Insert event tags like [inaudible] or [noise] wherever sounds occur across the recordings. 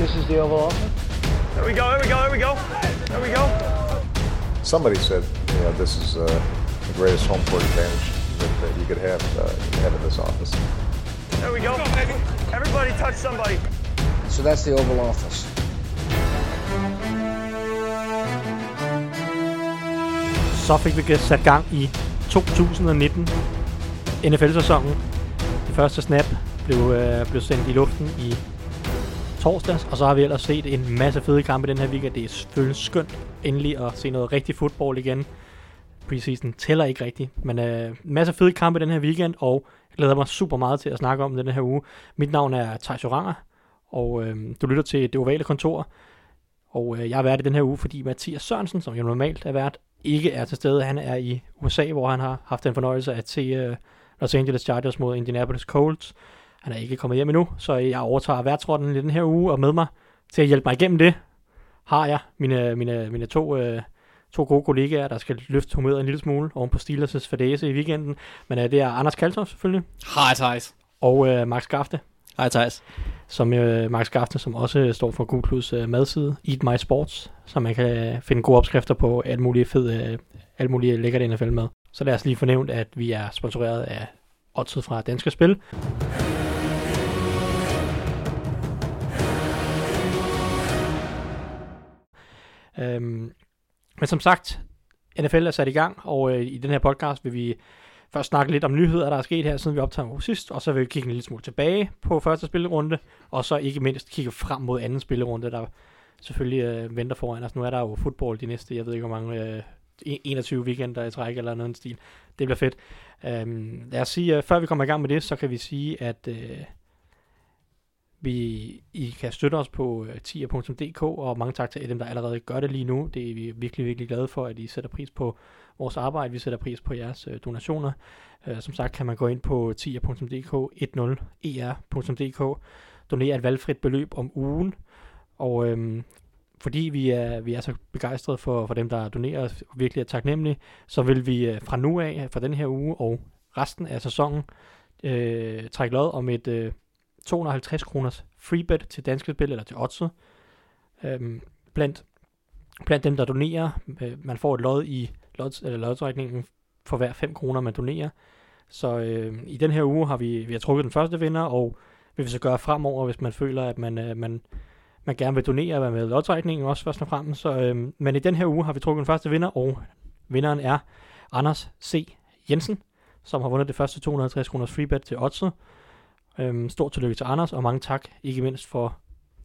This is the Oval Office. There we go, there we go, there we go. There we go. Somebody said, you know, this is uh, the greatest home court advantage that, that you could have, uh, have in this office. There we go. Everybody touch somebody. So that's the Oval Office. Så fik vi sat gang i 2019 NFL-sæsonen. Det første snap blev, øh, blev sendt i luften i torsdags, og så har vi ellers set en masse fede kampe den her weekend. Det er selvfølgelig skønt endelig at se noget rigtig fodbold igen. Preseason tæller ikke rigtigt, men øh, masse fede kampe den her weekend, og jeg glæder mig super meget til at snakke om den her uge. Mit navn er Thijs Oranger, og øh, du lytter til Det Ovale Kontor, og øh, jeg er vært i den her uge, fordi Mathias Sørensen, som jo normalt er vært, ikke er til stede. Han er i USA, hvor han har haft den fornøjelse at se øh, Los Angeles Chargers mod Indianapolis Colts. Han er ikke kommet hjem endnu, så jeg overtager værtsrotten i den her uge, og med mig til at hjælpe mig igennem det, har jeg mine, mine, mine to, øh, to gode kollegaer, der skal løfte humøret en lille smule oven på Steelers' fadese i weekenden. Men øh, det er Anders Kaltoff selvfølgelig, Hej, Thijs. og øh, Max Skafte, Hej, Thijs. som øh, Max Skafte, som også står for Google Plus øh, madside, Eat My Sports, så man kan øh, finde gode opskrifter på alt muligt fed, øh, alt muligt lækkert NFL med. Så lad os lige fornævnt, at vi er sponsoreret af Oddset fra Danske Spil. Øhm, men som sagt, NFL er sat i gang, og øh, i den her podcast vil vi først snakke lidt om nyheder, der er sket her, siden vi optager sidst, og så vil vi kigge en lille smule tilbage på første spillerunde, og så ikke mindst kigge frem mod anden spillerunde, der selvfølgelig øh, venter foran os. Nu er der jo fodbold de næste, jeg ved ikke hvor mange, øh, 21 weekender i træk eller noget i stil. Det bliver fedt. Øhm, lad os sige, øh, før vi kommer i gang med det, så kan vi sige, at øh, vi, I kan støtte os på øh, tier.dk, og mange tak til dem, der allerede gør det lige nu. Det er vi virkelig, virkelig glade for, at I sætter pris på vores arbejde. Vi sætter pris på jeres øh, donationer. Øh, som sagt kan man gå ind på tier.dk, 10er.dk, donere et valgfrit beløb om ugen, og øhm, fordi vi er, vi er så begejstrede for, for dem, der donerer og virkelig er taknemmelige, så vil vi øh, fra nu af, fra den her uge og resten af sæsonen, øh, trække lod om et øh, 250 kroners freebet til danske spil, eller til Oddset. Øhm, blandt, blandt dem, der donerer, øh, man får et lod i lods, eller lodtrækningen for hver 5 kroner, man donerer. Så øh, i den her uge har vi, vi har trukket den første vinder, og vil vi så gøre fremover, hvis man føler, at man, øh, man, man gerne vil donere og være med i lodtrækningen også først og fremmest. Så, øh, men i den her uge har vi trukket den første vinder, og vinderen er Anders C. Jensen, som har vundet det første 250 kroners freebet til Otze. Øhm, stort tillykke til Anders, og mange tak, ikke mindst for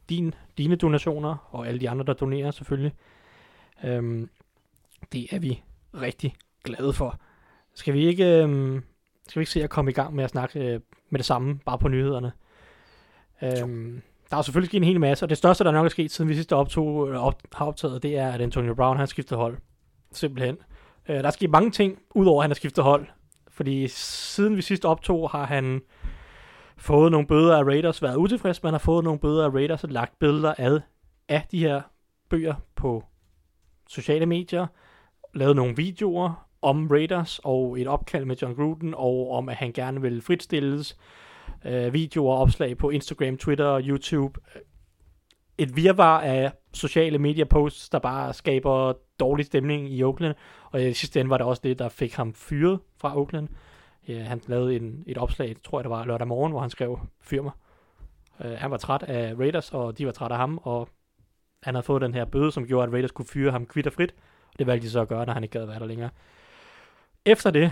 din, dine donationer, og alle de andre, der donerer selvfølgelig. Øhm, det er vi rigtig glade for. Skal vi ikke, øhm, skal vi ikke se at komme i gang med at snakke øh, med det samme, bare på nyhederne? Øhm, der er selvfølgelig sket en hel masse, og det største, der nok er sket, siden vi sidste optog, øh, op, har optaget, det er, at Antonio Brown har skiftet hold. Simpelthen. Øh, der er sket mange ting, udover at han har skiftet hold. Fordi siden vi sidst optog, har han fået nogle bøder af Raiders, været utilfreds, man har fået nogle bøder af Raiders og lagt billeder ad af de her bøger på sociale medier, lavet nogle videoer om Raiders og et opkald med John Gruden og om, at han gerne vil fritstilles, øh, videoer og opslag på Instagram, Twitter og YouTube. Et virvar af sociale medier posts, der bare skaber dårlig stemning i Oakland, og i sidste ende var det også det, der fik ham fyret fra Oakland. Øh, han lavede en, et opslag, tror jeg det var lørdag morgen, hvor han skrev, fyr mig. Øh, han var træt af Raiders, og de var træt af ham, og han havde fået den her bøde, som gjorde, at Raiders kunne fyre ham kvitterfrit. Og det valgte de så at gøre, når han ikke gad være der længere. Efter det,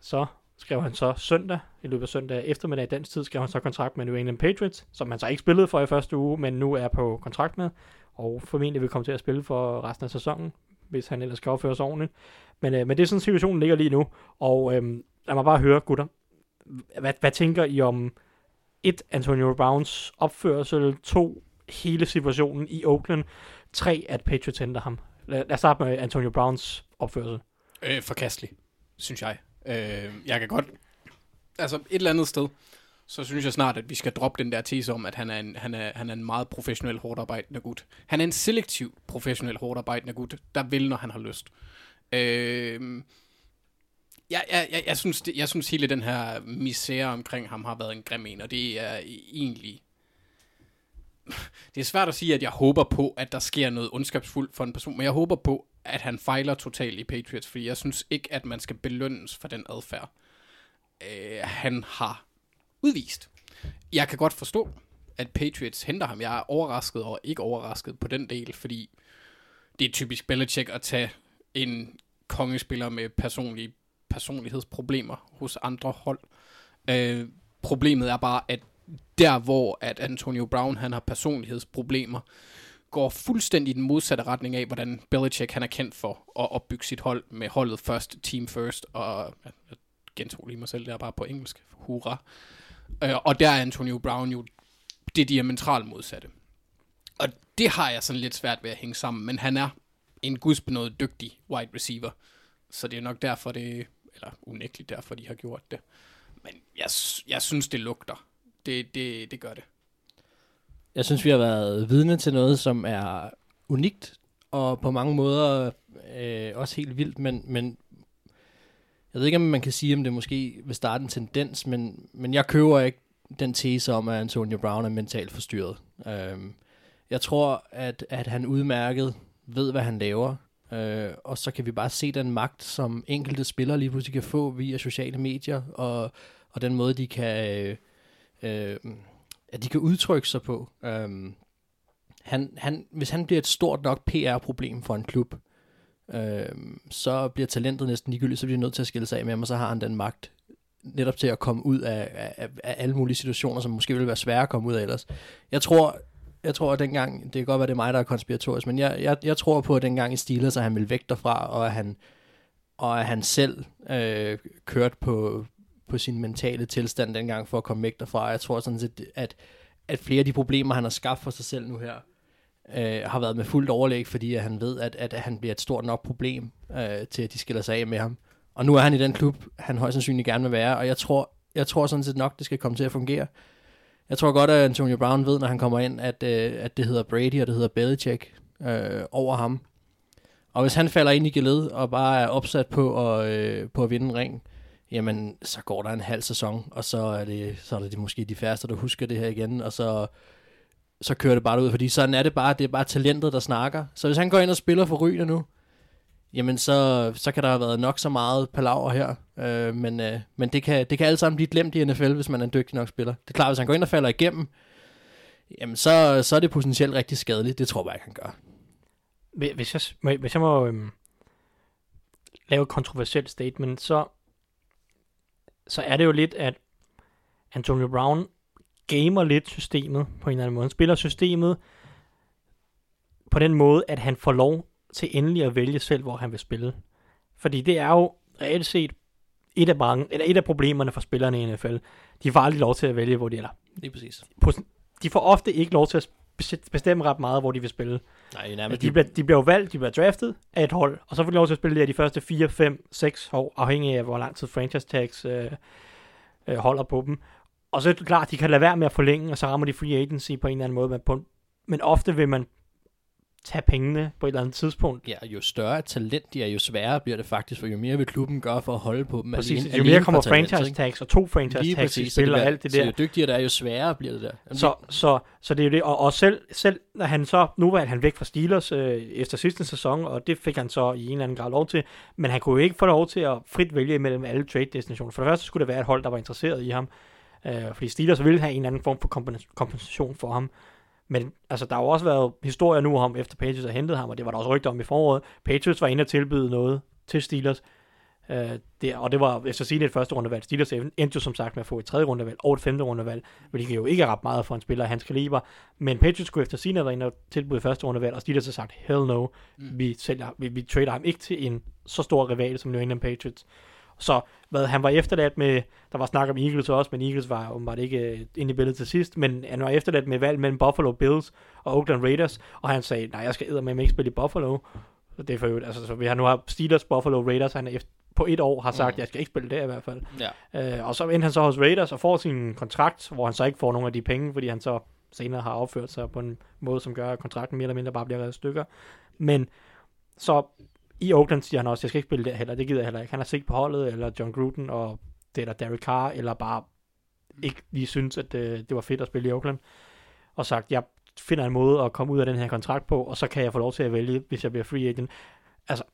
så skrev han så søndag, i løbet af søndag eftermiddag i dansk tid, skrev han så kontrakt med New England Patriots, som han så ikke spillede for i første uge, men nu er på kontrakt med, og formentlig vil komme til at spille for resten af sæsonen, hvis han ellers skal opføre sig ordentligt. Men, øh, men det er sådan, situationen ligger lige nu, og øh, lad mig bare høre, gutter, hvad, hvad tænker I om et Antonio Browns opførsel, to hele situationen i Oakland, tre at Patriots henter ham. Lad, lad os starte med Antonio Browns opførsel. Øh, forkastelig, synes jeg. Øh, jeg kan godt... Altså, et eller andet sted, så synes jeg snart, at vi skal droppe den der tese om, at han er en, han er, han er en meget professionel, hårdarbejdende gut. Han er en selektiv professionel, hårdarbejdende gut, der vil, når han har lyst. Øh, jeg, jeg, jeg, jeg, synes, det, jeg synes hele den her misære omkring ham har været en grim en, og det er egentlig... det er svært at sige, at jeg håber på, at der sker noget ondskabsfuldt for en person, men jeg håber på, at han fejler totalt i Patriots, fordi jeg synes ikke, at man skal belønnes for den adfærd, øh, han har udvist. Jeg kan godt forstå, at Patriots henter ham. Jeg er overrasket og ikke overrasket på den del, fordi det er typisk Belichick at tage en kongespiller med personlige personlighedsproblemer hos andre hold. Øh, problemet er bare, at der hvor at Antonio Brown han har personlighedsproblemer, går fuldstændig i den modsatte retning af, hvordan Belichick han er kendt for at opbygge sit hold med holdet først, team first, og jeg gentog lige mig selv der bare på engelsk, hurra. Øh, og der er Antonio Brown jo det diametralt modsatte. Og det har jeg sådan lidt svært ved at hænge sammen, men han er en gudsbenået dygtig wide receiver. Så det er nok derfor, det eller unægteligt derfor, de har gjort det. Men jeg, jeg synes, det lugter. Det, det, det gør det. Jeg synes, vi har været vidne til noget, som er unikt, og på mange måder øh, også helt vildt, men, men jeg ved ikke, om man kan sige, om det måske vil starte en tendens, men, men jeg køber ikke den tese om, at Antonio Brown er mentalt forstyrret. Øhm, jeg tror, at, at han udmærket ved, hvad han laver, øh, og så kan vi bare se den magt, som enkelte spillere lige pludselig kan få via sociale medier, og, og den måde, de kan, øh, øh, at de kan udtrykke sig på. Øh, han, han, hvis han bliver et stort nok PR-problem for en klub, øh, så bliver talentet næsten ligegyldigt, så bliver de nødt til at skille sig af med ham, og så har han den magt netop til at komme ud af, af, af alle mulige situationer, som måske ville være svære at komme ud af ellers. Jeg tror, jeg tror at dengang, det kan godt være, det er mig, der er konspiratorisk, men jeg, jeg, jeg tror på, at dengang i Steelers, at han ville væk derfra, og at han, og at han selv øh, kørte på, på sin mentale tilstand dengang for at komme væk derfra. Jeg tror sådan set, at, at flere af de problemer, han har skabt for sig selv nu her, øh, har været med fuldt overlæg, fordi at han ved, at, at han bliver et stort nok problem øh, til, at de skiller sig af med ham. Og nu er han i den klub, han højst sandsynligt gerne vil være, og jeg tror, jeg tror sådan set nok, det skal komme til at fungere. Jeg tror godt, at Antonio Brown ved, når han kommer ind, at, øh, at det hedder Brady, og det hedder Belichick øh, over ham. Og hvis han falder ind i geled, og bare er opsat på at, øh, på at vinde en ring, jamen, så går der en halv sæson, og så er det, så er det måske de færreste, der husker det her igen, og så, så kører det bare ud, fordi sådan er det bare, det er bare talentet, der snakker. Så hvis han går ind og spiller for Ryne nu, jamen så, så kan der have været nok så meget palaver her. Øh, men øh, men det, kan, det kan alt sammen blive glemt i NFL, hvis man er en dygtig nok spiller. Det er klart, hvis han går ind og falder igennem, jamen så, så er det potentielt rigtig skadeligt. Det tror jeg ikke, han gør. Hvis jeg, hvis jeg må øhm, lave et kontroversielt statement, så, så er det jo lidt, at Antonio Brown gamer lidt systemet på en eller anden måde. Han spiller systemet på den måde, at han får lov til endelig at vælge selv, hvor han vil spille. Fordi det er jo reelt set et af, mange, eller et af problemerne for spillerne i NFL. De får aldrig lov til at vælge, hvor de er. Lige præcis. De får ofte ikke lov til at bestemme ret meget, hvor de vil spille. Nej, nærmest. De, bliver, de bliver jo valgt, de bliver draftet af et hold, og så får de lov til at spille det de første 4, 5, 6 år, afhængig af, hvor lang tid franchise tags øh, øh, holder på dem. Og så er det klart, de kan lade være med at forlænge, og så rammer de free agency på en eller anden måde. Men, på, men ofte vil man tage pengene på et eller andet tidspunkt. Ja, jo større talent de er, jo sværere bliver det faktisk, for jo mere vil klubben gøre for at holde på dem. Præcis, alene, jo mere kommer franchise tags og to franchise tags i spil og alt det der. Så jo dygtigere der er, jo sværere bliver det der. Jamen, så, så, så det er jo det, og, og selv, selv når han så, nu var han væk fra Steelers øh, efter sidste sæson, og det fik han så i en eller anden grad lov til, men han kunne jo ikke få lov til at frit vælge mellem alle trade destinationer. For det første skulle det være et hold, der var interesseret i ham, øh, fordi Steelers ville have en eller anden form for kompensation for ham. Men altså, der har jo også været historier nu om, efter Patriots har hentet ham, og det var der også rygter om i foråret. Patriots var inde og tilbyde noget til Steelers. Uh, det, og det var, jeg skal sige, det et første rundevalg. Steelers endte jo som sagt med at få et tredje rundevalg og et femte rundevalg, hvilket jo ikke er ret meget for en spiller af hans kaliber. Men Patriots skulle efter sine være inde og tilbyde første rundevalg, og Steelers har sagt, hell no, mm. vi, sælger, vi, vi trader ham ikke til en så stor rival som New England Patriots. Så hvad, han var efterladt med, der var snak om Eagles også, men Eagles var åbenbart ikke øh, inde i billedet til sidst, men han var efterladt med valg mellem Buffalo Bills og Oakland Raiders, og han sagde, nej, jeg skal med ikke spille i Buffalo. Så det er for øvrigt, altså, så vi har nu har Steelers, Buffalo Raiders, han efter, på et år har sagt, mm. jeg skal ikke spille der i hvert fald. Ja. Øh, og så endte han så hos Raiders og får sin kontrakt, hvor han så ikke får nogen af de penge, fordi han så senere har opført sig på en måde, som gør, at kontrakten mere eller mindre bare bliver reddet stykker. Men så i Oakland siger han også, jeg skal ikke spille der heller, det gider jeg heller ikke. Han har set på holdet, eller John Gruden, og det er der Derek Carr, eller bare ikke lige synes, at det, øh, det var fedt at spille i Oakland. Og sagt, jeg finder en måde at komme ud af den her kontrakt på, og så kan jeg få lov til at vælge, hvis jeg bliver free agent. Altså,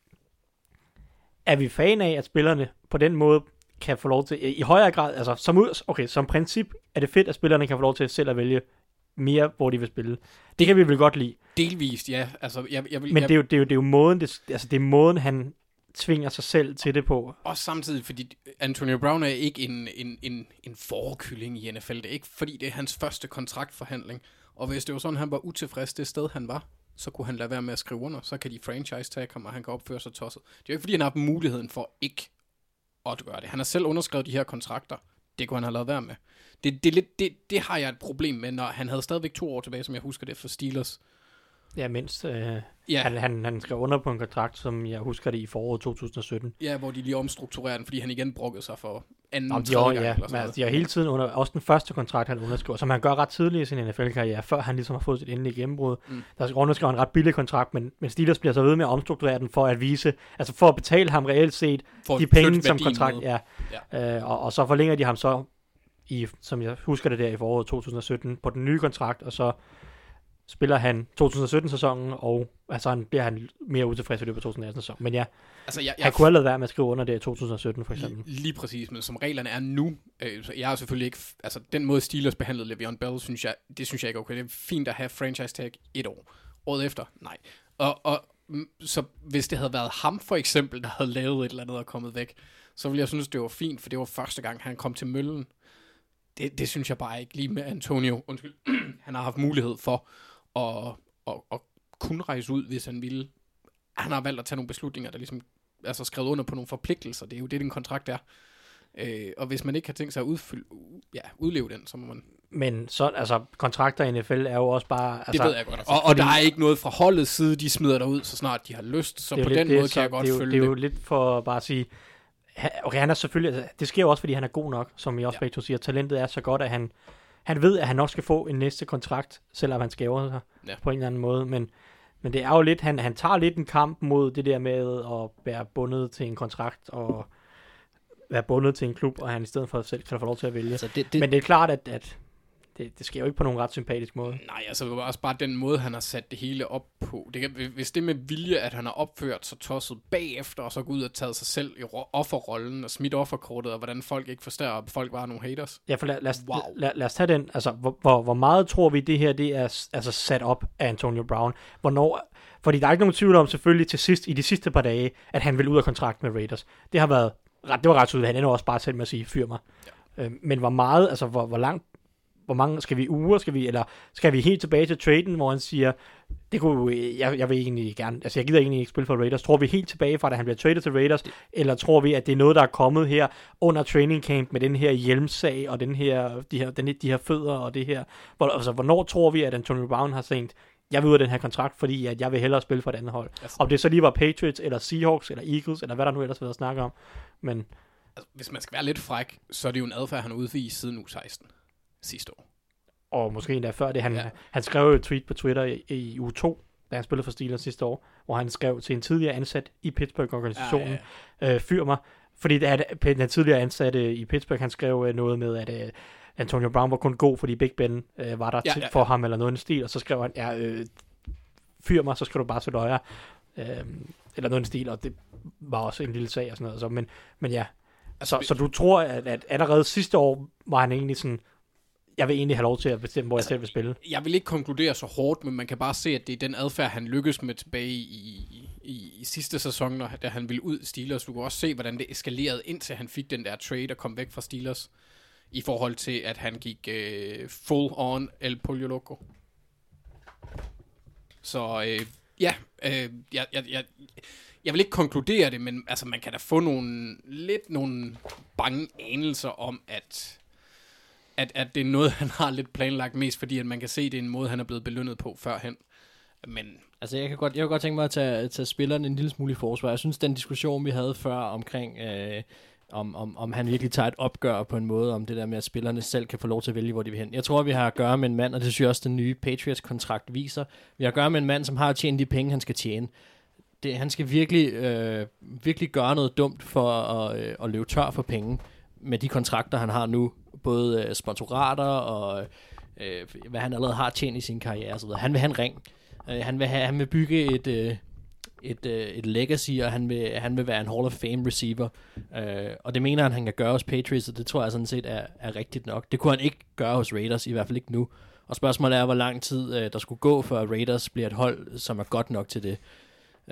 er vi fan af, at spillerne på den måde kan få lov til, i højere grad, altså som, ud, okay, som princip er det fedt, at spillerne kan få lov til selv at vælge mere, hvor de vil spille. Det kan vi vel godt lide. Delvist, ja. Altså, jeg, jeg vil, Men jeg, det er, jo, det, er jo, det er jo måden, det, altså det er måden, han tvinger sig selv til det på. Også samtidig, fordi Antonio Brown er ikke en, en, en, en forkylling i NFL. Det er ikke, fordi det er hans første kontraktforhandling. Og hvis det var sådan, han var utilfreds det sted, han var, så kunne han lade være med at skrive under. Så kan de franchise tag ham, og han kan opføre sig tosset. Det er jo ikke, fordi han har haft muligheden for ikke at gøre det. Han har selv underskrevet de her kontrakter. Det kunne han have lavet være med. Det, det, det, det, det har jeg et problem med, når han havde stadigvæk to år tilbage, som jeg husker det, for Steelers. Ja, mindst. Øh, Ja, han, han, han skrev under på en kontrakt, som jeg husker det i foråret 2017. ja hvor de lige omstrukturerer den, fordi han igen brokkede sig for anden, de, tredje år, gang. ja, eller men altså, de har hele tiden under, også den første kontrakt, han underskriver, som han gør ret tidligt i sin NFL-karriere, før han ligesom har fået sit endelige gennembrud. Mm. Der underskriver en ret billig kontrakt, men, men Steelers bliver så ved med at omstrukturere den for at vise, altså for at betale ham reelt set For de penge, som kontrakt, ja. ja. Øh, og, og så forlænger de ham så i, som jeg husker det der i foråret 2017, på den nye kontrakt, og så spiller han 2017-sæsonen, og altså han bliver han mere utilfreds i løbet af 2018-sæsonen. Men ja, Altså, jeg, jeg, han kunne have lavet være med at skrive under det i 2017, for eksempel. Lige, lige præcis, men som reglerne er nu, øh, så jeg er selvfølgelig ikke, altså den måde Steelers behandlede Le'Veon Bell, synes jeg, det synes jeg ikke er okay. Det er fint at have franchise tag et år. Året efter, nej. Og, og mm, så hvis det havde været ham for eksempel, der havde lavet et eller andet og kommet væk, så ville jeg synes, det var fint, for det var første gang, han kom til møllen. Det, det synes jeg bare ikke lige med Antonio. Undskyld. [clears throat] han har haft mulighed for at, at, at kunne rejse ud, hvis han ville. Han har valgt at tage nogle beslutninger, der ligesom altså skrevet under på nogle forpligtelser. Det er jo det, din kontrakt er. Øh, og hvis man ikke har tænkt sig at udfylde, ja, udleve den, så må man... Men så, altså, kontrakter i NFL er jo også bare... Altså, Det ved jeg godt. Og, og der er ikke noget fra holdets side, de smider dig ud, så snart de har lyst. Så det er på den lidt måde det, kan jeg så godt det er jo, følge det. er det. jo lidt for bare at sige... Okay, han er selvfølgelig... Altså, det sker jo også, fordi han er god nok, som jeg også Ja. begge siger. Talentet er så godt, at han, han ved, at han nok skal få en næste kontrakt, selvom han skæver sig Ja. på en eller anden måde. Men, men det er jo lidt... Han, han tager lidt en kamp mod det der med at være bundet til en kontrakt og være bundet til en klub, og han i stedet for selv kan få lov til at vælge. Altså, det, det, Men det er klart, at, at det, det sker jo ikke på nogen ret sympatisk måde. Nej, altså det var også bare den måde, han har sat det hele op på. Det kan, hvis det med vilje, at han har opført sig tosset bagefter, og så gå ud og taget sig selv i ro- offerrollen og smidt offerkortet, og hvordan folk ikke forstår, at folk var nogle haters. Ja, for lad, lad, os, Wow. lad, lad os tage den. Altså, hvor, hvor, hvor meget tror vi, det her det er altså, sat op af Antonio Brown? Hvornår, fordi der er ikke nogen tvivl om selvfølgelig til sidst, i de sidste par dage, at han vil ud af kontrakt med Raiders. Det har været ret, det var ret tydeligt. Han ender også bare selv med at sige, fyr mig. Ja. Øhm, men hvor meget, altså hvor, hvor langt, hvor mange, skal vi uger, skal vi, eller skal vi helt tilbage til traden, hvor han siger, det kunne, jeg, jeg vil egentlig gerne, altså jeg gider egentlig ikke spille for Raiders. Tror vi helt tilbage fra, da han bliver traded til Raiders, eller tror vi, at det er noget, der er kommet her under training camp med den her hjelmsag, og den her, de, her, den, de her fødder, og det her, hvor, altså hvornår tror vi, at Antonio Brown har tænkt, jeg vil ud af den her kontrakt, fordi at jeg vil hellere spille for et andet hold. Altså- Om det så lige var Patriots, eller Seahawks, eller Eagles, eller hvad der nu ellers vil snakke om. Men Altså, hvis man skal være lidt fræk, så er det jo en adfærd, han har udvist siden u 16 sidste år. og måske endda før det. Han, Ja. han skrev jo et tweet på Twitter i, i uge 2, da han spillede for Steelers sidste år, hvor han skrev til en tidligere ansat i Pittsburgh-organisationen, Ja, ja, ja. Øh, fyr mig. Fordi at, den tidligere ansatte i Pittsburgh, han skrev øh, noget med, at øh, Antonio Brown var kun god, fordi Big Ben øh, var der Ja, til, ja, for ja. ham, eller noget i stil, og så skrev han, ja, øh, fyr mig, så skal du bare se løjer. Øh, eller noget i stil, og det var også en lille sag og sådan noget. Så, men, men ja, Altså, så, så du tror, at, at allerede sidste år var han egentlig sådan, jeg vil egentlig have lov til at bestemme, hvor jeg selv vil spille. jeg vil ikke konkludere så hårdt, men man kan bare se, at det er den adfærd, han lykkes med tilbage i, i, i sidste sæson, når, da han ville ud Steelers. Du kan også se, hvordan det eskalerede, indtil han fik den der trade og kom væk fra Steelers, i forhold til, at han gik øh, full on El Pollo Loco. Så øh, ja, øh, jeg, jeg, jeg, jeg vil ikke konkludere det, men altså, man kan da få nogle, lidt nogle bange anelser om, at at, at det er noget, [laughs] han har lidt planlagt mest, fordi at man kan se, at det er en måde, han er blevet belønnet på førhen. Men Altså, jeg kan godt, jeg kan godt tænke mig at tage, tage spilleren en lille smule i forsvar. Jeg synes, den diskussion, vi havde før omkring, øh, om, om, om han virkelig tager et opgør på en måde, om det der med, at spillerne selv kan få lov til at vælge, hvor de vil hen. Jeg tror, vi har at gøre med en mand, og det synes jeg også, den nye Patriots-kontrakt viser. Vi har at gøre med en mand, som har tjent de penge, han skal tjene. Det, han skal virkelig, øh, virkelig gøre noget dumt for at, øh, at løbe tør for penge med de kontrakter, han har nu. Både øh, sponsorater og øh, hvad han allerede har tjent i sin karriere osv. så videre. Han vil have en ring. Øh, han, vil have, han vil bygge et, øh, et, øh, et legacy, og han vil, han vil være en Hall of Fame receiver. Øh, og det mener han, han kan gøre hos Patriots, og det tror jeg sådan set er, er rigtigt nok. Det kunne han ikke gøre hos Raiders, i hvert fald ikke nu. Og spørgsmålet er, hvor lang tid øh, der skulle gå, før Raiders bliver et hold, som er godt nok til det.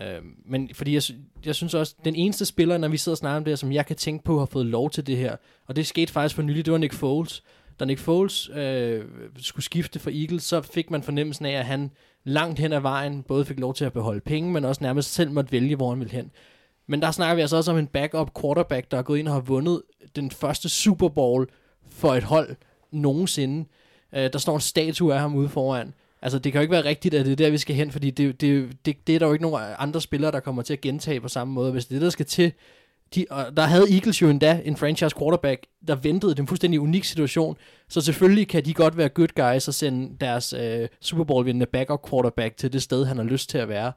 Øh, men fordi jeg, jeg synes også, den eneste spiller, når vi sidder og snakker om det her, som jeg kan tænke på, har fået lov til det her, og det skete faktisk for nylig, det var Nick Foles. Da Nick Foles øh, skulle skifte for Eagles, så fik man fornemmelsen af, at han langt hen ad vejen både fik lov til at beholde penge, men også nærmest selv måtte vælge, hvor han ville hen. Men der snakker vi altså også om en backup quarterback, der er gået ind og har vundet den første Super Bowl for et hold nogensinde. Øh, der står en statue af ham ude foran. Altså, det kan jo ikke være rigtigt, at det er der, vi skal hen, fordi det, det, det, det er der jo ikke nogen andre spillere, der kommer til at gentage på samme måde. Hvis det er det, der skal til, de, og der havde Eagles jo endda en franchise quarterback, der ventede. den fuldstændig unik situation. Så selvfølgelig kan de godt være good guys og sende deres øh, Super Bowl vindende backup quarterback til det sted, han har lyst til at være.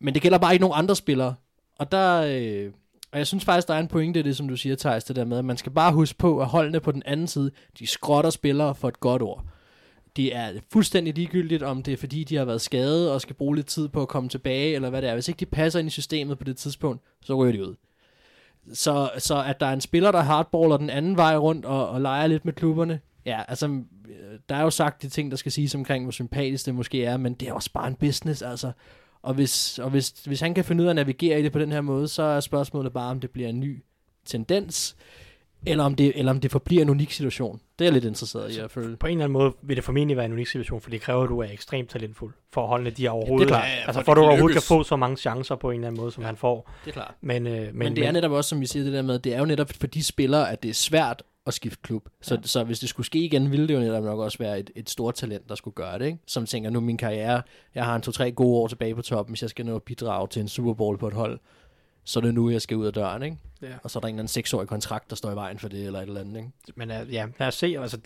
Men det gælder bare ikke nogen andre spillere. Og der... Øh, og jeg synes faktisk, der er en pointe i det, som du siger, Thijs, det der med, at man skal bare huske på, at holdene på den anden side, de skrotter spillere for et godt ord. Det er fuldstændig ligegyldigt, om det er fordi, de har været skadet og skal bruge lidt tid på at komme tilbage, eller hvad det er. Hvis ikke de passer ind i systemet på det tidspunkt, så ryger de ud. Så, så at der er en spiller, der hardballer den anden vej rundt og, og leger lidt med klubberne, ja, altså, øh, der er jo sagt de ting, der skal siges omkring, hvor sympatisk det måske er, men det er også bare en business, altså. Og hvis, og hvis, hvis han kan finde ud af at navigere i det på den her måde, så er spørgsmålet bare, om det bliver en ny tendens, eller om det, eller om det forbliver en unik situation. Det er jeg lidt interesseret i at følge. På en eller anden måde vil det formentlig være en unik situation, for det kræver, at du er ekstremt talentfuld, for holdene de er overhovedet, klart. Ja, ja, altså for at det du overhovedet kan få så mange chancer på en eller anden måde, som ja. han får. Det er klart. Men, øh, men, Men det er netop også, som vi siger det der med, det er jo netop for de spillere, at det er svært at skifte klub. Så, ja. så hvis det skulle ske igen, ville det jo netop nok også være et, et stort talent, der skulle gøre det. Ikke? Som tænker, nu er min karriere, jeg har en to-tre gode år tilbage på toppen, hvis jeg skal nå at bidrage til en Super Bowl på et hold, så er det nu, jeg skal ud af døren. Ikke? Ja. Og så er der en eller anden seksårig kontrakt, der står i vejen for det, eller et eller andet. Ikke? Men uh, ja, lad os se. Altså,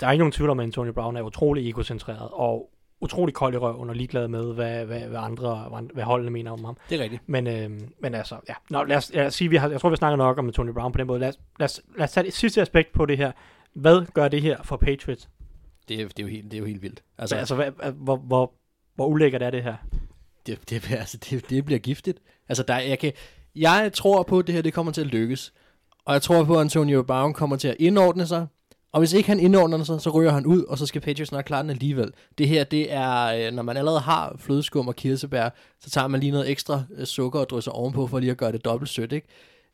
der er ikke nogen tvivl om, at Antonio Brown er utrolig egocentreret, og utrolig kold i røven og ligeglad med, hvad, hvad, hvad andre, hvad, holdene mener om ham. Det er rigtigt. Men, øh, men altså, ja. Nå, lad, os, lad os sige, vi har, jeg tror, vi snakker nok om Antonio Brown på den måde. Lad os, lad os, lad os tage det sidste aspekt på det her. Hvad gør det her for Patriots? Det er, det er, jo, helt, det er jo helt vildt. Altså, Altså, hvad, hvor, hvor, hvor ulækkert er det her? det, det, bliver- altså, det, det bliver giftigt. Altså, der, jeg, kan, jeg tror på, at det her det kommer til at lykkes. Og jeg tror på, at Antonio Brown kommer til at indordne sig. Og hvis ikke han indordner sig, så ryger han ud, og så skal Patriots nok klare den alligevel. Det her, det er, øh, når man allerede har flødeskum og kirsebær, så tager man lige noget ekstra øh, sukker og drysser ovenpå, for lige at gøre det dobbelt sødt, ikke?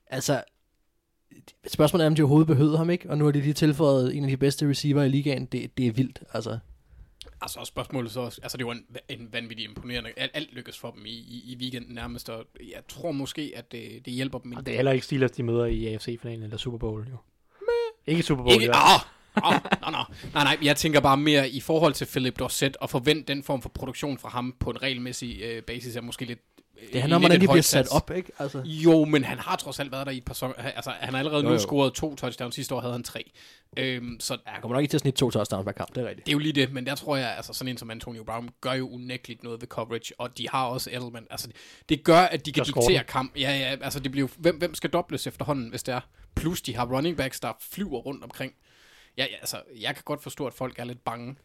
Altså, spørgsmålet er, om de overhovedet behøvede ham, ikke? Og nu har de lige tilføjet en af de bedste receiver i ligaen. Det, det er vildt, altså. Altså spørgsmålet så også, altså det var en, en vanvittig imponerende, alt, alt lykkes for dem i, i, i weekenden nærmest, og jeg tror måske, at det, det hjælper dem. Og det er heller ikke Steelers, de møder i AFC-finalen eller Super Bowl, jo. Ikke Super Bowl, Ikke, jo. ah, nej, nej, nej, nej, jeg tænker bare mere i forhold til Philip Dorset, og forvente den form for produktion fra ham på en regelmæssig øh, basis, er måske lidt... Det handler om, hvordan de bliver sat op, ikke? Altså. Jo, men han har trods alt været der i et par sæsoner. Altså, han har allerede Jo, nu jo. scoret to touchdowns. Sidste år havde han tre. Øhm, så Ja, han kommer nok ikke til at snitte to touchdowns hver kamp, det er rigtigt. det er jo lige det, men der tror jeg, altså sådan en som Antonio Brown gør jo unægteligt noget ved coverage, og de har også Edelman. Altså, det gør, at de kan diktere kamp. Ja, ja, altså det bliver hvem, hvem skal dobles efterhånden, hvis det er? Plus de har running backs, der flyver rundt omkring. Ja, ja, altså, jeg kan godt forstå, at folk er lidt bange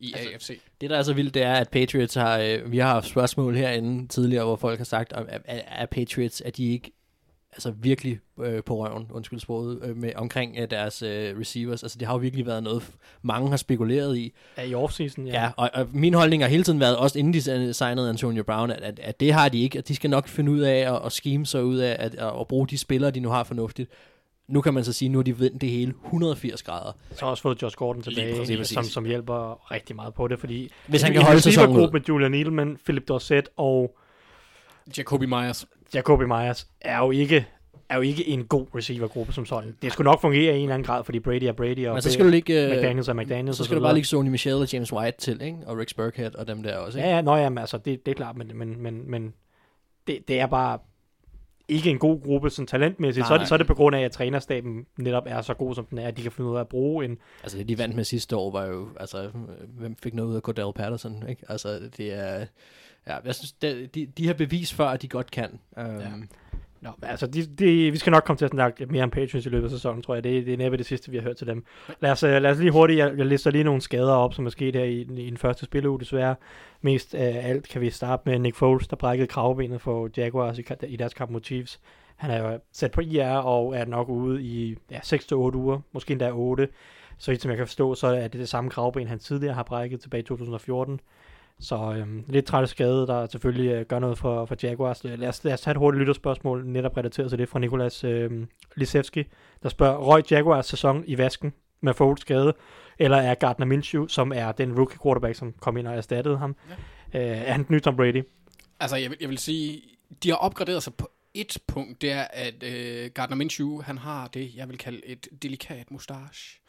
i altså, AFC. Det, der er så vildt, det er, at Patriots har... Øh, vi har haft spørgsmål herinde tidligere, hvor folk har sagt, om, at, at Patriots, at de ikke altså virkelig øh, på røven, undskyld sproget, øh, med, omkring øh, deres øh, receivers. Altså, det har jo virkelig været noget, mange har spekuleret i. Ja, i offseason, ja. Ja, og, og min holdning har hele tiden været, også inden de signede Antonio Brown, at, at, at det har de ikke, at de skal nok finde ud af at, at scheme sig ud af at, at, at bruge de spillere, de nu har fornuftigt. Nu kan man så sige, nu har de vendt det hele 180 grader. Så har også fået Josh Gordon tilbage, præcis, præcis. som, som hjælper rigtig meget på det, fordi Hvis han kan holde sæsonen receivergruppe ud. med Julian Edelman, Philip Dorset og Jacoby Myers. Jacoby Myers er jo ikke er jo ikke en god receivergruppe som sådan. Det skulle nok fungere i en eller anden grad, fordi Brady er Brady, og Men så skal du ikke... øh, McDaniels er McDaniels. Så skal du bare lægge Sony Michel og James White til, ikke? Og Rick Burkhead og dem der også, ikke? Ja, ja, nå, jamen, altså, det, det er klart, men, men, men, men det, det er bare ikke en god gruppe sådan talentmæssigt. Nej, så, er det, så er det på grund af, at trænerstaben netop er så god, som den er, at de kan finde ud af at bruge en... Altså det, de vandt med sidste år, var jo... Altså, hvem fik noget ud af Cordell Patterson, ikke? Altså, det er... Ja, jeg synes, det, de, de har bevis for, at de godt kan. Um, ja. Nå, men altså, de, de, vi skal nok komme til at snakke mere om Patriots i løbet af sæsonen, tror jeg. Det, det er næppe det sidste, vi har hørt til dem. Lad os, øh, lad os lige hurtigt, jeg, jeg lister lige nogle skader op, som er sket her i, i den første spilleuge, desværre. Mest af alt kan vi starte med Nick Foles, der brækkede kravbenet for Jaguars i, i deres kamp mod Chiefs. Han er jo sat på IR og er nok ude i ja, 6-8 uger, måske endda 8. Så som jeg kan forstå, så er det det samme kravben, han tidligere har brækket tilbage i 2014. Så øhm, lidt træt skade, der selvfølgelig øh, gør noget for, for Jaguars. Lad os, lad os tage et hurtigt lytterspørgsmål, netop relateret til det fra Nikolas øh, Lisevski, der spørger, røg Jaguars sæson i vasken med Foles skade, eller er Gardner Minshew, som er den rookie quarterback, som kom ind og erstattede ham, ja. øh, er han den nye Tom Brady? Altså, jeg vil, jeg vil sige, de har opgraderet sig på et punkt, det er, at øh, Gardner Minshew, han har det, jeg vil kalde et delikat mustache.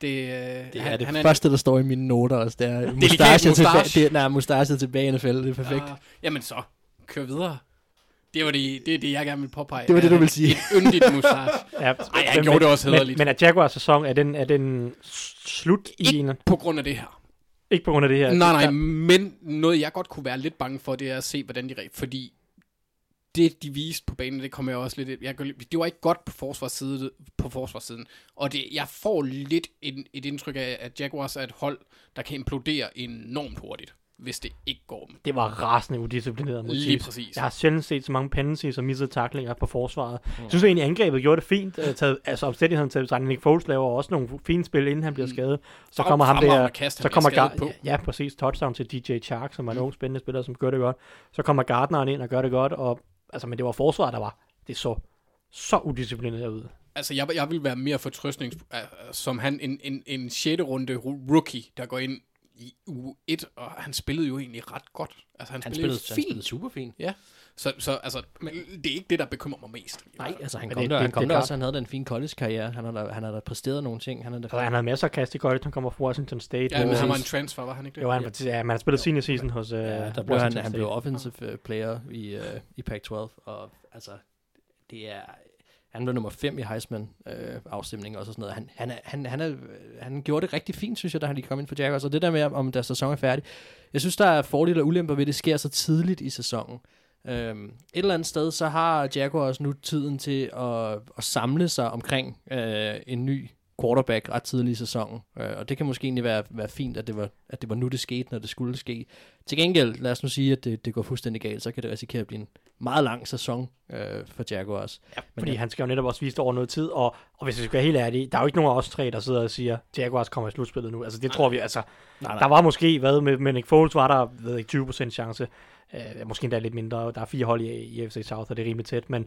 Det, øh, Det han, er det han første, der står i mine noter også. Det er [laughs] mustache tilbage, det, nej, mustache tilbage i NFL. Det er perfekt. Uh, jamen så, kør videre. Det var det, det, er det jeg gerne vil påpege. Det var det, du Er ville sige. Et yndigt [laughs] mustache. Ja, Ej, han gjorde det også men, hæderligt. men er Jaguars sæson, er den, er den slut i en... På grund af det her. Ikke på grund af det her. Nej, nej, men noget jeg godt kunne være lidt bange for, det er at se, hvordan de fordi det, de viste på banen, det kommer jeg også lidt... Jeg, det var ikke godt på forsvarssiden, på forsvarssiden. Og det, jeg får lidt en, et indtryk af, at Jaguars er et hold, der kan implodere enormt hurtigt, hvis det ikke går dem. Det var rasende udisciplineret mod Lige præcis. Jeg har sjældent set så mange penalties og missede taklinger på forsvaret. Jeg synes egentlig, angrebet gjorde det fint. Uh, taget, altså omstændigheden taget betragtning. Nick Foles laver også nogle fine spil, inden han bliver skadet. Så Frem- kommer ham der... kast, så kommer Gar- på. Ja, præcis. Touchdown til DJ Chark, som er en ung spændende spiller, som gør det godt. Så kommer Gardneren ind og gør det godt. Og, altså, men det var forsvaret, der var... Det så så udisciplineret ud. Altså, jeg, jeg vil være mere fortrøstnings... Uh, som han, en, en, en 6. runde rookie, der går ind i uge 1, og han spillede jo egentlig ret godt. Altså, han, Han spillede, spillede, han fint. spillede super fint. Ja, så, så altså, men det er ikke det, der bekymrer mig mest. Nej, altså han Men kom, det- der, det- han kom det er der også, han havde da en fin college-karriere. Han har da, han har da præsteret nogle ting. Han har da, Altså, han havde masser af kast i college. Han kommer fra Washington State. Ja, men han var en transfer, var han ikke det? Jo, han, var, ja, man har spillet senior season hos uh, ja, der blev han, Washington han State. blev offensive øh, player i, uh, i Pac-12, og altså, det er, han blev nummer 5 i Heisman-afstemningen øh, og sådan noget. Han, han, han, han, er, han gjorde det rigtig fint, synes jeg, da han lige kom ind for Jaguars. Og det der med, om deres sæson er færdig. Jeg synes, der er fordele og ulemper ved, at det sker så tidligt i sæsonen. Øhm, et eller andet sted, så har Jaguars nu tiden til at, at samle sig omkring øh, en ny quarterback ret tidligt i sæsonen. Øh, og det kan måske egentlig være, være fint, at det, var, at det var nu, det skete, når det skulle ske. Til gengæld, lad os nu sige, at det, det går fuldstændig galt, så kan det risikere at blive en meget lang sæson øh, for Jaguars. Ja, Men fordi ja. han skal jo netop også vise det over noget tid, og, og hvis vi skal være helt ærlige, der er jo ikke nogen af os tre, der sidder og siger, Jaguars kommer i slutspillet nu. Altså det tror vi, altså, Nej, nej. der var måske, hvad med, med Nick Foles var der, ved ikke, 20% chance, øh, måske endda lidt mindre, der er fire hold i, i FC South, og det er rimelig tæt, men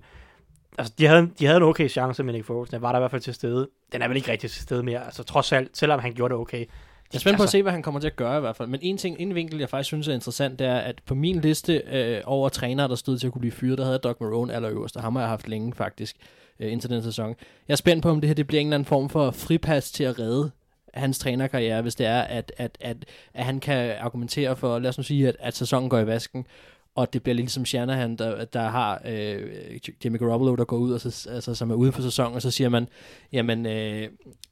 altså, de havde, de havde en okay chance med Nick Foles, den var der i hvert fald til stede. Den er vel ikke rigtig til stede mere, altså trods alt, selvom han gjorde det okay. Jeg er spændt på at Altså- se, hvad han kommer til at gøre i hvert fald. Men en ting, en vinkel, jeg faktisk synes er interessant, det er, at på min liste øh, over trænere, der stod til at kunne blive fyret, der havde Doc Marone allerøverst, og ham har jeg haft længe faktisk, øh, indtil den sæson. Jeg er spændt på, om det her det bliver en eller anden form for fripas til at redde hans trænerkarriere, hvis det er, at, at, at, at han kan argumentere for, lad os nu sige, at, at sæsonen går i vasken, og det bliver ligesom Shanahan, der, der har øh, Jimmy Garoppolo, der går ud, og så, altså, som er ude for sæsonen, og så siger man, jamen, øh,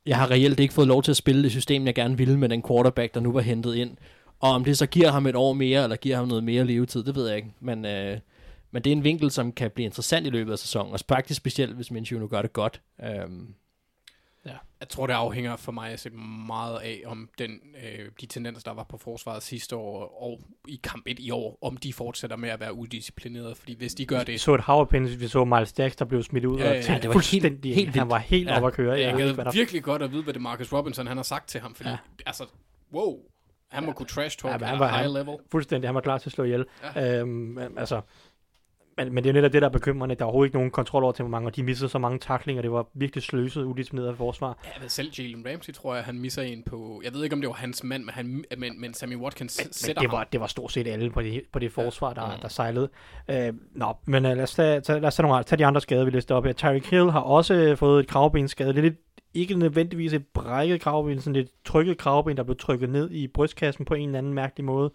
jeg har reelt ikke fået lov til at spille det system, jeg gerne ville med den quarterback, der nu var hentet ind. Og om det så giver ham et år mere, eller giver ham noget mere levetid, det ved jeg ikke. Men, øh, men det er en vinkel, som kan blive interessant i løbet af sæsonen, og faktisk specielt, hvis Minshew nu gør det godt. Øhm, Øhm, Jeg tror, det afhænger for mig at se meget af, om den, øh, de tendenser, der var på forsvaret sidste år og i kamp 1 i år, om de fortsætter med at være udisciplinerede. Fordi hvis de gør Vi det, så et hav vi så Miles Jacks, der blev smidt ud, Ja, og ja, tænkte ja, det var fuldstændig, helt- helt han var helt Ja. oppe at køre. jeg Jeg gad virkelig godt at vide, hvad det Marcus Robinson han har sagt til ham. Fordi, Ja. ja. altså, wow, han må kunne trash talk Ja, ja, han var- high han- level. fuldstændig, han var klar til at slå ihjel. Ja. Øhm, altså, men, men det er netop det, der er bekymrende. Der er overhovedet ikke nogen kontrol over temperament, og de missede så mange taklinger. Det var virkelig sløset, udisciplineret af forsvar. Ja, men selv Jalen Ramsey tror jeg, han misser en på... Jeg ved ikke, om det var hans mand, men, han, men, men Sammy Watkins Men sætter det ham. var, det var stort set alle på det, på det forsvar, der, Mm. der sejlede. Øh, nå, men øh, lad, os tage, tage, lad os tage, nogle, tage de andre skader, vi lister op her. Tyreek Hill har også øh, fået et kravbenskade. Det er lidt, ikke nødvendigvis et brækket kravben, sådan et trykket kravben, der blev trykket ned i brystkassen på en eller anden mærkelig måde.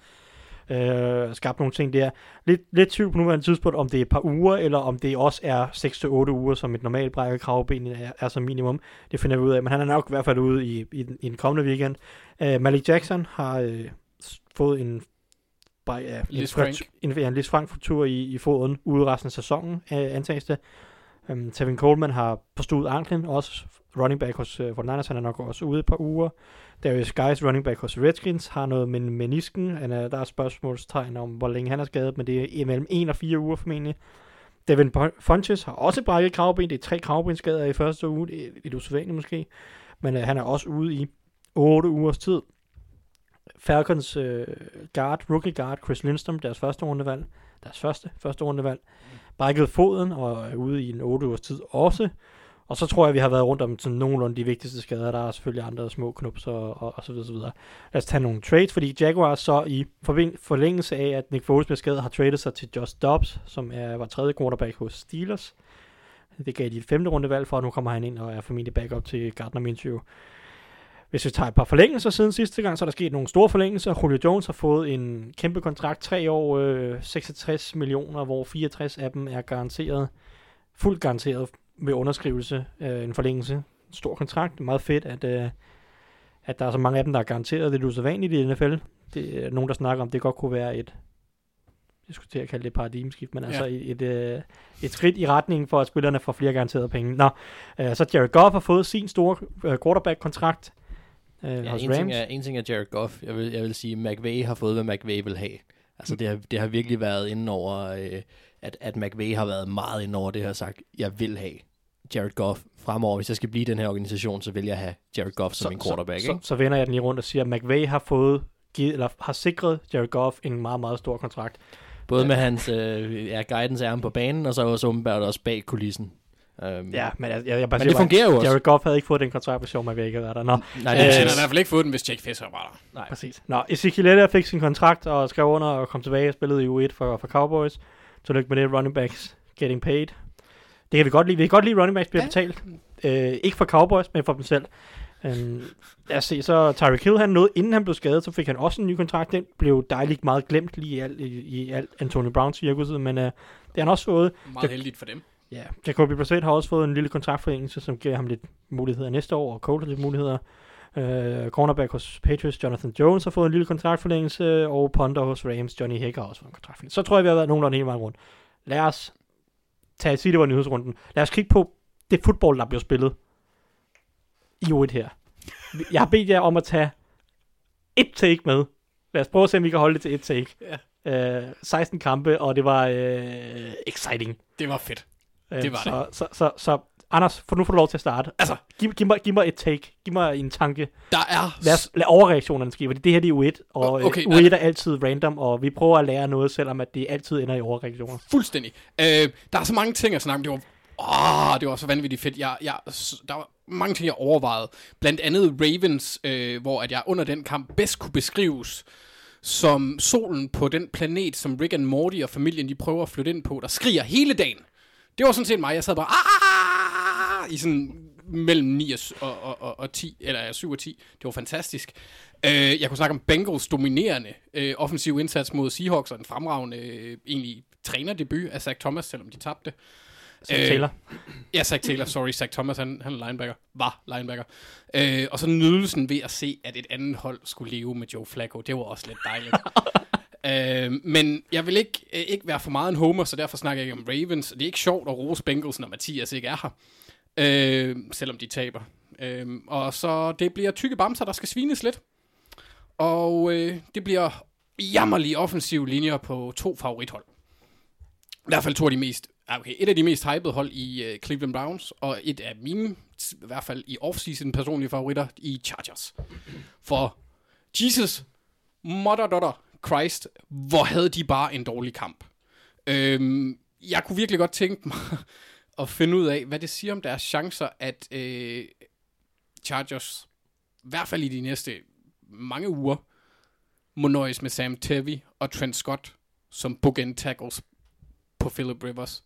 Øh, skabt nogle ting der. Lidt, lidt tvivl på nuværende tidspunkt, om det er et par uger, eller om det også er 6-8 uger, som et normalt brækket kravben er, er som minimum. Det finder vi ud af, men han er nok i hvert fald ude i, i, den, i den kommende weekend. Øh, Malik Jackson har øh, fået en bare, ja, en, fraktur- Frank. en, ja, en Lis Frank-fraktur i, i foden ude resten af sæsonen, øh, antages det. Um, Tevin Coleman har forstået anklen, også running back hos uh, 49ers, han er nok også ude et par uger. Darius Guys, running back hos Redskins, har noget med menisken. Han er, øh, der er spørgsmålstegn om, hvor længe han er skadet, men det er imellem 1 og 4 uger formentlig. Devin Funches har også brækket kravben. Det er tre kravbenskader i første uge. Det er lidt usædvanligt måske. Men øh, han er også ude i 8 ugers tid. Falcons øh, guard, rookie guard, Chris Lindstrom, deres første rundevalg, deres første første rundevalg, brækket foden og er ude i en 8 ugers tid også. Og så tror jeg, vi har været rundt om sådan nogenlunde de vigtigste skader. Der er selvfølgelig andre små knups og, og, og så videre, så videre. Lad os tage nogle trades, fordi Jaguars så i forlængelse af, at Nick Foles blev skadet, har tradet sig til Josh Dobbs, som er, var tredje quarterback hos Steelers. Det gav de et femte rundevalg for, og nu kommer han ind og er formentlig backup til Gardner Minshew. Hvis vi tager et par forlængelser siden sidste gang, så er der sket nogle store forlængelser. Julio Jones har fået en kæmpe kontrakt, tre år, øh, 66 millioner, hvor 64 af dem er garanteret, fuldt garanteret ved underskrivelse øh, en forlængelse. Stor kontrakt, meget fedt, at, øh, at der er så mange af dem, der er garanteret. Det er usædvanligt i NFL. Det er nogen, der snakker om, det godt kunne være et, jeg skulle til at kalde det et paradigmeskift, men ja. altså et, et, øh, et skridt i retningen for, at spillerne får flere garanterede penge. Nå, øh, så Jared Goff har fået sin store øh, quarterback-kontrakt øh, Ja, hos en, Rams. ting er, en ting er Jared Goff. Jeg vil, jeg vil sige, McVay har fået, hvad McVay vil have. Altså, det har, det har virkelig været inden over, øh, at, at McVay har været meget inden over det her sagt, jeg vil have Jared Goff fremover. Hvis jeg skal blive i den her organisation, så vil jeg have Jared Goff som min quarterback. Så, ikke? så, så vender jeg den lige rundt og siger, at McVay har fået givet, eller har sikret Jared Goff en meget, meget stor kontrakt. Både med hans øh, ja, guidance af ham på banen, og så også åbenbart også bag kulissen. Um, Ja, men jeg, jeg, jeg bare men siger det bare, fungerer jo også. Jared Goff havde ikke fået den kontrakt, hvis Sean McVay ikke havde været der. Nå, Nej, Øh, det er han har i hvert fald ikke fået den, hvis Jake Fisher var der. Nej. præcis. Nå, Ezekiel Elliott fik sin kontrakt og skrev under og kom tilbage og spillede i U1 for, for Cowboys. Tillykke med det, running backs getting paid. Det kan vi godt lide. Vi kan godt lide, at running backs bliver Ja. betalt. Øh, ikke for Cowboys, men for dem selv. Um, lad os se, så Tyreek Hill, han nåede, inden han blev skadet, så fik han også en ny kontrakt. Den blev dejligt meget glemt lige i alt, i, i alt Antonio Browns cirkuset, men uh, det har han også fået. Meget Det- heldigt for dem. Ja, Jacoby Brissett har også fået en lille kontraktforlængelse, som giver ham lidt muligheder næste år, og Cole lidt muligheder. Uh, cornerback hos Patriots, Jonathan Jones, har fået en lille kontraktforlængelse, og punter hos Rams, Johnny Hager har også fået en kontraktforlængelse. Så tror jeg, vi har været nogenlunde hele vejen rundt. Lad os tage sige, det var nyhedsrunden. Lad os kigge på det fodbold, der bliver spillet i U1 her. Jeg har bedt jer om at tage et take med. Lad os prøve at se, om vi kan holde det til et take. Ja. Uh, 16 kampe, og det var uh, exciting. Det var fedt. Øh, Det var så, Så, så, så, Anders, for nu får du lov til at starte. Altså, Giv, giv, mig, giv mig et take. Giv mig en tanke. der er... Lad, os, lad overreaktionerne ske, fordi det her det er U1, og Okay, nej. U1 er altid random, og vi prøver at lære noget, selvom at det altid ender i overreaktioner. Fuldstændig. Øh, der er så mange ting at snakke om. Det var, åh, det var så vanvittigt fedt. Jeg, jeg, der var mange ting, jeg overvejede. Blandt andet Ravens, øh, hvor at jeg under den kamp bedst kunne beskrives som solen på den planet, som Rick and Morty og familien de prøver at flytte ind på, der skriger hele dagen. Det var sådan set mig. Jeg sad bare "Ah!" I sådan mellem 9 og, og, og, og, og 10, eller 7 og 10. Det var fantastisk. Øh, jeg kunne snakke om Bengals dominerende øh, offensiv indsats mod Seahawks, og en fremragende øh, egentlig trænerdebut af Zach Thomas, selvom de tabte. Så Øh, Taylor. [laughs] Ja, Zach Taylor, sorry, Zach Thomas, han, han er linebacker, var linebacker. Øh, og så nydelsen ved at se, at et andet hold skulle leve med Joe Flacco, det var også lidt dejligt. [laughs] øh, men jeg vil ikke, øh, ikke være for meget en homer, så derfor snakker jeg ikke om Ravens. Det er ikke sjovt at rose Bengals, når Mathias ikke er her, øh, selvom de taber. Øh, og så det bliver tykke bamser, der skal svines lidt. Og øh, det bliver jammerlige offensive linjer på to favorithold. I hvert fald to af de mest, ah, okay, et af de mest hypede hold i øh, Cleveland Browns, og et af mine, i hvert fald i offseason personlige favoritter, i Chargers. For Jesus, mother daughter Christ, hvor havde de bare en dårlig kamp. Øhm, jeg kunne virkelig godt tænke mig at finde ud af, hvad det siger om deres chancer, at øh, Chargers, i hvert fald i de næste mange uger, må nøjes med Sam Tevy og Trent Scott som bookend tackles på Philip Rivers.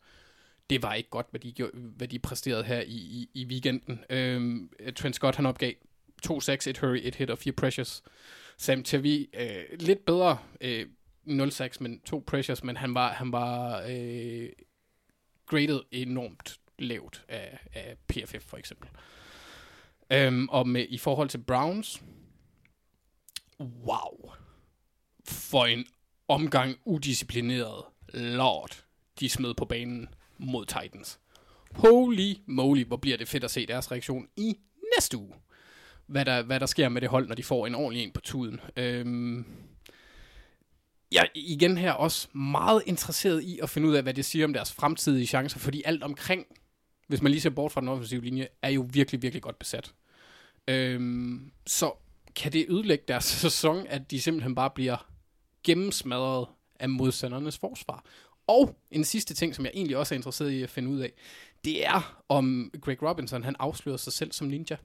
Det var ikke godt, hvad de, gjorde, hvad de præsterede her i, i, i weekenden. Øhm, Trent Scott, han opgav 2 6 et hurry, et hit og fire pressures. Sam Tevy, øh, lidt bedre, øh, 0 6 men to pressures, men han var, han var øh, graded enormt lavt af, af PFF for eksempel. Øhm, og med, i forhold til Browns, wow, for en omgang udisciplineret lort, de smed på banen mod Titans. Holy moly, hvor bliver det fedt at se deres reaktion i næste uge. Hvad der, hvad der sker med det hold, når de får en ordentlig en på tuden. Øhm, jeg igen her også meget interesseret i at finde ud af, hvad det siger om deres fremtidige chancer, fordi alt omkring, hvis man lige ser bort fra den offensive linje, er jo virkelig, virkelig godt besat. Øhm, så kan det ødelægge deres [laughs] sæson, at de simpelthen bare bliver gennemsmadret af modstandernes forsvar. Og en sidste ting, som jeg egentlig også er interesseret i at finde ud af, det er, om Greg Robinson han afslører sig selv som ninja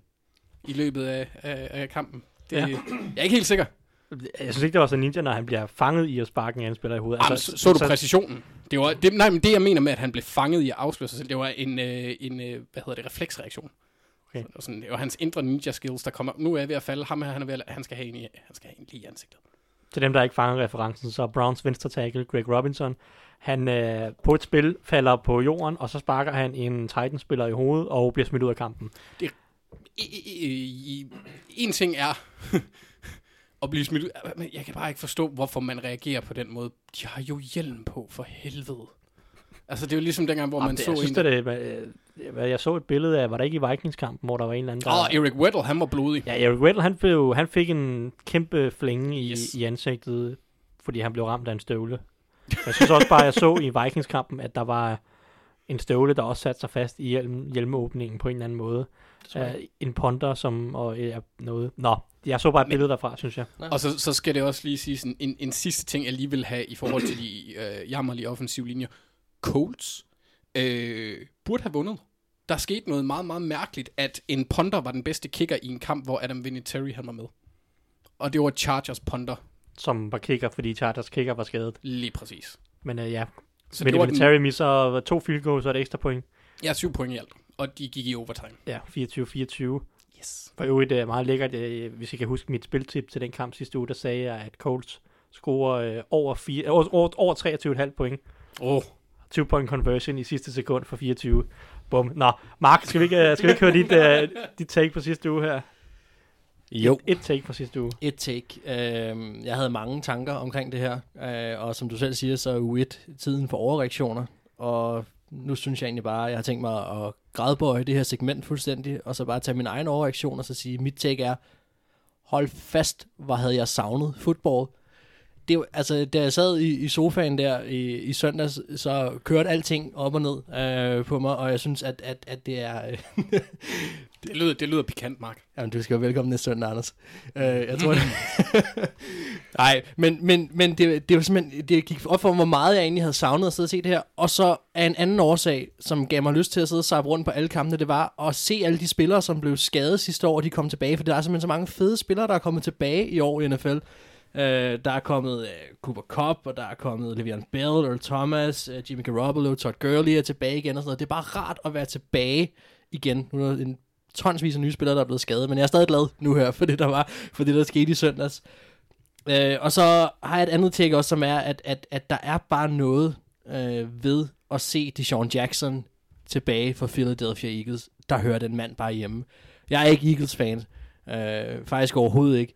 i løbet af, af, af kampen. Det, ja. Jeg er ikke helt sikker. Jeg synes ikke, det var så ninja, når han bliver fanget i at sparke en anden spiller i hovedet. Jamen, så, så du præcisionen. Det var, det, nej, men det jeg mener med, at han blev fanget i at afsløre sig selv, det var en, øh, en øh, hvad hedder det, refleksreaktion. Okay. Så, sådan, det var hans indre ninja skills, der kommer. Nu er jeg ved at falde. Ham her, han, er ved at, han skal have en, i, han skal have en lige i ansigtet. Til dem, der ikke fanger referencen, så Browns venstre tackle, Greg Robinson, han øh, på et spil falder på jorden, og så sparker han en Titans-spiller i hovedet og bliver smidt ud af kampen. I, i, i, en ting er [laughs] at blive smidt ud. Men jeg kan bare ikke forstå, hvorfor man reagerer på den måde. De har jo hjelm på, for helvede. Altså, det er jo ligesom dengang, hvor man det, så jeg synes, en... at det, hvad, jeg så et billede af, var der ikke i Vikings-kampen, hvor der var en eller anden, der... Åh, oh, Eric Weddle, han var blodig. Ja, Eric Weddle, han, blev, han fik en kæmpe flænge i, Yes. i ansigtet, fordi han blev ramt af en støvle. Jeg synes også bare, jeg så i Vikings-kampen, at der var en støvle, der også satte sig fast i hjelm, hjelmeåbningen på en eller anden måde. Uh, en ponder, som og ja, noget. Nå, jeg så bare et Men- billede derfra, synes jeg. Og så, så skal det også lige sige sådan, en, en sidste ting, jeg lige vil have i forhold til de øh, jammerlige offensive linjer. Colts øh, burde have vundet. Der skete noget meget, meget mærkeligt, at en punter var den bedste kicker i en kamp, hvor Adam Vinatieri han var med. Og det var Chargers punter, Som var kicker, fordi Chargers kicker var skadet. lige præcis. Men uh, ja, Så så det var den, misser to field goals og et ekstra point. ja, syv point i alt, og de gik i overtime. Ja, 24-24. Yes. For øvrigt er meget lækkert, øh, hvis I kan huske mit spiltip til den kamp sidste uge, der sagde jeg, at Colts scorer øh, over, fire, øh, over, over, over 23,5 point. Åh, oh, 2 point conversion i sidste sekund for 24. Bum. Nå, Mark, skal vi ikke, øh, skal vi ikke høre dit, uh, [laughs] dit take på sidste uge her? Jo. Et, et take på sidste uge. Et take. Øh, jeg havde mange tanker omkring det her, øh, og som du selv siger, så er u 1 tiden for overreaktioner, og nu synes jeg egentlig bare, at jeg har tænkt mig at grædbøje det her segment fuldstændig, og så bare tage min egen overreaktion og så sige, mit take er, hold fast, hvor havde jeg savnet fodbold. Det, altså, da jeg sad i, i sofaen der i, i søndags, så kørte alting op og ned øh, på mig, og jeg synes, at, at, at det er... [laughs] Øh, Øh, det, lyder, det lyder pikant, Mark. Jamen, du skal være velkommen næste søndag, Anders. Uh, jeg tror, [laughs] det... Nej, men, men, men det, det var simpelthen, det gik op for hvor meget jeg egentlig havde savnet at sidde og se det her. Og så er en anden årsag, som gav mig lyst til at sidde og sejre rundt på alle kampene, det var at se alle de spillere, som blev skadet sidste år, de kom tilbage. For der er simpelthen så mange fede spillere, der er kommet tilbage i år i NFL. Uh, der er kommet uh, Cooper Cup, og der er kommet Le'Veon Bell, Earl Thomas, uh, Jimmy Garoppolo, Todd Gurley er tilbage igen og sådan noget. Det er bare rart at være tilbage igen. Nu er der en tonsvis af nye spillere, der er blevet skadet, men jeg er stadig glad nu her for det, der var, for det, der skete i søndags. Øh, og så har jeg et andet tjek også, som er, at, at, at der er bare noget øh, ved at se Deshaun Jackson tilbage for Philadelphia Eagles, der hører den mand bare hjemme. Jeg er ikke Eagles-fan, øh, faktisk overhovedet ikke.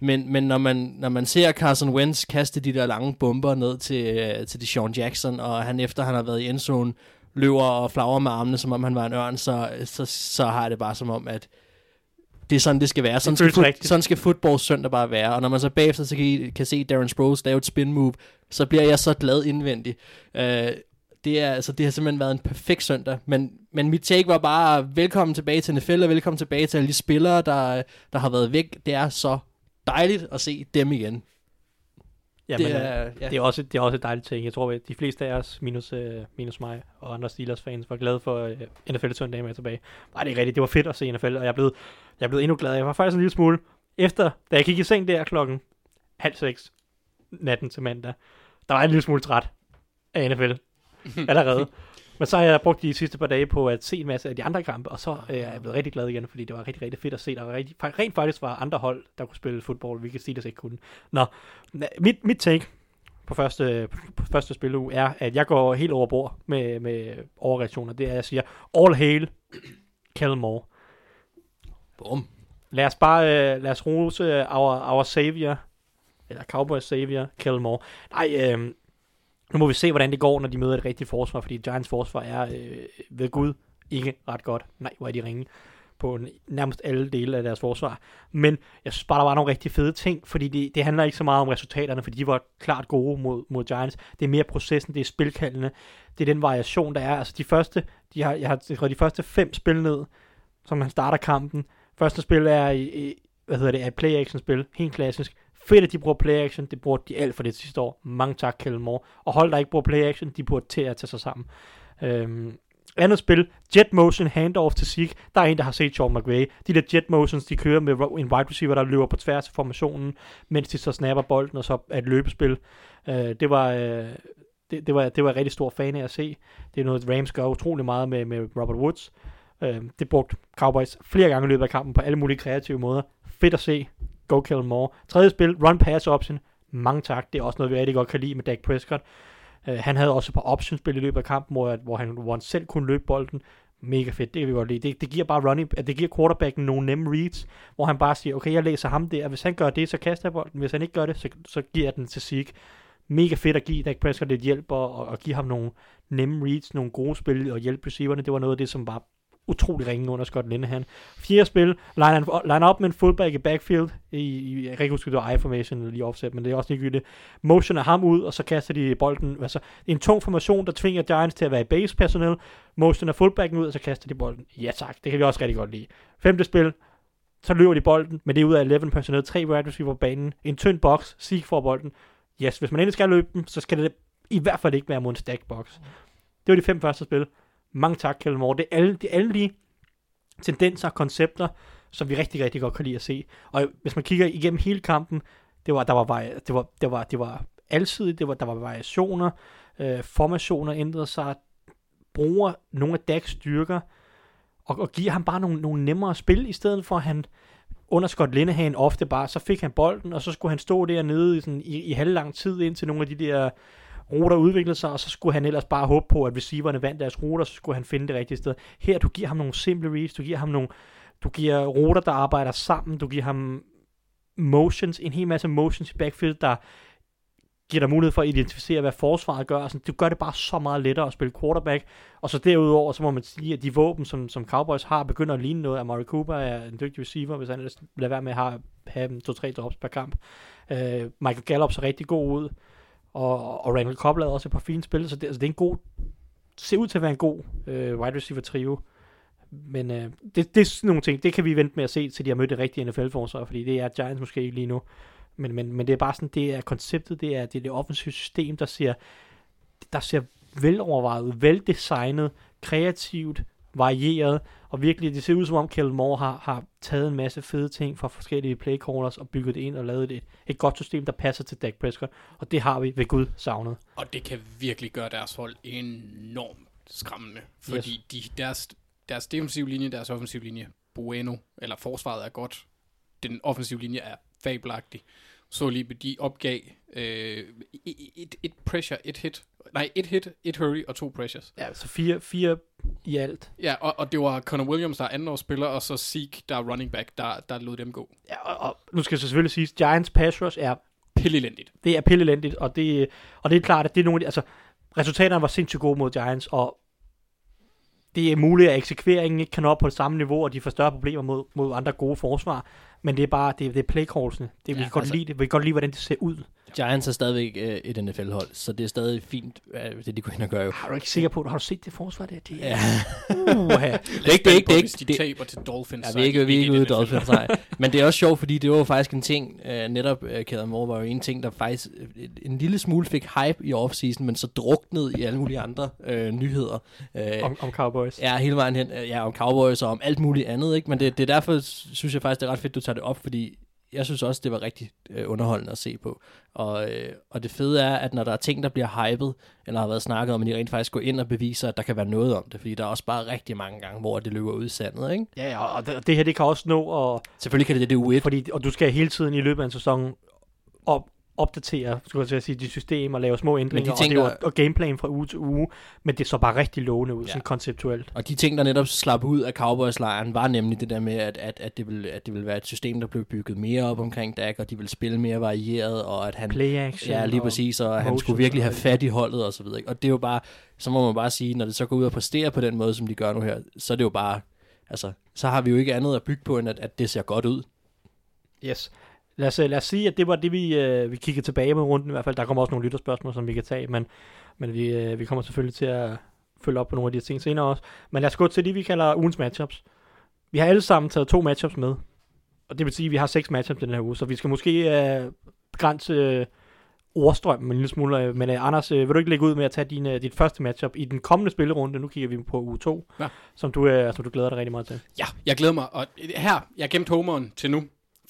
Men, men når, man, når man ser Carson Wentz kaste de der lange bomber ned til, øh, til Deshaun Jackson, og han efter han har været i endzone, løber og flagrer med armene, som om han var en ørn, så, så, så har jeg det bare som om, at det er sådan, det skal være. Sådan, skal, fut, sådan skal football søndag bare være. Og når man så bagefter så kan, kan se Darren Sproles lave et spin move, så bliver jeg så glad indvendigt. Øh, det, er, altså, det har simpelthen været en perfekt søndag. Men, men mit take var bare, velkommen tilbage til NFL, og velkommen tilbage til alle de spillere, der, der har været væk. Det er så dejligt at se dem igen. Jamen, det det, er, er, ja. det, er også, det er også et dejligt ting. Jeg tror, at de fleste af os, minus, øh, minus mig og andre Steelers-fans, var glade for øh, NFL søndag med tilbage. Nej, det er rigtigt. Det var fedt at se NFL, og jeg er blevet, jeg er blevet endnu gladere. Jeg var faktisk en lille smule efter, da jeg gik i seng der klokken halv seks natten til mandag, der var jeg en lille smule træt af NFL [laughs] allerede. Men så har jeg brugt de sidste par dage på at se en masse af de andre kampe, og så øh, er jeg blevet rigtig glad igen, fordi det var rigtig, rigtig fedt at se. Der var rigtig, rent faktisk var andre hold, der kunne spille fodbold, hvilket Steelers ikke kunne. Nå, mit, mit take på første, på første spiluge er, at jeg går helt over bord med, med overreaktioner. Det er, at jeg siger, all hail Kellen Moore. Bum. Lad os bare, øh, lad os rose our, our savior, eller Cowboys savior, Kellen Moore. Nej, øh, nu må vi se, hvordan det går, når de møder et rigtigt forsvar, fordi Giants forsvar er øh, ved Gud ikke ret godt. Nej, hvor er de ringe på nærmest alle dele af deres forsvar. Men jeg synes bare, der var nogle rigtig fede ting, fordi det, det handler ikke så meget om resultaterne, fordi de var klart gode mod, mod Giants. Det er mere processen, det er spilkaldene, det er den variation, der er. Altså de første, de har, jeg har skrevet de første fem spil ned, som han starter kampen. Første spil er i, i hvad hedder det, er et play-action spil, helt klassisk. Fedt, at de bruger play-action, det brugte de alt for det sidste år. Mange tak, Kellen Moore. Og hold der ikke bruger play-action, de burde til at tage sig sammen. Øhm, andet spil, Jet Motion Handoff til Zeke. Der er en, der har set Sean McVay. De der Jet Motions, de kører med en wide receiver, der løber på tværs af formationen, mens de så snapper bolden, og så er et løbespil. Øh, det var... Øh, det, det, var, det var jeg rigtig stor fan af at se. Det er noget, Rams gør utrolig meget med, med Robert Woods. Øh, det brugte Cowboys flere gange i løbet af kampen på alle mulige kreative måder. Fedt at se. Go kill more. Tredje spil, run pass option. Mange tak. Det er også noget, vi rigtig godt kan lide med Dak Prescott. Uh, han havde også på optionspil i løbet af kampen, hvor, hvor han, hvor han selv kunne løbe bolden. Mega fedt, det kan vi godt lide. Det, det giver bare running, det giver quarterbacken nogle nemme reads, hvor han bare siger, okay, jeg læser ham der, hvis han gør det, så kaster jeg bolden. Hvis han ikke gør det, så, så giver jeg den til Zeke. Mega fedt at give Dak Prescott lidt hjælp og, og, og give ham nogle nemme reads, nogle gode spil og hjælpe receiverne. Det var noget af det, som var utrolig ringe under Scott Linehan. Fjerde spil, line, line op med en fullback i backfield. I, i, jeg kan ikke huske, det var I-formation eller lige offset, men det er også ligegyldigt. Motion er ham ud, og så kaster de bolden. Altså, det er en tung formation, der tvinger Giants til at være i base personel. Motion er fullbacken ud, og så kaster de bolden. Ja tak, det kan vi også rigtig godt lide. Femte spil, så løber de bolden, men det er ud af 11 personel, tre wide receiver på banen, en tynd boks, Sieg for bolden. Yes, hvis man endelig skal løbe dem, så skal det i hvert fald ikke være mod en stack box. Det var de fem første spil. Mange tak, Kjell Moore. Det er alle, det er alle de tendenser og koncepter, som vi rigtig, rigtig godt kan lide at se. Og hvis man kigger igennem hele kampen, det var, der var, det var, det var, det var alsidigt, det var, der var variationer, øh, formationer ændrede sig, bruger nogle af Dags styrker, og, og giver ham bare nogle, nogle nemmere spil, i stedet for at han under Scott Linehan ofte bare, så fik han bolden, og så skulle han stå dernede i, sådan, i, i halvlang tid, indtil nogle af de der ruter udviklede sig, og så skulle han ellers bare håbe på, at receiverne vandt deres ruter, så skulle han finde det rigtige sted. Her, du giver ham nogle simple reads, du giver ham nogle, du giver ruter, der arbejder sammen, du giver ham motions, en hel masse motions i backfield, der giver dig mulighed for at identificere, hvad forsvaret gør. Altså, du gør det bare så meget lettere at spille quarterback. Og så derudover, så må man sige, at de våben, som, som Cowboys har, begynder at ligne noget. Amari Cooper er en dygtig receiver, hvis han ellers lader være med at have, have to-tre drops per kamp. Uh, Michael Gallup ser rigtig god ud og, og Randall Cobb lavede også et par fine spil, så det, altså det er en god, ser ud til at være en god øh, wide receiver trio. Men øh, det, det er sådan nogle ting, det kan vi vente med at se, til de har mødt det rigtige NFL-forsvar, fordi det er Giants måske ikke lige nu. Men, men, men det er bare sådan, det er konceptet, det er det, er det offensive system, der ser, der ser velovervejet, veldesignet, kreativt, varieret, og virkelig, det ser ud som om Kjell Moore har, har taget en masse fede ting fra forskellige playcallers og bygget det ind og lavet et, et godt system, der passer til Dak Prescott, og det har vi ved Gud savnet. Og det kan virkelig gøre deres hold enormt skræmmende, fordi yes. de, deres, deres defensive linje, deres offensive linje, bueno, eller forsvaret er godt, den offensive linje er fabelagtig. Så lige, de opgav øh, et, et pressure, et hit Nej, et hit, et hurry og to pressures. Ja, så fire, fire i alt. Ja, og, og det var Connor Williams, der er andenårsspiller, og så Zeke, der er running back, der, der lod dem gå. Ja, og, og nu skal jeg selvfølgelig sige, Giants pass rush er... Pillelendigt. Det er pillelendigt, og det, og det er klart, at det er nogle af de, altså, resultaterne var sindssygt gode mod Giants, og det er muligt, at eksekveringen ikke kan op på det samme niveau, og de får større problemer mod, mod andre gode forsvar. Men det er bare, det, det er playcallsene. Det, vi, ja, kan godt altså, lide det. vi kan godt lide, hvordan det ser ud. Giants er stadigvæk øh, et NFL-hold, så det er stadig fint, øh, det de går ind og gør jo. Har du ikke sikker på, har du set det forsvar der? Det, ja. uh, [laughs] det er ikke, det er ikke, det er ikke, de taber til Dolphins. Ja, vi er ikke, vi er ikke ude i Dolphins, nej. [laughs] Men det er også sjovt, fordi det var faktisk en ting, uh, netop uh, Kæder Moore var jo en ting, der faktisk uh, en lille smule fik hype i offseason, men så druknede i alle mulige andre uh, nyheder. Om, om Cowboys. Ja, hele vejen hen. Ja, om Cowboys og om alt muligt andet, ikke? Men det, det er derfor, synes jeg faktisk, det er ret fedt, du tager det op, fordi jeg synes også, det var rigtig øh, underholdende at se på. Og, øh, og det fede er, at når der er ting, der bliver hypet, eller har været snakket om, at de rent faktisk går ind og beviser, at der kan være noget om det. Fordi der er også bare rigtig mange gange, hvor det løber ud i sandet, ikke? Ja, og det, det her, det kan også nå at... Selvfølgelig kan det det, det er Fordi, og du skal hele tiden i løbet af en sæson op, opdatere, skulle jeg sige, de systemer, lave små ændringer, tænker- og, det var, og gameplayen fra uge til uge, men det så bare rigtig lovende ud, ja. sådan konceptuelt. Og de ting, der netop slap ud af Cowboys-lejren, var nemlig det der med, at, at, at, det ville, at det ville være et system, der blev bygget mere op omkring Dak, og de ville spille mere varieret, og at han... Play action. Ja, lige og- præcis, og han motion skulle virkelig og have fat i holdet og så videre. ikke? Og det er jo bare, så må man bare sige, når det så går ud og præsterer på den måde, som de gør nu her, så er det jo bare, altså, så har vi jo ikke andet at bygge på, end at, at det ser godt ud. Yes. Lad os, øh, lad os sige, at det var det, vi, øh, vi kiggede tilbage med runden i hvert fald. Der kommer også nogle lytterspørgsmål, som vi kan tage, men, men vi, øh, vi kommer selvfølgelig til at følge op på nogle af de her ting senere også. Men lad os gå til det, vi kalder ugens matchups. Vi har alle sammen taget to matchups med, og det vil sige, at vi har seks matchups den her uge, så vi skal måske øh, begrænse øh, ordstrømmen en lille smule. Men øh, Anders, øh, vil du ikke lægge ud med at tage din, øh, dit første matchup i den kommende spillerunde? Nu kigger vi på uge 2, Ja. som, du, øh, som du glæder dig rigtig meget til. Ja, jeg glæder mig. Og her, jeg har gemt homeren til nu.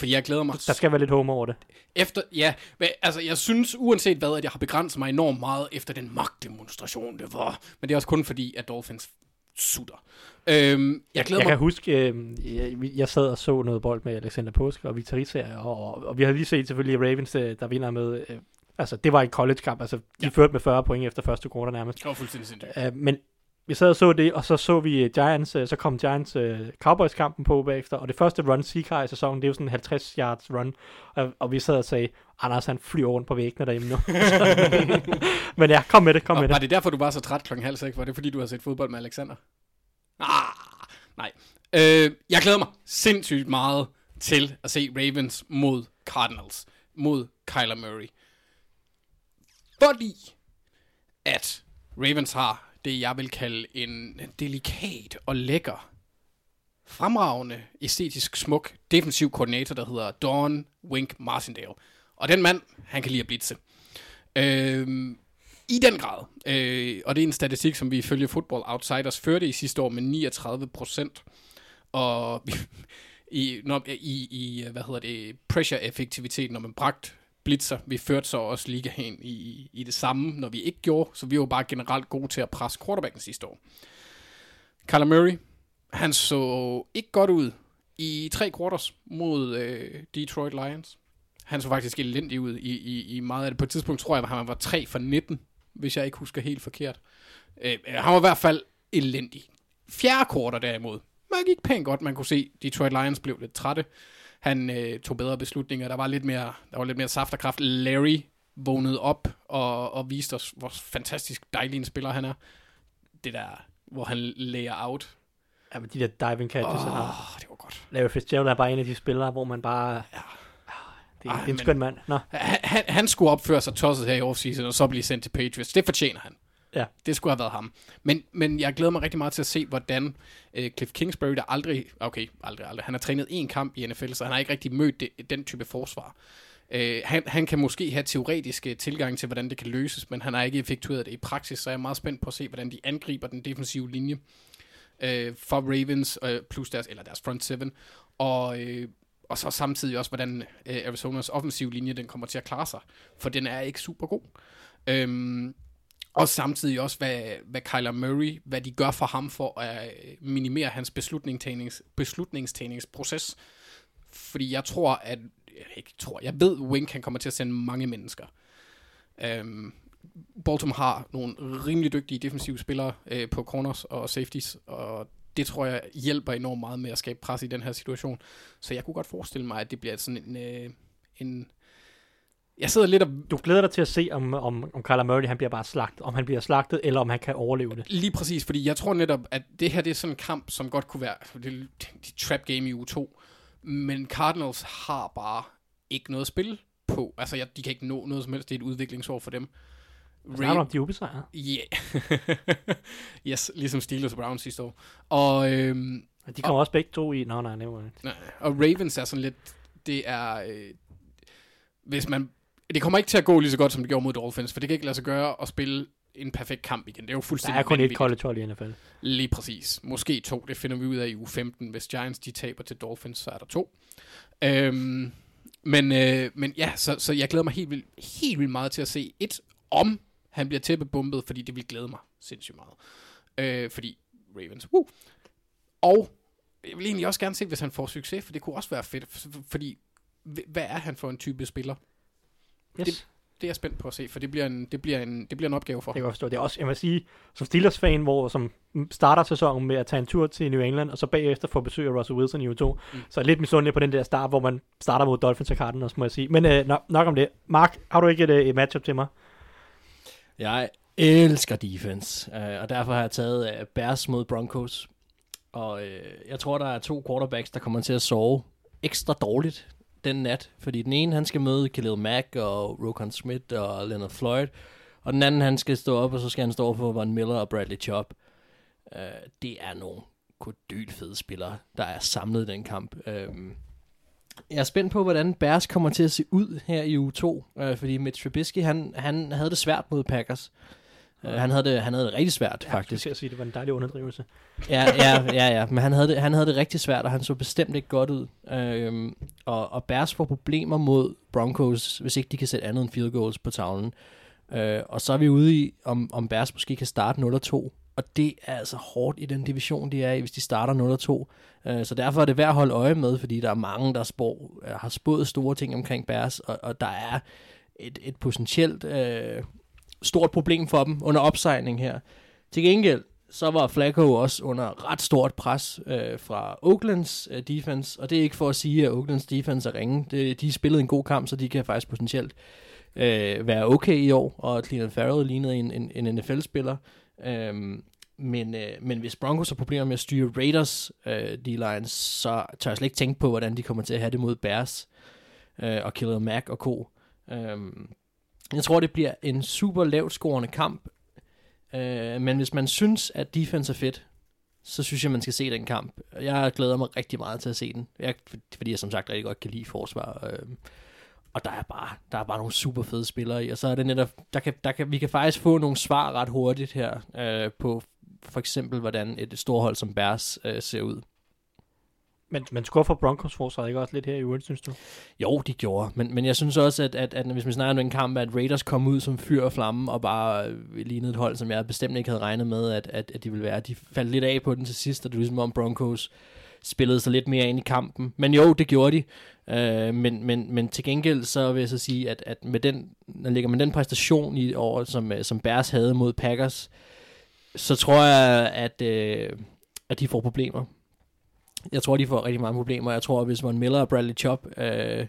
Fordi jeg glæder mig Der skal være lidt home over det. Efter, ja, altså jeg synes uanset hvad, at jeg har begrænset mig enormt meget efter den magtdemonstration, det var. Men det er også kun fordi, at Dolphins sutter. Øhm, jeg glæder jeg mig... kan huske, øh, jeg, jeg sad og så noget bold med Alexander Påske og Rizzager, og, og, og vi havde lige set selvfølgelig Ravens, øh, der vinder med, øh, altså det var en college-kamp, altså de Ja. førte med 40 point efter første quarter nærmest. Det var fuldstændig sindssygt. Uh, men vi sad og så det, og så så vi øh, Giants, øh, så kom Giants uh, Cowboys-kampen på bagefter, og det første run, Zeke har i sæsonen, det er jo sådan en 50 yards run, og, og vi sad og sagde, Anders han flyver rundt på væggene derhjemme nu. [laughs] men ja, kom med det, kom Og med var det. det derfor, du var så træt klokken halv seks? Var det fordi, du har set fodbold med Alexander? Ah, nej. Øh, jeg glæder mig sindssygt meget til at se Ravens mod Cardinals. Mod Kyler Murray. Fordi at Ravens har det, jeg vil kalde en delikat og lækker, fremragende, æstetisk smuk, defensiv koordinator, der hedder Dawn Wink Martindale. Og den mand, han kan lide at blitse. Øhm, I den grad. Øh, og det er en statistik, som vi ifølge Football Outsiders førte i sidste år med 39 procent. Og [laughs] i, når, i, i, hvad hedder det, pressure-effektivitet, når man bragt blitzer. Vi førte så også ligaen i, i det samme, når vi ikke gjorde. Så vi var bare generelt gode til at presse quarterbacken sidste år. Kyler Murray, han så ikke godt ud i tre quarters mod øh, Detroit Lions. Han så faktisk elendig ud i, i, i meget af det. På et tidspunkt tror jeg, at han var 3 for 19, hvis jeg ikke husker helt forkert. Øh, øh, han var i hvert fald elendig. Fjerde quarter derimod, man gik pænt godt. Man kunne se, Detroit Lions blev lidt trætte. Han øh, tog bedre beslutninger. Der var lidt mere, der var lidt mere saft og kraft. Larry vågnede op og, og viste os, hvor fantastisk dejlig en spiller han er. Det der, hvor han layer out. Ja, men de der diving catches, oh. han har. det var godt. Larry Fitzgerald er bare en af de spillere, hvor man bare... Ja. Det, Ej, det er en skøn mand. Nå, Han, han, han skulle opføre sig tosset her i offseason, og så blive sendt til Patriots. Det fortjener han. Ja. Det skulle have været ham. Men, men jeg glæder mig rigtig meget til at se, hvordan øh, Cliff Kingsbury, der aldrig, okay, aldrig, aldrig, han har trænet én kamp i NFL, så han har ikke rigtig mødt det, den type forsvar. Øh, han, han kan måske have teoretiske tilgang til, hvordan det kan løses, men han har ikke effektueret det i praksis, så jeg er meget spændt på at se, hvordan de angriber den defensive linje øh, for Ravens, øh, plus deres, eller deres front seven, og, øh, og så samtidig også, hvordan øh, Arizonas offensiv linje, den kommer til at klare sig, for den er ikke super god. Øhm, og samtidig også, hvad, hvad Kyler Murray, hvad de gør for ham for at øh, minimere hans beslutningstagnings, beslutningstagningsproces. Fordi jeg tror, at, jeg ikke tror, jeg ved, Wink han kommer til at sende mange mennesker. Øhm, Baltimore har nogle rimelig dygtige defensive spillere øh, på corners og safeties, og det tror jeg hjælper enormt meget med at skabe pres i den her situation. Så jeg kunne godt forestille mig, at det bliver sådan en... Øh, en jeg sidder lidt og du glæder dig til at se, om, om, om Kyler Murray han bliver bare slagtet. Om han bliver slagtet, eller om han kan overleve det. Lige præcis, fordi jeg tror netop, at det her det er sådan en kamp, som godt kunne være det, det trap game i uge 2. Men Cardinals har bare ikke noget at spille på. Altså, jeg, de kan ikke nå noget som helst. Det er et udviklingsår for dem. Så er om de er ubesejret. Yeah. yes, ligesom Steelers og Browns sidste år. Og, øhm, De kommer også begge to i... Nå, nej, nej, nej. nej, og Ravens er sådan lidt... Det er... Øh, hvis man... Det kommer ikke til at gå lige så godt, som det gjorde mod Dolphins, for det kan ikke lade sig gøre at spille en perfekt kamp igen. Det er jo Der fuldstændig er kun et college hold i NFL. Lige præcis. Måske to. Det finder vi ud af i uge 15. Hvis Giants de taber til Dolphins, så er der to. Øhm, men, øh, men ja, så, så jeg glæder mig helt vildt, helt vildt meget til at se et, om han bliver tæppebumpet, fordi det vil glæde mig sindssygt meget. Øh, fordi Ravens, woo. Og jeg vil egentlig også gerne se, hvis han får succes, for det kunne også være fedt, fordi hvad er han for en type spiller? Yes. Det- Det er jeg spændt på at se, for det bliver en, det bliver en, det bliver en opgave for Det kan jeg godt forstå. Det er også, jeg vil sige, som Steelers-fan, hvor som starter sæsonen med at tage en tur til New England, og så bagefter få besøg af Russell Wilson i U2, mm. så er lidt misundelig på den der start, hvor man starter mod Dolphins og Cardinals, må jeg sige. Men øh, nok, nok om det. Mark, har du ikke et, øh, et matchup til mig? Jeg elsker defense, øh, og derfor har jeg taget øh, Bears mod Broncos. Og øh, jeg tror, der er to quarterbacks, der kommer til at sove ekstra dårligt den nat. Fordi den ene, han skal møde Khalil Mack og Rokon Smith og Leonard Floyd. Og den anden, han skal stå op, og så skal han stå for Von Miller og Bradley Chubb. Øh, det er nogle kodylfede spillere, der er samlet i den kamp. Øh, jeg er spændt på, hvordan Bears kommer til at se ud her i uge 2, øh, fordi Mitch Trubisky, han, han havde det svært mod Packers. Uh, han, havde det, han havde det rigtig svært, Ja, faktisk. Jeg sige, det var en dejlig underdrivelse. Ja, ja, ja, ja. Men han havde, det, han havde det rigtig svært, og han så bestemt ikke godt ud. Øhm, og, og Bears får problemer mod Broncos, hvis ikke de kan sætte andet end field goals på tavlen. Øh, og så er vi ude i, om, om Bears måske kan starte 0-2. Og det er altså hårdt i den division, de er i, hvis de starter 0-2. Øh, så derfor er det værd at holde øje med, fordi der er mange, der spår, har spået store ting omkring Bears, og, og der er et, et potentielt øh, stort problem for dem under opsejling her. Til gengæld, så var Flacco også under ret stort pres øh, fra Oaklands øh, defense, og det er ikke for at sige, at Oaklands defense er ringe. Det, de spillede en god kamp, så de kan faktisk potentielt øh, være okay i år, og Cleveland Farrell lignede en, en, en NFL-spiller. Øh, men, øh, men hvis Broncos har problemer med at styre Raiders øh, D-line, så tør jeg slet ikke tænke på, hvordan de kommer til at have det mod Bears øh, og Khalil Mack og co. Øh, jeg tror, det bliver en super lavt scorende kamp, øh, men hvis man synes, at defense er fedt, så synes jeg, man skal se den kamp. Jeg glæder mig rigtig meget til at se den, jeg, fordi jeg som sagt rigtig godt kan lide forsvar. Øh, og der er bare der er bare nogle super fede spillere i, og så er det netop, der kan, der kan, vi kan faktisk få nogle svar ret hurtigt her øh, på for eksempel, hvordan et storhold som Bærs øh, ser ud. Men, men skuffer Broncos forsvaret ikke også lidt her i øvrigt, synes du? Jo, de gjorde, men, men jeg synes også, at, at, at hvis vi snakker om en kamp, at Raiders kom ud som fyr og flamme, og bare øh, lignede et hold, som jeg bestemt ikke havde regnet med, at, at, at de ville være. De faldt lidt af på den til sidst, og det var ligesom om Broncos spillede sig lidt mere ind i kampen. Men jo, det gjorde de. Øh, men, men, men til gengæld så vil jeg så sige, at, at med den, når ligger man den præstation i år, som, øh, som Bears havde mod Packers, så tror jeg, at, øh, at de får problemer. Jeg tror, de får rigtig mange problemer. Jeg tror, at hvis Von Miller og Bradley Chubb, øh,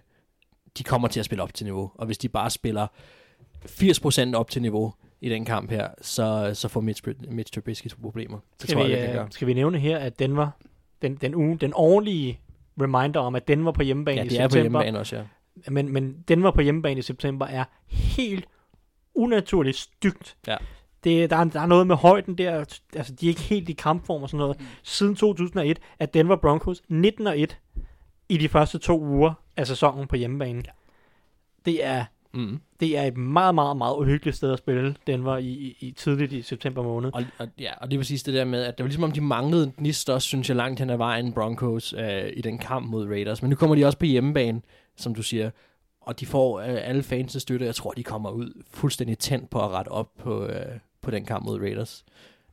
de kommer til at spille op til niveau. Og hvis de bare spiller 80% op til niveau i den kamp her, så, så får Mitch, Mitch Trubisky problemer. Det Skal tror vi, jeg, det øh, skal vi nævne her, at Denver, den, den, uge, den årlige reminder om, at Denver på hjemmebane Ja, i de er på september, hjemmebane også, ja. men, men Denver på hjemmebane i september er helt unaturligt stygt. Ja. Det, der, er, der er noget med højden der, altså de er ikke helt i kampform og sådan noget. Siden 2001 er Denver Broncos 19 og 1 i de første to uger af sæsonen på hjemmebane. Ja. Det er Mm. det er et meget, meget, meget uhyggeligt sted at spille Denver i, i, i tidligt i september måned. Og, og, ja, og det er præcis det der med, at det var ligesom om de manglede gnist også, synes jeg, langt hen ad vejen Broncos øh, i den kamp mod Raiders. Men nu kommer de også på hjemmebane, som du siger, og de får øh, alle fans støtte. Jeg tror, de kommer ud fuldstændig tændt på at rette op på, øh, på den kamp mod Raiders.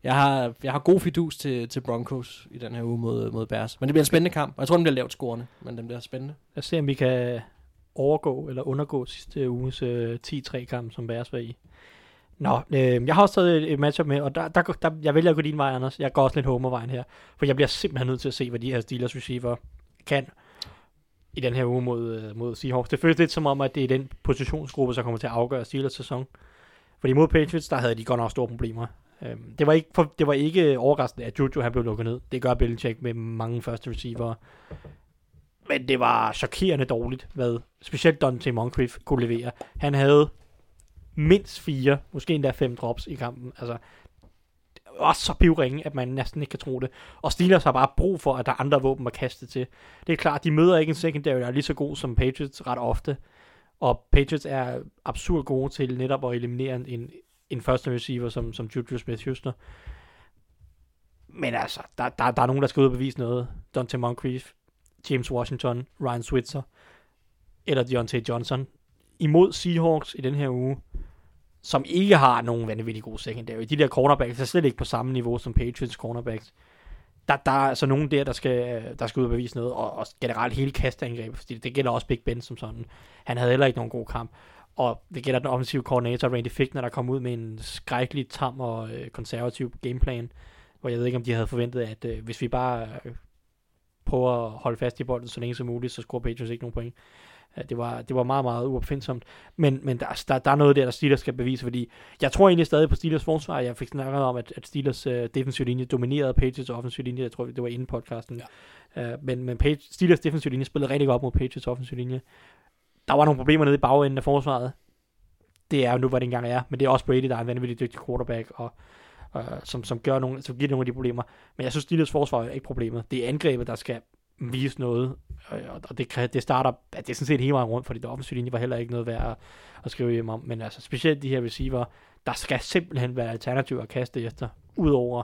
Jeg har, jeg har god fidus til, til Broncos i den her uge mod, mod Bears. Men det bliver en spændende kamp, og jeg tror, den bliver lavt scorende, men den bliver spændende. Lad os se, om vi kan overgå eller undergå sidste uges øh, 10-3 kamp, som Bears var i. Nå, øh, jeg har også taget et, et matchup med, og der, der, der, jeg vælger at gå din vej, Anders. Jeg går også lidt homervejen her, for jeg bliver simpelthen nødt til at se, hvad de her Steelers receiver kan i den her uge mod, øh, mod Seahawks. Det føles lidt som om, at det er den positionsgruppe, der kommer til at afgøre Steelers sæson. Fordi mod Patriots, der havde de godt nok store problemer. Øhm, det, var ikke, for, det var ikke overraskende, at Juju han blev lukket ned. Det gør Belichick med mange første receiver. Men det var chokerende dårligt, hvad specielt Dante Moncrief kunne levere. Han havde mindst fire, måske endda fem drops i kampen. Altså, det var også så pivringe, at man næsten ikke kan tro det. Og Steelers har bare brug for, at der er andre våben at kaste til. Det er klart, de møder ikke en secondary, der er lige så god som Patriots ret ofte. Og Patriots er absurd gode til netop at eliminere en, en første receiver som, som Juju Smith-Schuster. Men altså, der, der, der er nogen, der skal ud og bevise noget. Dante Moncrief, James Washington, Ryan Switzer eller Deontay Johnson imod Seahawks i den her uge, som ikke har nogen vanvittig gode secondary. De der cornerbacks er slet ikke på samme niveau som Patriots cornerbacks. Der, der er altså nogen der, der skal, øh, der skal ud og bevise noget, og, og generelt hele kastangrebet, fordi det gælder også Big Ben som sådan. Han havde heller ikke nogen god kamp. og det gælder den offensive koordinator Randy Fickner, der kom ud med en skrækkelig tam og øh, konservativ gameplan, hvor jeg ved ikke, om de havde forventet, at øh, hvis vi bare øh, prøver at holde fast i bolden så længe som muligt, så scorer Patriots ikke nogen point. Øh, Det var, det var meget, meget uopfindsomt. Men, men der, der, der er noget der, der Steelers skal bevise, fordi jeg tror egentlig stadig på Steelers forsvar. Jeg fik snakket om, at, at Steelers uh, defensive linje dominerede Patriots offensive linje. Jeg tror, det var inden podcasten. Ja. Uh, men men Page, Steelers defensive linje spillede rigtig godt mod Patriots offensive linje. Der var nogle problemer nede i bagenden af forsvaret. Det er jo nu, hvad det engang er. Men det er også Brady, der er en vanvittig dygtig quarterback, og, uh, som, som, gør nogle, som giver nogle af de problemer. Men jeg synes, Steelers forsvar er ikke problemet. Det er angrebet, der skal vise noget, og det, kan- det starter, ja, det er sådan set hele vejen rundt, fordi det offensive linje var heller ikke noget værd at, at skrive hjem om, men altså specielt de her receiver, der skal simpelthen være alternativer at kaste efter, udover,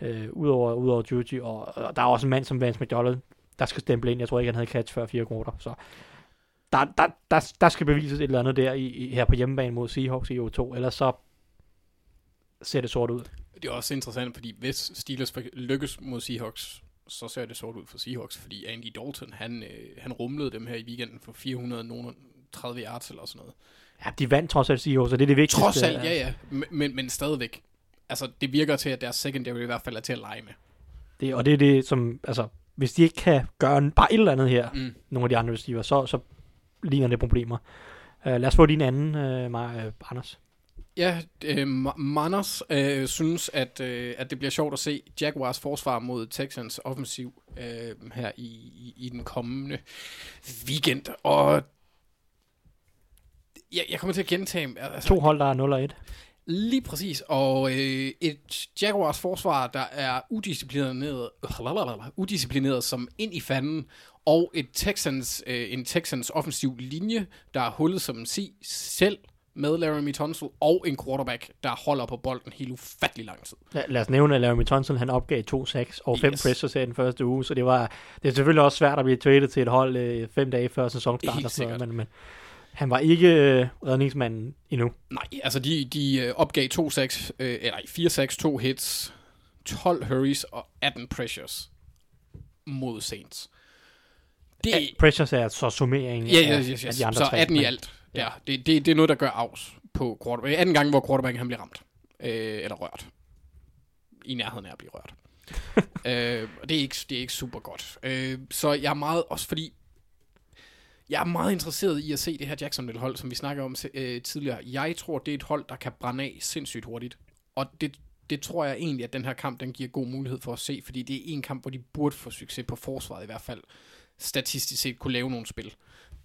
øh, udover, udover Juju, og, og der er også en mand som Vance McDonald, der skal stemple ind, jeg tror ikke, han havde catch før fire kvarter, så der, der, der, der skal bevises et eller andet der i, i, her på hjemmebane mod Seahawks i O2, ellers så ser det sort ud. Det er også interessant, fordi hvis Steelers lykkes mod Seahawks, så ser det sort ud for Seahawks, fordi Andy Dalton, han, øh, han rumlede dem her i weekenden for 430 yards eller sådan noget. Ja, de vandt trods alt Seahawks, og det er det vigtigste. Trods alt, ja ja, men, men, stadigvæk. Altså, det virker til, at deres secondary i hvert fald er til at lege med. Det, og det er det, som, altså, hvis de ikke kan gøre bare et eller andet her, Mm. nogle af de andre receiver, så, så ligner det problemer. Uh, lad os få din anden, uh, Mar- uh, Anders. Ja, øh, Ma- Manners øh, synes, at, øh, at det bliver sjovt at se Jaguars forsvar mod Texans offensiv øh, her i, i, i den kommende weekend. Og jeg, jeg kommer til at gentage... Altså, To hold, der er 0 og 1. Lige præcis, og øh, et Jaguars forsvar, der er udisciplineret, udisciplineret som ind i fanden, og et Texans, øh, en Texans offensiv linje, der er hullet som en si selv med Laramie Tunsil, og en quarterback, der holder på bolden helt ufattelig lang tid. Ja, lad os nævne, at Laramie Tunsil, han opgav 2 sacks og 5 Yes. pressures her i den første uge, så det var det er selvfølgelig også svært at blive traded til et hold øh, fem dage før sæsonstart Helt og sådan noget, men, men han var ikke øh, redningsmanden endnu. Nej, altså de, de øh, opgav 2 6 øh, eller 4 6 2 hits, 12 hurries og 18 pressures mod Saints. Det, Ja, pressures er så summeringen Ja, ja, af, yes, af de andre Så tre, 18 i men- alt. Ja, det, det, det er noget, der gør afs på quarterback. Anden gang, hvor quarterbacken han bliver ramt. Øh, eller rørt. I nærheden af at blive rørt. [laughs] øh, og det er, ikke, det er ikke super godt. Øh, så jeg er meget, også fordi, jeg er meget interesseret i at se det her Jacksonville-hold, som vi snakker om øh, tidligere. Jeg tror, det er et hold, der kan brænde af sindssygt hurtigt. Og det, det tror jeg egentlig, at den her kamp, den giver god mulighed for at se, fordi det er en kamp, hvor de burde få succes på forsvaret i hvert fald. Statistisk set kunne lave nogle spil.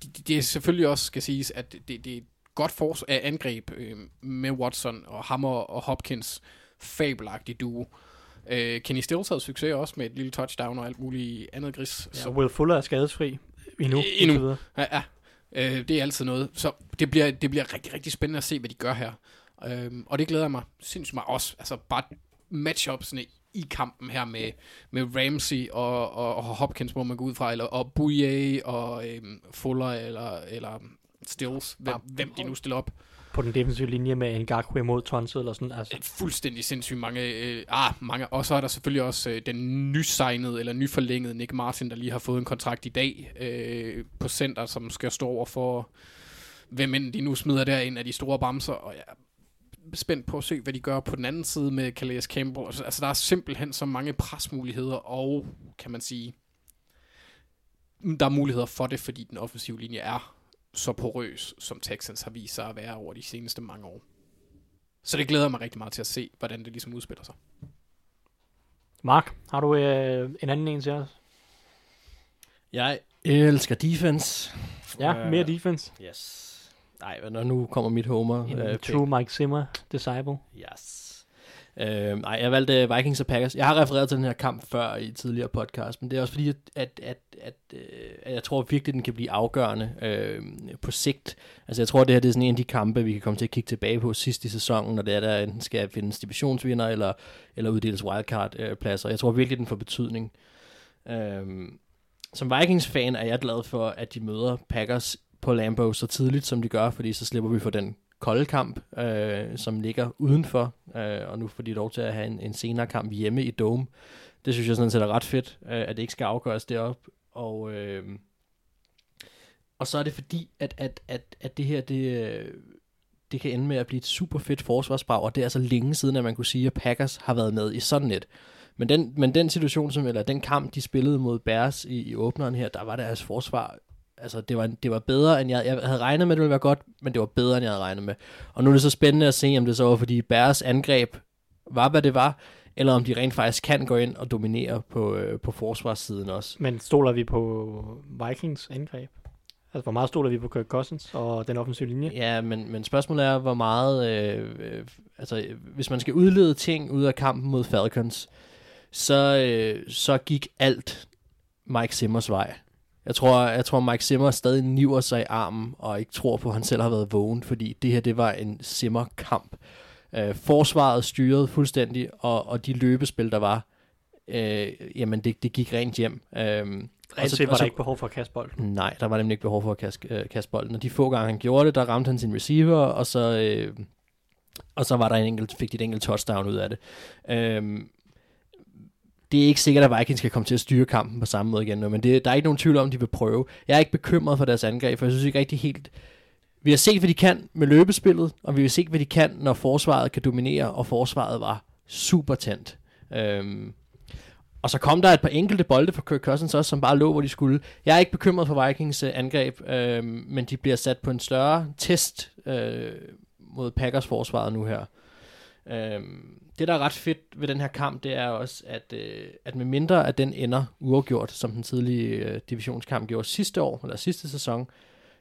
Det, det, er selvfølgelig også, skal siges, at det, det er et godt fors- af angreb øh, med Watson og Hammer og Hopkins. Fabelagtig duo. Øh, Kenny Stills havde succes også med et lille touchdown og alt muligt andet gris. Ja, Will Fuller er skadesfri endnu. Øh, endnu. Ja, ja. Øh, det er altid noget. Så det bliver, det bliver rigtig, rigtig spændende at se, hvad de gør her. Øhm, og det glæder mig sindssygt mig også. Altså bare matchupsene i kampen her med, med Ramsey og, og, og Hopkins, må man gå ud fra, eller, og Bouye og øhm, Fuller eller, eller Stills, hvem, hvem de nu stiller op. På den defensive linje med en Gakwe mod Tonsil eller sådan. Altså, fuldstændig sindssygt mange, øh, ah, mange, og så er der selvfølgelig også øh, den nysignede eller nyforlængede Nick Martin, der lige har fået en kontrakt i dag øh, på center, som skal stå over for, hvem end de nu smider derind af de store bamser, og jeg spændt på at se, hvad de gør på den anden side med Calais Campbell. Altså, altså der er simpelthen så mange presmuligheder, og kan man sige, der er muligheder for det, fordi den offensive linje er så porøs, som Texans har vist sig at være over de seneste mange år. Så det glæder mig rigtig meget til at se, hvordan det ligesom udspiller sig. Mark, har du øh, en anden en til os? Jeg elsker defense. Ja, Øh, mere defense. Yes. Nej, men når nu kommer mit homer. En øh, true Mike Zimmer disciple. Yes. Øh, nej, jeg valgte Vikings og Packers. Jeg har refereret til den her kamp før i tidligere podcast, men det er også fordi, at, at, at, at, øh, at jeg tror virkelig, den kan blive afgørende øh, på sigt. Altså jeg tror, det her det er sådan en af de kampe, vi kan komme til at kigge tilbage på sidst i sæsonen, når det er, der enten skal findes divisionsvinder eller, eller uddeles wildcard-pladser. Jeg tror virkelig, den får betydning. Øh, som Vikings-fan er jeg glad for, at de møder Packers på Lambeau så tidligt, som de gør, fordi så slipper vi for den kolde kamp, øh, som ligger udenfor, øh, og nu får de lov til at have en, en senere kamp hjemme i Dome. Det synes jeg sådan set er ret fedt, øh, at det ikke skal afgøres derop. Og øh, Og så er det fordi, at, at, at, at det her, det, øh, det kan ende med at blive et super fedt forsvarsbrag, og det er så længe siden, at man kunne sige, at Packers har været med i sådan et. Men den, men den situation, som, eller den kamp, de spillede mod Bears i, i åbneren her, der var deres forsvar, altså det var, det var bedre, end jeg, jeg havde regnet med, det ville være godt, men det var bedre, end jeg havde regnet med. Og nu er det så spændende at se, om det så var, fordi Bears angreb var, hvad det var, eller om de rent faktisk kan gå ind og dominere på, øh, på forsvarssiden også. Men stoler vi på Vikings angreb? Altså, hvor meget stoler vi på Kirk Cousins og den offensive linje? Ja, men, men spørgsmålet er, hvor meget... Øh, øh, altså, hvis man skal udlede ting ud af kampen mod Falcons, så, øh, så gik alt Mike Simmers vej. Jeg tror, jeg tror Mike Zimmer stadig niver sig i armen, og ikke tror på, at han selv har været vågen, fordi det her, det var en Zimmer-kamp. Øh, forsvaret styrede fuldstændig, og, og de løbespil, der var, øh, jamen det, det gik rent hjem. Øh, Rent set var der ikke behov for at kaste bolden. Nej, der var nemlig ikke behov for at kaste, øh, kaste bolden. Og de få gange han gjorde det, der ramte han sin receiver, og så, øh, og så var der en enkelt, fik de et enkelt touchdown ud af det. Øh, det er ikke sikkert, at Vikings skal komme til at styre kampen på samme måde igen nu, men det, der er ikke nogen tvivl om, at de vil prøve. Jeg er ikke bekymret for deres angreb, for jeg synes ikke rigtig helt... Vi har set, hvad de kan med løbespillet, og vi har set, hvad de kan, når forsvaret kan dominere, og forsvaret var super tændt. Øhm, og så kom der et par enkelte bolde fra Kirk Cousins også, som bare lå, hvor de skulle. Jeg er ikke bekymret for Vikings øh, angreb, øh, men de bliver sat på en større test øh, mod Packers forsvaret nu her. Øh, det, der er ret fedt ved den her kamp, det er også, at, øh, at med mindre at den ender uafgjort, som den tidlige øh, divisionskamp gjorde sidste år, eller sidste sæson,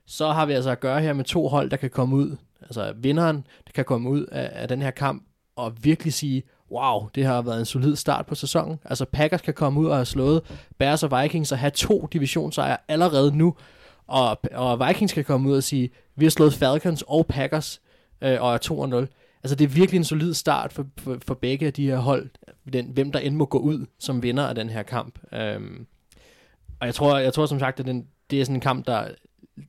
så har vi altså at gøre her med to hold, der kan komme ud, altså vinderen, der kan komme ud af, af den her kamp, og virkelig sige, wow, det har været en solid start på sæsonen. Altså Packers kan komme ud og have slået Bears og Vikings og have to divisionssejre allerede nu. Og, og Vikings kan komme ud og sige, vi har slået Falcons og Packers øh, og er 2-0. Altså det er virkelig en solid start for, for, for begge af de her hold, den, hvem der end må gå ud som vinder af den her kamp. Øhm, og jeg tror, jeg tror som sagt, at den, det er sådan en kamp, der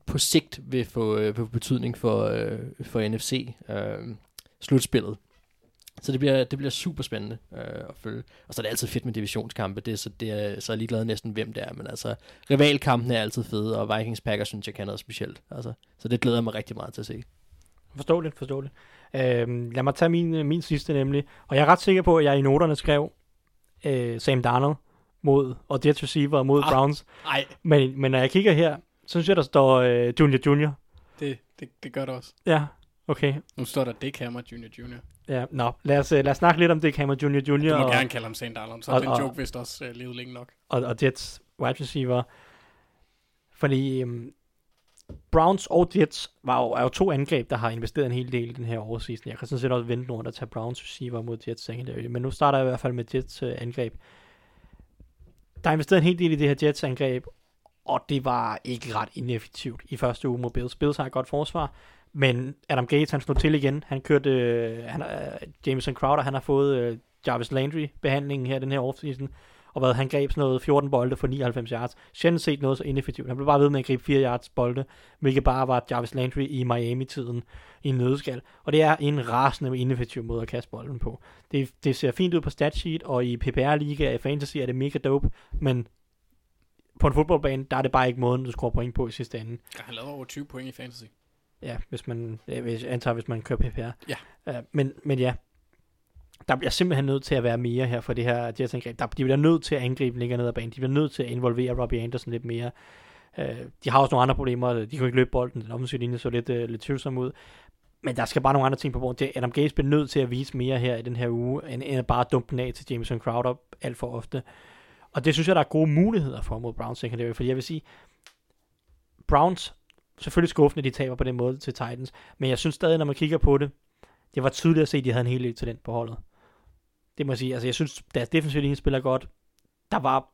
på sigt vil få, øh, få betydning for, øh, for NFC øh, slutspillet. Så det bliver, det bliver super spændende øh, at følge. Og så er det altid fedt med divisionskampe. Det er, så, det er, så er jeg ligeglad næsten, hvem det er. Men altså, rivalkampen er altid fede, og Vikings Packers synes jeg kan noget specielt. Altså, så det glæder jeg mig rigtig meget til at se. Forståeligt, forståeligt. Øhm, lad mig tage min, min sidste nemlig. Og jeg er ret sikker på, at jeg i noterne skrev øh, Sam Darnold mod, og Jets receiver mod ah, Browns. Nej. Men, men når jeg kigger her, så synes jeg, der står øh, Junior Junior. Det, det, det gør det også. Ja, okay. Nu står der Dick Hammer Junior Junior. Ja, nå, lad os, lad os snakke lidt om Dick Hammer Junior Junior. Du må og, gerne kalde ham Sam Darnold, så og- den og- joke vist også uh, levet længe nok. og, og Jets wide receiver. Fordi øhm, Browns og Jets var jo, er jo to angreb, der har investeret en hel del i den her overseason. Jeg kan sådan set også vente rundt og tage Browns receiver mod Jets secondary. Men nu starter jeg i hvert fald med Jets øh, angreb. Der er investeret en hel del i det her Jets angreb, og det var ikke ret ineffektivt i første uge mod Bills. Bills har et godt forsvar, men Adam Gates, han slog til igen. Han kørte, øh, han, øh, Jameson Crowder, han har fået øh, Jarvis Landry behandlingen her den her offseason, og hvad, han greb sådan noget 14 bolde for 99 yards. Sjældent set noget så ineffektivt. Han blev bare ved med at gribe 4 yards bolde, hvilket bare var Jarvis Landry i Miami-tiden i en nødskal. Og det er en rasende ineffektiv måde at kaste bolden på. Det, det ser fint ud på statsheet, og i PPR-liga i fantasy er det mega dope, men på en fodboldbane, der er det bare ikke måden, du scorer point på i sidste ende. Han lavede over 20 point i fantasy. Ja, hvis man, hvis- antager, hvis man kører PPR. Ja. Uh, men, men ja, der bliver simpelthen nødt til at være mere her for det her Jets angreb. Der, de bliver nødt til at angribe længere ned ad banen. De bliver nødt til at involvere Robbie Anderson lidt mere. Øh, de har også nogle andre problemer. De kan ikke løbe bolden. Den offensive linje så lidt, øh, lidt tvivlsom ud. Men der skal bare nogle andre ting på bordet. Adam Gaze bliver nødt til at vise mere her i den her uge, end, end at bare dumpe den af til Jameson Crowder alt for ofte. Og det synes jeg, der er gode muligheder for mod Browns secondary. Fordi jeg vil sige, Browns, selvfølgelig skuffende, de taber på den måde til Titans, men jeg synes stadig, når man kigger på det, det var tydeligt at se, at de havde en hel del talent på holdet. Det må jeg sige. Altså, jeg synes, deres defensive linje spiller godt. Der var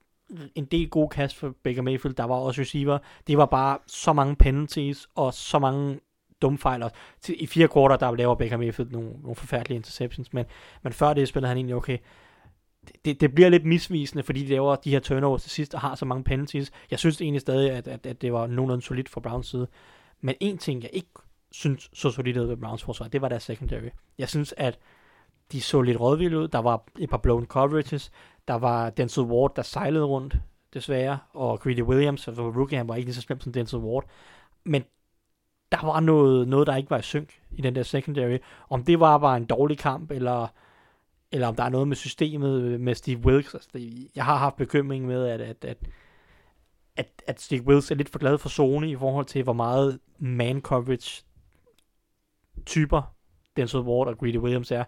en del gode kast for Baker Mayfield. Der var også receiver. Det var bare så mange penalties og så mange dumme fejl. Også. I fire kvarter, der laver Baker Mayfield nogle, nogle forfærdelige interceptions. Men, men før det spillede han egentlig okay. Det, det, det bliver lidt misvisende, fordi de laver de her turnovers til sidst og har så mange penalties. Jeg synes egentlig stadig, at, at, at det var nogenlunde solidt fra Browns side. Men en ting, jeg ikke synes så solidt ud ved Browns forsvar, det var deres secondary. Jeg synes, at de så lidt rådvilde ud. Der var et par blown coverages. Der var Denzel Ward, der sejlede rundt, desværre. Og Greedy Williams, altså rookie, han var ikke lige så slem som Denzel Ward. men der var noget, noget, der ikke var i synk i den der secondary. Om det var bare en dårlig kamp, eller, eller om der er noget med systemet med Steve Wilkes. Altså, det, jeg har haft bekymring med, at, at, at, at, at Steve Wilkes er lidt for glad for zone i forhold til, hvor meget man coverage typer Denzel Ward og Greedy Williams er.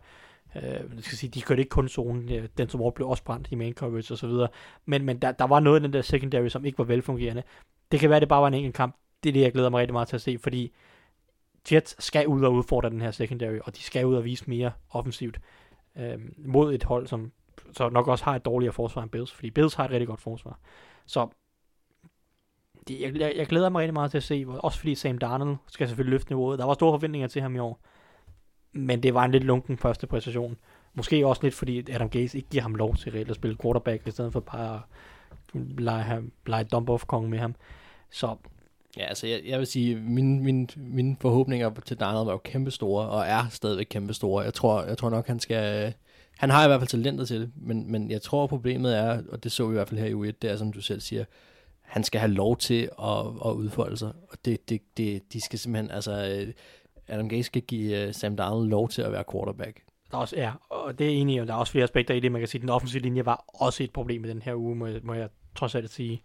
Øh, jeg skal sige, de kørte ikke kun zonen. Denzel Ward blev også brændt i main coverage og så videre. Men, men der, der var noget i den der secondary, som ikke var velfungerende. Det kan være, at det bare var en enkelt kamp. Det er det, jeg glæder mig rigtig meget til at se, fordi Jets skal ud og udfordre den her secondary, og de skal ud og vise mere offensivt øh, mod et hold, som så nok også har et dårligere forsvar end Bills, fordi Bills har et rigtig godt forsvar. Så det, jeg, jeg, jeg glæder mig rigtig meget til at se, også fordi Sam Darnold skal selvfølgelig løfte niveauet. Der var store forventninger til ham i år, men det var en lidt lunken første præstation. Måske også lidt fordi Adam Gaze ikke giver ham lov til reelt at spille quarterback, i stedet for bare at lege, ham, lege dump-off-kongen med ham. Så Ja, altså jeg, jeg vil sige, mine, mine, mine forhåbninger til Darnold var jo kæmpe store, og er stadigvæk kæmpe store. Jeg tror, jeg tror nok, han skal... Han har i hvert fald talentet til det, men, men jeg tror, problemet er, og det så vi i hvert fald her i U1, det er, som du selv siger, han skal have lov til at, at udfolde sig. Og det, det, det, de skal simpelthen, altså, øh, Adam Gase skal give øh, Sam Darnold lov til at være quarterback. Der er også, ja, og det er enig, og der er også flere aspekter i det. Man kan sige, at den offensive linje var også et problem i den her uge, må, jeg, må jeg trods alt sige.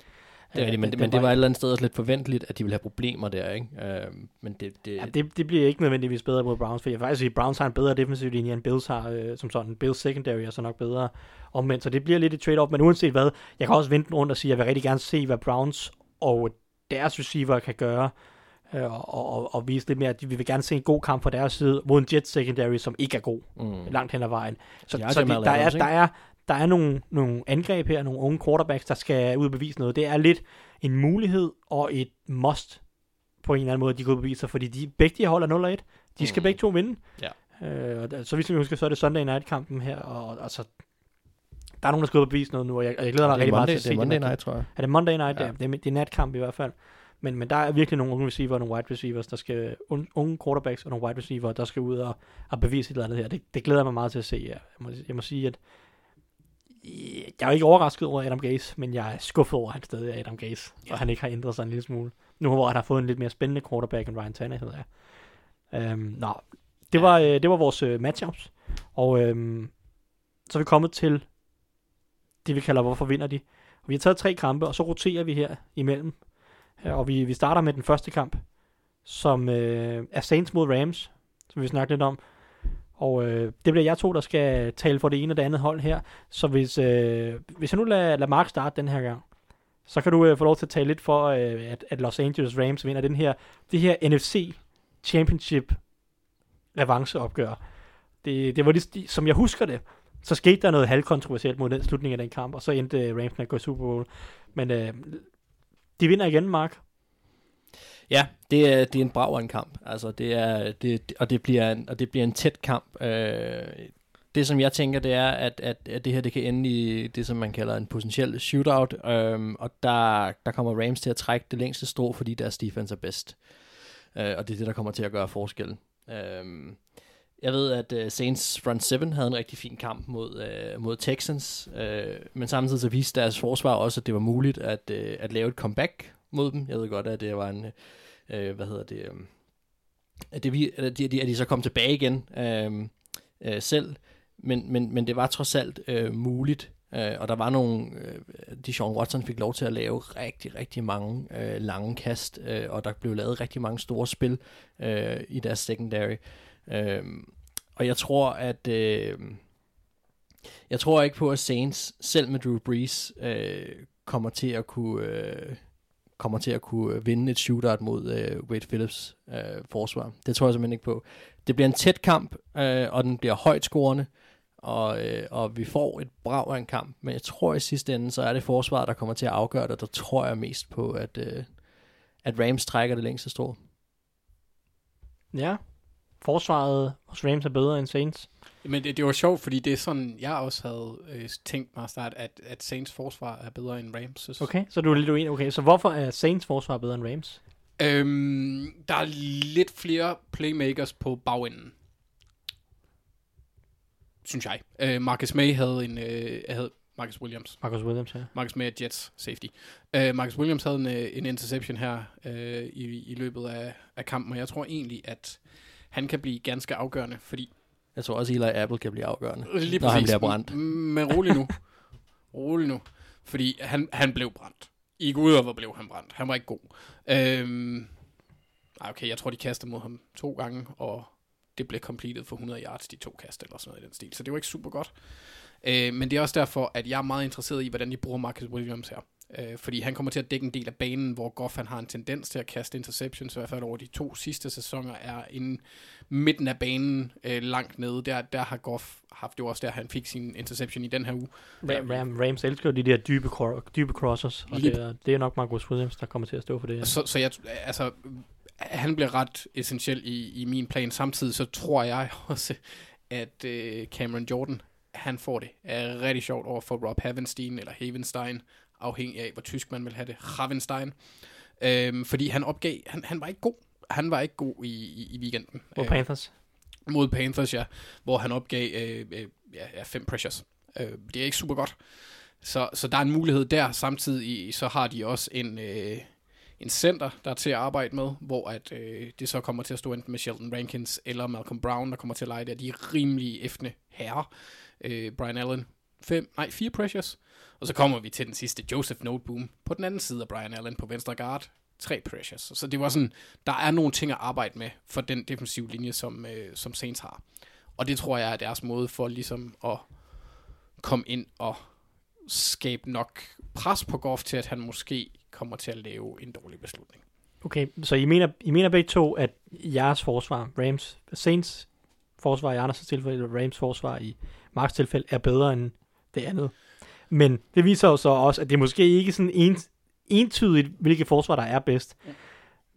Det er rigtigt, men, den, men det var et eller andet sted også lidt forventeligt, at de ville have problemer der, ikke? Uh, men det, det, ja, det, det bliver ikke nødvendigvis bedre mod Browns, for jeg vil faktisk sige, at Browns har en bedre defensiv linje, end Bills har, øh, som sådan. Bills secondary er så nok bedre omvendt, så det bliver lidt et trade-off, men uanset hvad, jeg kan også vente rundt og sige, at jeg vil rigtig gerne se, hvad Browns og deres receiver kan gøre, øh, og, og, og vise lidt mere, at vi vil gerne se en god kamp på deres side, mod en Jets secondary, som ikke er god, mm. langt hen ad vejen. Så, så det, der, er, der, er, der er nogle, nogle angreb her, nogle unge quarterbacks, der skal ud og bevise noget. Det er lidt en mulighed og et must på en eller anden måde, de og bevise sig, fordi de, begge de hold er 0 1. De skal Mm. begge to vinde. Ja. Øh, så hvis vi husker, så er det Sunday Night-kampen her, og altså, der er nogen, der skal ud og bevise noget nu, og jeg, og jeg glæder mig rigtig meget Monday, til at se det er Monday night, tror jeg. er det Monday night? Ja. Ja. Det, er, det er natkamp i hvert fald. Men, men der er virkelig nogle unge receiver og nogle wide receivers, der skal, un, unge quarterbacks og nogle wide receiver, der skal ud og, og bevise et eller andet her. Det, det glæder jeg mig meget til at se. Jeg, må, jeg må sige, at jeg er jo ikke overrasket over Adam Gaze, men jeg er skuffet over, at han stadig er Adam Gaze, ja. og han ikke har ændret sig en lille smule. Nu hvor han har fået en lidt mere spændende quarterback end Ryan Tannehill er. Øhm, nå, det var, øh, det var vores øh, matchups, og øhm, så er vi kommet til det, vi kalder, hvorfor vinder de. Og vi har taget tre kampe, og så roterer vi her imellem. Ja, Og vi, vi starter med den første kamp, som øh, er Saints mod Rams, som vi snakkede lidt om. Og øh, det bliver jeg to, der skal tale for det ene og det andet hold her. Så hvis, øh, hvis jeg nu lader, lader Mark starte den her gang, så kan du øh, få lov til at tale lidt for, øh, at, at Los Angeles Rams vinder den her, det her NFC Championship revanceopgør. Det, det var lige, som jeg husker det, så skete der noget halvkontroversielt mod den slutning af den kamp, og så endte øh, Rams med at gå i Super Bowl. Men øh, de vinder igen, Mark. Ja, det er, det er en brav en kamp. Altså, det er, det, og, det bliver en, og det bliver en tæt kamp. Øh, det, som jeg tænker, det er, at, at, at det her det kan ende i det, som man kalder en potentiel shootout. Øh, og der, der kommer Rams til at trække det længste strå, fordi deres defense er bedst. Øh, og det er det, der kommer til at gøre forskellen. Øh, jeg ved, at uh, Saints front 7 havde en rigtig fin kamp mod, uh, mod Texans, uh, men samtidig så viste deres forsvar også, at det var muligt at, uh, at lave et comeback mod dem. Jeg ved godt, at det var en, øh, hvad hedder det, øh, at, det, vi- at, de, at de så kom tilbage igen øh, øh, selv, men, men, men det var trods alt øh, muligt, øh, og der var nogle, øh, de Sean Watson fik lov til at lave rigtig, rigtig mange øh, lange kast, øh, og der blev lavet rigtig mange store spil øh, i deres secondary. Øh, og jeg tror, at øh, jeg tror ikke på, at Saints, selv med Drew Brees, øh, kommer til at kunne øh, kommer til at kunne øh, vinde et shootout mod øh, Wade Phillips øh, forsvar. Det tror jeg simpelthen ikke på. Det bliver en tæt kamp, øh, og den bliver højt scorende, og, øh, og vi får et brag af en kamp. Men jeg tror i sidste ende, så er det forsvaret, der kommer til at afgøre det, og der tror jeg mest på, at, øh, at Rams trækker det længste strå. Ja. Forsvaret hos Rams er bedre end Saints. Men det, det var sjovt, fordi det er sådan, jeg også havde øh, tænkt mig at starte, at, at Saints forsvar er bedre end Rams. Okay, så du er lidt uenig. Okay, så hvorfor er Saints forsvar bedre end Rams? Øhm, der er lidt flere playmakers på bagenden. Synes jeg. Øh, Marcus May havde en, øh, havde Marcus Williams. Marcus Williams, ja. Marcus med Jets safety. Uh, Marcus Williams havde en, uh, en interception her uh, i, i løbet af, af kampen, og jeg tror egentlig, at han kan blive ganske afgørende, fordi... Jeg tror også, Eli Apple kan blive afgørende, Lige når han bliver brændt. Men rolig nu. rolig nu. Fordi han, han blev brændt. I guder, hvor blev han brændt. Han var ikke god. Øhm, okay, jeg tror, de kastede mod ham to gange, og det blev completed for 100 yards, de to kast eller sådan noget i den stil. Så det var ikke super godt. Øh, men det er også derfor, at jeg er meget interesseret i, hvordan de bruger Marcus Williams her. Øh, fordi han kommer til at dække en del af banen, hvor Goff han har en tendens til at kaste interceptions, i hvert fald over de to sidste sæsoner, er inden midten af banen øh, langt nede. Der, der har Goff haft, det også der, han fik sin interception i den her uge. Ram, Ram, Rams elsker de der dybe, dybe crossers, og Lige- det er, det er nok Marcus Williams, der kommer til at stå for det. Ja. Så, så jeg, altså, han bliver ret essentiel i, i min plan. Samtidig så tror jeg [laughs] også, at øh, Cameron Jordan, han får det er rigtig sjovt over for Rob Havenstein eller Havenstein, afhængig af, hvor tysk man vil have det. Havenstein. Øhm, fordi han opgav, han, han var ikke god. Han var ikke god i, i, i weekenden. På Øh, Panthers. mod Panthers, ja, hvor han opgav øh, øh, ja, fem pressures. Øh, det er ikke super godt. Så, så der er en mulighed der. Samtidig så har de også en, øh, en center, der er til at arbejde med, hvor at, øh, det så kommer til at stå enten med Sheldon Rankins eller Malcolm Brown, der kommer til at lege der. De er rimelig eftende herrer. Øh, Brian Allen, fem, nej, fire pressures. Og så kommer vi til den sidste, Joseph Noteboom, på den anden side af Brian Allen på venstre guard. Tre pressures. Så det var sådan, der er nogle ting at arbejde med for den defensive linje, som, øh, som Saints har. Og det tror jeg er deres måde for ligesom at komme ind og skabe nok pres på Goff til, at han måske kommer til at lave en dårlig beslutning. Okay, så I mener, I mener begge to, at jeres forsvar, Rams, Saints forsvar i Anders' tilfælde, og Rams forsvar i Marks tilfælde, er bedre end det andet. Men det viser jo så også, at det måske ikke er sådan en, entydigt, hvilket forsvar, der er bedst.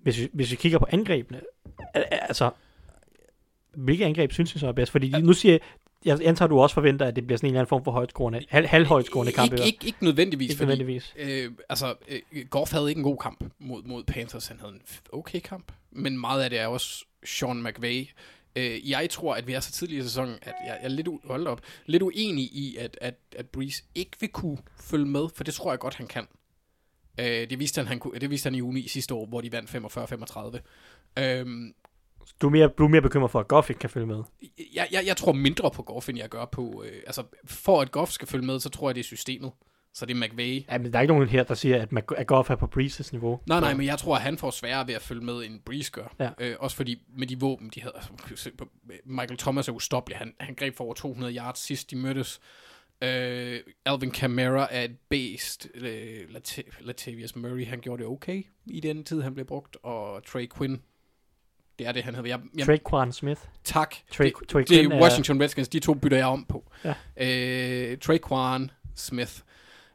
Hvis vi, hvis vi kigger på angrebene, al- al- altså, hvilke angreb synes I så er bedst? Fordi nu siger jeg, jeg antager, du også forventer, at det bliver sådan en eller anden form for højtskårende, halv, halvhøjtskårende kamp. Ikke, ikke, ikke nødvendigvis, ikke fordi nødvendigvis. øh, altså, øh, Goff havde ikke en god kamp mod, mod Panthers. Han havde en okay kamp. Men meget af det er også Sean McVay. Øh, jeg tror, at vi er så tidlig i sæsonen, at jeg, jeg er lidt, u- hold op, lidt uenig i, at, at, at Breeze ikke vil kunne følge med, for det tror jeg godt, han kan. Øh, det, viste han, han kunne, det viste han i uni sidste år, hvor de vandt 45-35. Øhm, Du er, mere, du er mere bekymret for, at Goff ikke kan følge med. jeg, jeg, jeg tror mindre på Goff, end jeg gør på... Øh, altså, for at Goff skal følge med, så tror jeg, det er systemet. Så det er McVay. Ja, men der er ikke nogen her, der siger, at, Mac- at Goff er på Breezes niveau. Nej, nej, men jeg tror, at han får sværere ved at følge med, end Breeze gør. Ja. Øh, også fordi med de våben, de havde... Altså, på- Michael Thomas er ustoppelig. Han, han greb for over 200 yards sidst de mødtes. Øh, Alvin Kamara er et based. Øh, Lat- Latavius Murray, han gjorde det okay i den tid, han blev brugt. Og Trey Quinn, det er det, han hedder. Jeg, jeg, Traquan Smith. tak. Trey, det, Trey det Quinn er er- Washington Redskins, de to bytter jeg om på. Ja. Øh, Traquan Smith.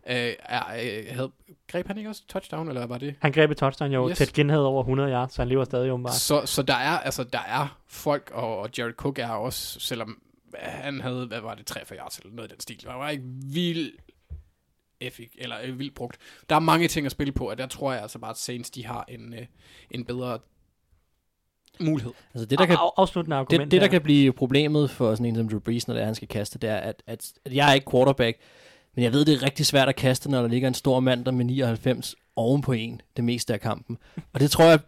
Øh, er, øh, havde, greb han ikke også touchdown, eller hvad var det? Han greb et touchdown jo. Yes. Ted Ginn havde over 100 yards, så han lever stadig åbenbart. Så, så der er, altså, der er folk, og, og Jared Cook er også, selvom han havde, hvad var det, 43 yards eller noget i den stil. Han var ikke vild effik, eller øh, vildt brugt. Der er mange ting at spille på, og der tror jeg altså bare, at Saints, de har en, øh, en bedre mulighed. Altså det, der kan, Af- afsluttende argument det, det, der her. kan blive problemet for sådan en som Drew Brees, når det er, han skal kaste, det er, at, at, at jeg er ikke quarterback, men jeg ved, det er rigtig svært at kaste, når der ligger en stor mand, der med 99 oven på en, det meste af kampen. Og det tror jeg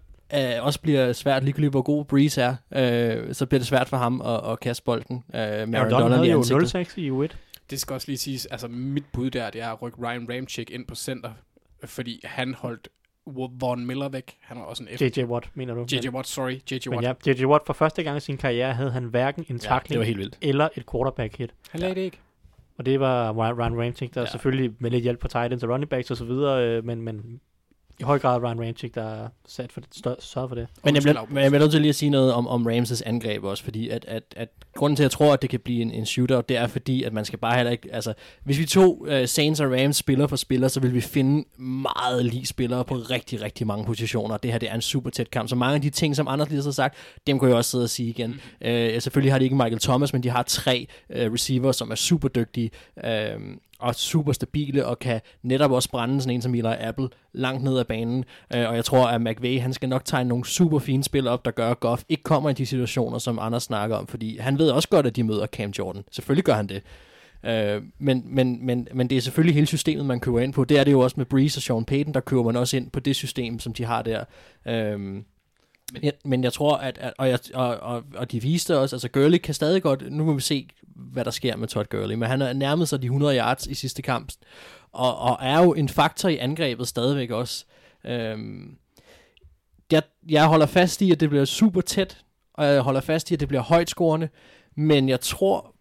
øh, også bliver svært, ligegyldigt hvor god Breeze er, øh, så bliver det svært for ham at, at kaste bolden øh, med Aaron Donald havde jo ansigtet. 0-6 i U1. Det skal også lige siges, altså mit bud der, det er at rykke Ryan Ramchick ind på center, fordi han holdt Von Miller væk. Han er også en F. J.J. Watt, mener du? J.J. Watt, sorry. J.J. Men Watt. ja, J.J. Watt for første gang i sin karriere havde han hverken en Ja, tackling det var helt vildt. eller et quarterback hit. Han lagde det ikke. Og det var Ryan Ramchick, der Ja. selvfølgelig med lidt hjælp på tight ends og running backs og så videre, øh, men, men i høj grad Ryan Ramchick, der er sat for det, stør, sørget for det. Men jeg, bliver, men jeg bliver nødt til lige at sige noget om, om Ramses angreb også, fordi at, at, at grunden til, at jeg tror, at det kan blive en, en shootout, det er fordi, at man skal bare heller ikke, altså, hvis vi tog uh, Saints og Rams spiller for spiller, så vil vi finde meget lige spillere på rigtig, rigtig mange positioner. Det her, det er en super tæt kamp, så mange af de ting, som Anders lige har sagt, dem kunne jeg også sidde og sige igen. Mm. Uh, selvfølgelig har de ikke Michael Thomas, men de har tre uh, receiver, som er super dygtige, uh, og super stabile, og kan netop også brænde sådan en som Eli Apple langt ned ad banen. Øh, og jeg tror, at McVay, han skal nok tegne nogle super fine spil op, der gør, at Goff ikke kommer i de situationer, som Anders snakker om, fordi han ved også godt, at de møder Cam Jordan. Selvfølgelig gør han det. Øh, men, men, men, men det er selvfølgelig hele systemet, man køber ind på. Det er det jo også med Breeze og Sean Payton, der køber man også ind på det system, som de har der. Øh, men, jeg, men jeg tror, at, at og, jeg, og, og, og de viste også, altså Gurley kan stadig godt, nu må vi se, hvad der sker med Todd Gurley, men han er nærmet sig de 100 yards i sidste kamp, og, og er jo en faktor i angrebet stadigvæk også. Øhm, jeg, jeg holder fast i, at det bliver super tæt, og jeg holder fast i, at det bliver højt scorende, men jeg tror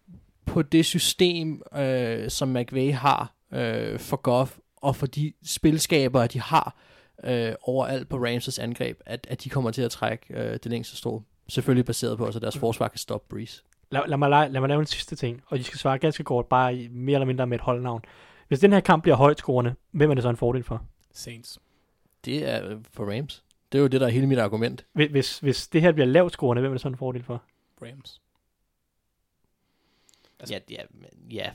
på det system, øh, som McVay har øh, for Goff, og for de spilskaber, de har øh, overalt på Rams' angreb, at, at de kommer til at trække øh, det længste strå. Selvfølgelig baseret på, at deres forsvar kan stoppe Breeze. Lad, lad, mig, lad, lad mig lave en sidste ting, og de skal svare ganske kort, bare mere eller mindre med et holdnavn. Hvis den her kamp bliver højt scorende, hvem er det så en fordel for? Saints. Det er øh, for Rams. Det er jo det, der er hele mit argument. Hvis, hvis, hvis det her bliver lavt scorende, hvem er det så en fordel for? Rams. Altså, ja, ja, ja,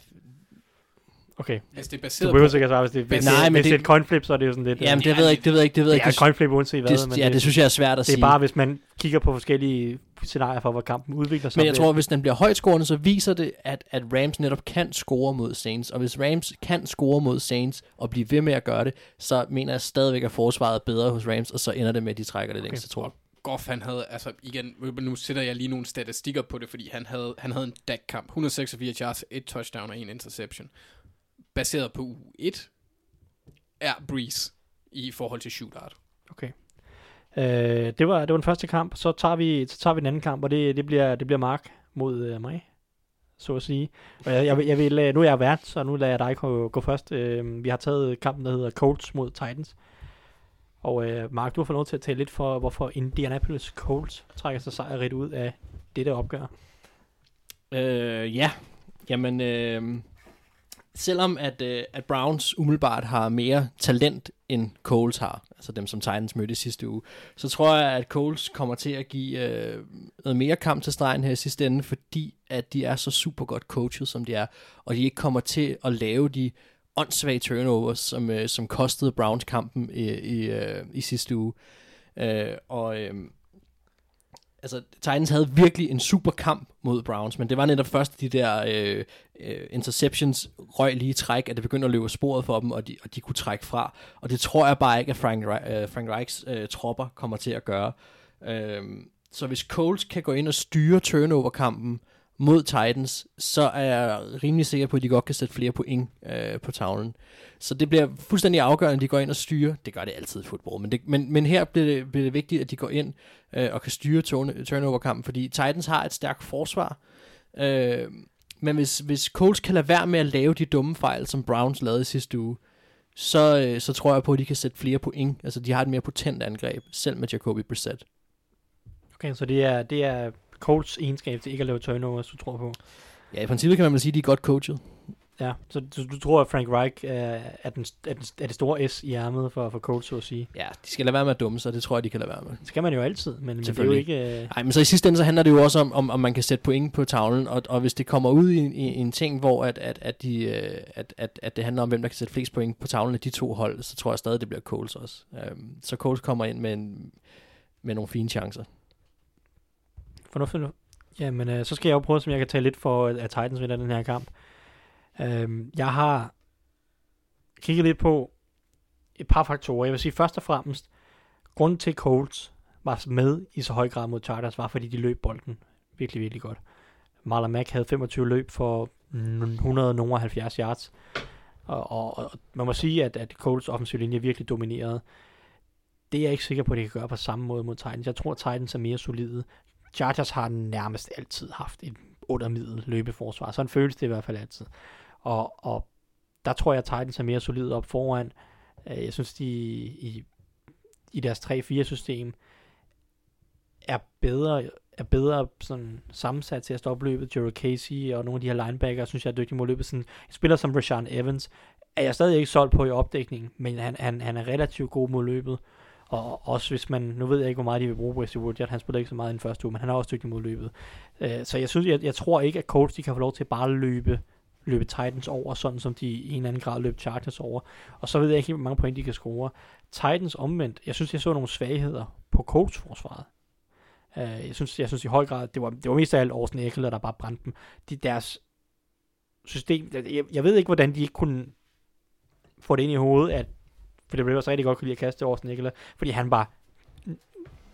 Okay, Hvis det er du baseret behøver på... sikkert svare, hvis det, hvis, Nej, Nej, men hvis det, det- er et coinflip, så er det jo sådan lidt... Jamen, øh, det ved jeg ikke, det ved jeg ikke, det ved jeg det er ikke. et coinflip uanset hvad, det, men ja, det synes jeg er svært at det sige. er bare, hvis man kigger på forskellige scenarier for, hvor kampen udvikler sig. Men jeg det- tror, hvis den bliver højtskårende, så viser det, at, at Rams netop kan score mod Saints. Og hvis Rams kan score mod Saints og blive ved med at gøre det, så mener jeg stadigvæk, at forsvaret er bedre hos Rams, og så ender det med, at de trækker det længste, tror jeg. Goff, han havde, altså igen, nu sætter jeg lige nogle statistikker på det, fordi han havde, han havde en DAC-kamp. 186 yards, et touchdown og en interception. Baseret på uge 1 er Breeze i forhold til shootout. Okay. Øh, det, var, det var den første kamp. Så tager vi, så tager vi den anden kamp, og det, det, bliver, det bliver Mark mod øh, mig, så at sige. Og jeg, jeg, vil- jeg vil, nu er jeg vært, så nu lader jeg dig gå, gå først. Øh, vi har taget kampen, der hedder Colts mod Titans. Og øh, Mark, du har fået lov til at tale lidt for, hvorfor Indianapolis Colts trækker sig sejrigt ud af dette opgør. Øh, ja, jamen, øh, selvom at, øh, at Browns umiddelbart har mere talent, end Coles har, altså dem, som Titans mødte i sidste uge, så tror jeg, at Coles kommer til at give øh, noget mere kamp til stregen her i sidste ende, fordi at de er så super godt coachet, som de er, og de ikke kommer til at lave de åndssvage turnovers, som, øh, som kostede Browns kampen i, i, øh, i sidste uge. Øh, og øh, altså, Titans havde virkelig en super kamp mod Browns, men det var netop først de der øh, øh interceptions røg lige træk, at det begyndte at løbe sporet for dem, og de, og de kunne trække fra. Og det tror jeg bare ikke, at Frank, øh, Frank Reichs øh, tropper kommer til at gøre. Øh, så hvis Coles kan gå ind og styre turnover-kampen mod Titans, så er jeg rimelig sikker på, at de godt kan sætte flere point øh, på tavlen. Så det bliver fuldstændig afgørende, at de går ind og styrer. Det gør det altid i fodbold, men, det, men, men her bliver det, bliver det vigtigt, at de går ind øh, og kan styre turnover-kampen, fordi Titans har et stærkt forsvar. Øh, men hvis, hvis Colts kan lade være med at lave de dumme fejl, som Browns lavede i sidste uge, så, øh, så tror jeg på, at de kan sætte flere point. Altså, de har et mere potent angreb, selv med Jacoby Brissett. Okay, så det er, det er Colts egenskab til ikke at lave turnovers, du tror på. Ja, i princippet kan man vel sige, at de er godt coachet. Ja, så du, du tror, at Frank Reich er, er, den, er, den, er det store S i ærmet for, for Colts, så at sige. Ja, de skal lade være med at dumme sig, det tror jeg, de kan lade være med. Det skal man jo altid, men, men det er jo ikke... Øh, Nej, men så i sidste ende, så handler det jo også om, om, om man kan sætte point på tavlen, og, og hvis det kommer ud i, en- i en ting, hvor at, at, at, de, øh, at, at, at det handler om, hvem der kan sætte flest point på tavlen af de to hold, så tror jeg stadig, det bliver Coles også. Um, så Coles kommer ind med, en, med nogle fine chancer. Fornuftigt. Jamen, øh, så skal jeg jo prøve, som jeg kan tage lidt for, øh, at Titans vinder den her kamp. Øh, jeg har kigget lidt på et par faktorer. Jeg vil sige først og fremmest, grunden til at Colts var med i så høj grad mod Chargers, var fordi de løb bolden virkelig, virkelig godt. Marlon Mack havde 25 løb for 170 yards. Og, og, og man må sige, at, at Colts offensiv linje virkelig dominerede. Det er jeg ikke sikker på, at de kan gøre på samme måde mod Titans. Jeg tror, at Titans er mere solide. Chargers har nærmest altid haft et undermiddel løbeforsvar. Sådan føles det i hvert fald altid. Og, og der tror jeg, at Titans er mere solid op foran. Øh, jeg synes, de i, i deres 3-4 system er bedre, er bedre sådan sammensat til at stoppe løbet. Jerry Casey og nogle af de her linebacker, synes jeg er dygtige mod løbet. Sådan, en spiller som Rashawn Evans er jeg stadig ikke solgt på i opdækningen, men han, han, han er relativt god mod løbet. Og også hvis man, nu ved jeg ikke, hvor meget de vil bruge Wesley Woodyard, han spiller ikke så meget i den første uge, men han er også dygtig mod løbet. Øh, så jeg synes, jeg, jeg tror ikke, at Colts de kan få lov til bare at løbe, løbe Titans over, sådan som de i en eller anden grad løb Chargers over. Og så ved jeg ikke, helt, hvor mange point de kan score. Titans omvendt, jeg synes, jeg så nogle svagheder på Colts forsvaret. Uh, jeg synes, jeg synes i høj grad, det var, det var mest af alt Orson Eckler, der bare brændte dem. De, deres system. Jeg, jeg ved ikke, hvordan de ikke kunne få det ind i hovedet, at for det Rivers rigtig godt kunne lide at kaste over Nicola, fordi han var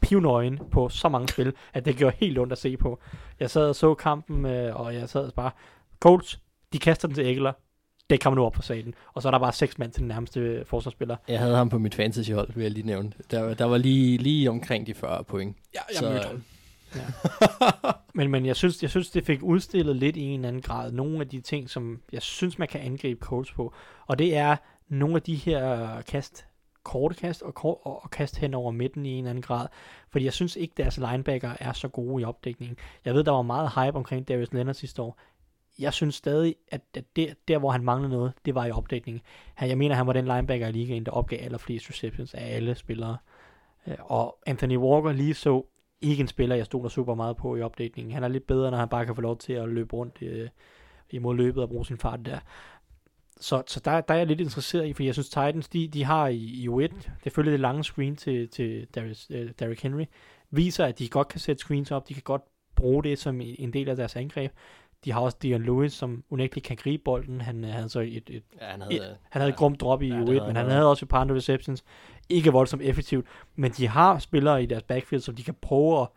pivnøgen på så mange spil, at det gjorde helt ondt at se på. Jeg sad og så kampen, øh, og jeg sad bare, Colts, de kaster den til Eggler, det kommer nu op på salen. Og så er der bare seks mand til den nærmeste øh, forsvarsspiller. Jeg havde ham på mit fantasyhold, vil jeg lige nævne. Der, der var lige, lige omkring de 40 point. Ja, jeg Så- mødte ham. [laughs] Men, men jeg, synes, jeg synes, det fik udstillet lidt i en anden grad nogle af de ting, som jeg synes, man kan angribe Colts på. Og det er nogle af de her kast, korte kast og, kort, og, og kast hen over midten i en eller anden grad. Fordi jeg synes ikke, deres linebacker er så gode i opdækningen. Jeg ved, der var meget hype omkring Darius Leonard sidste år. Jeg synes stadig, at at der, der hvor han manglede noget, det var i opdækningen. Han, jeg mener, han var den linebacker i ligaen, der opgav allerflest receptions af alle spillere. Øh, og Anthony Walker lige så ikke en spiller, jeg stoler super meget på i opdækningen. Han er lidt bedre, når han bare kan få lov til at løbe rundt øh, imod løbet og bruge sin fart der. Så, så der, der er jeg lidt interesseret i, for jeg synes Titans, de, de har i, i U1, det følger det lange screen til, til Darius, øh, Derrick Henry, viser, at de godt kan sætte screens op, de kan godt bruge det som en del af deres angreb. De har også Dion Lewis, som unægteligt kan gribe bolden. Han øh, havde så et, et Ja, han Ja, han havde et grumt drop i Ja, ja, det U1, havde men han havde også et par andre receptions. Ikke voldsomt effektivt, men de har spillere i deres backfield, som de kan prøve at,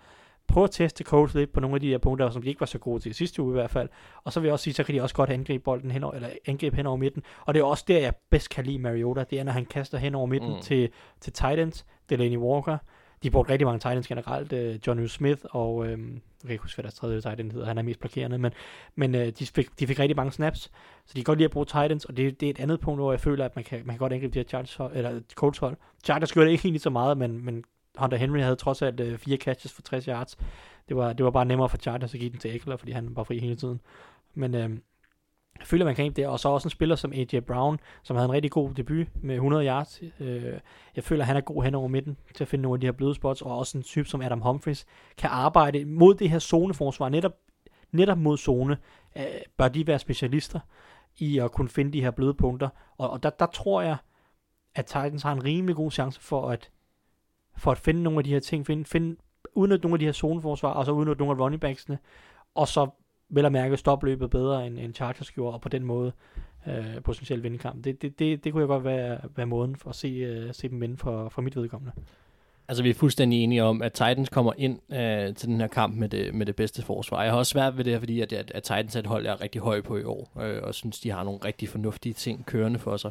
prøve at teste coach lidt på nogle af de her punkter, som de ikke var så gode til sidste uge i hvert fald. Og så vil jeg også sige, så kan de også godt angribe bolden hen over, eller angribe hen over midten. Og det er også der, jeg bedst kan lide Mariota. Det er, når han kaster hen over midten Mm. til, til Titans, Delaney Walker. De brugte rigtig mange Titans generelt. Øh, John Smith og, øhm, jeg kan ikke huske, hvad deres tredje Titan hedder, han er mest blokerende, men, men øh, de, fik, de fik rigtig mange snaps, så de kan godt lide at bruge Titans, og det, det er et andet punkt, hvor jeg føler, at man kan, man kan godt angribe de her Chargers, eller Colts hold. Chargers gjorde det ikke egentlig så meget, men, men Hunter Henry havde trods alt øh, fire catches for 60 yards. Det var, det var bare nemmere for Chargers at give den til Eckler, fordi han var fri hele tiden. Men øh, jeg føler, man kan ikke det. Og så også en spiller som AJ Brown, som havde en rigtig god debut med 100 yards. Øh, jeg føler, han er god hen over midten til at finde nogle af de her bløde spots, og også en type som Adam Humphries kan arbejde mod det her zoneforsvar. Netop, netop mod zone øh, bør de være specialister i at kunne finde de her bløde punkter. Og, og der, der tror jeg, at Titans har en rimelig god chance for at, for at finde nogle af de her ting, finde, finde udnytte nogle af de her zoneforsvar, og så udnytte nogle af running backsene, og så vel at mærke stoppe løbet bedre end, end Chargers gjorde, og på den måde øh, potentielt vinde kampen. Det, det, det, det kunne jeg godt være, være måden for at se, øh, se dem vinde for, for mit vedkommende. Altså, vi er fuldstændig enige om, at Titans kommer ind øh, til den her kamp med det, med det bedste forsvar. Jeg har også svært ved det her, fordi at, at, at Titans er et hold, jeg er rigtig høj på i år, øh, og synes, de har nogle rigtig fornuftige ting kørende for sig.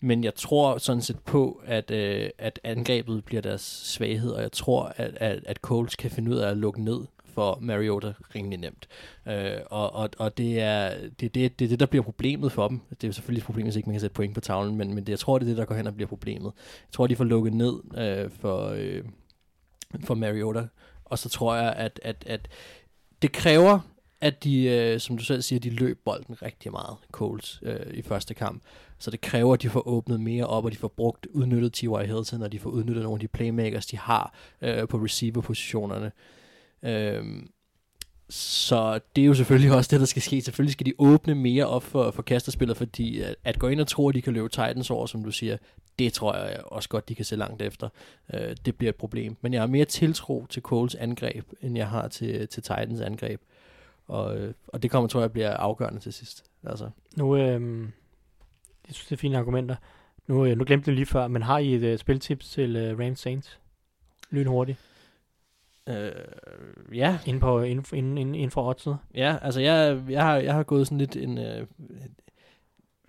Men jeg tror sådan set på, at, øh, at angrebet bliver deres svaghed, og jeg tror, at, at, at Coles kan finde ud af at lukke ned for Mariota rimelig nemt. Øh, og og, og det, er, det, det, det er det, der bliver problemet for dem. Det er jo selvfølgelig et problem, hvis ikke man kan sætte point på tavlen, men, men det, jeg tror, det er det, der går hen og bliver problemet. Jeg tror, de får lukket ned øh, for, øh, for Mariota, og så tror jeg, at, at, at det kræver, at de, øh, som du selv siger, de løb bolden rigtig meget, Coles, øh, i første kamp. Så det kræver, at de får åbnet mere op, og de får brugt, udnyttet T.Y. Hilton, og de får udnyttet nogle af de playmakers, de har øh, på receiver-positionerne. Øhm, så det er jo selvfølgelig også det, der skal ske. Selvfølgelig skal de åbne mere op for, for kasterspillet, fordi at, at gå ind og tro, at de kan løbe Titans over, som du siger, det tror jeg også godt, de kan se langt efter. Øh, det bliver et problem. Men jeg har mere tiltro til Coles angreb, end jeg har til, til Titans angreb. Og, øh, og det kommer, tror jeg, bliver afgørende til sidst. Altså. Nu, øh, jeg synes, det er fine argumenter. Nu, øh, nu glemte jeg lige før, men har I et øh, spiltips til øh, Rams Saints? Lynhurtigt. Øh, ja, Inden, på, inden, inden, inden, inden for oddset. Ja, altså jeg, jeg, har, jeg har gået sådan lidt en... Øh,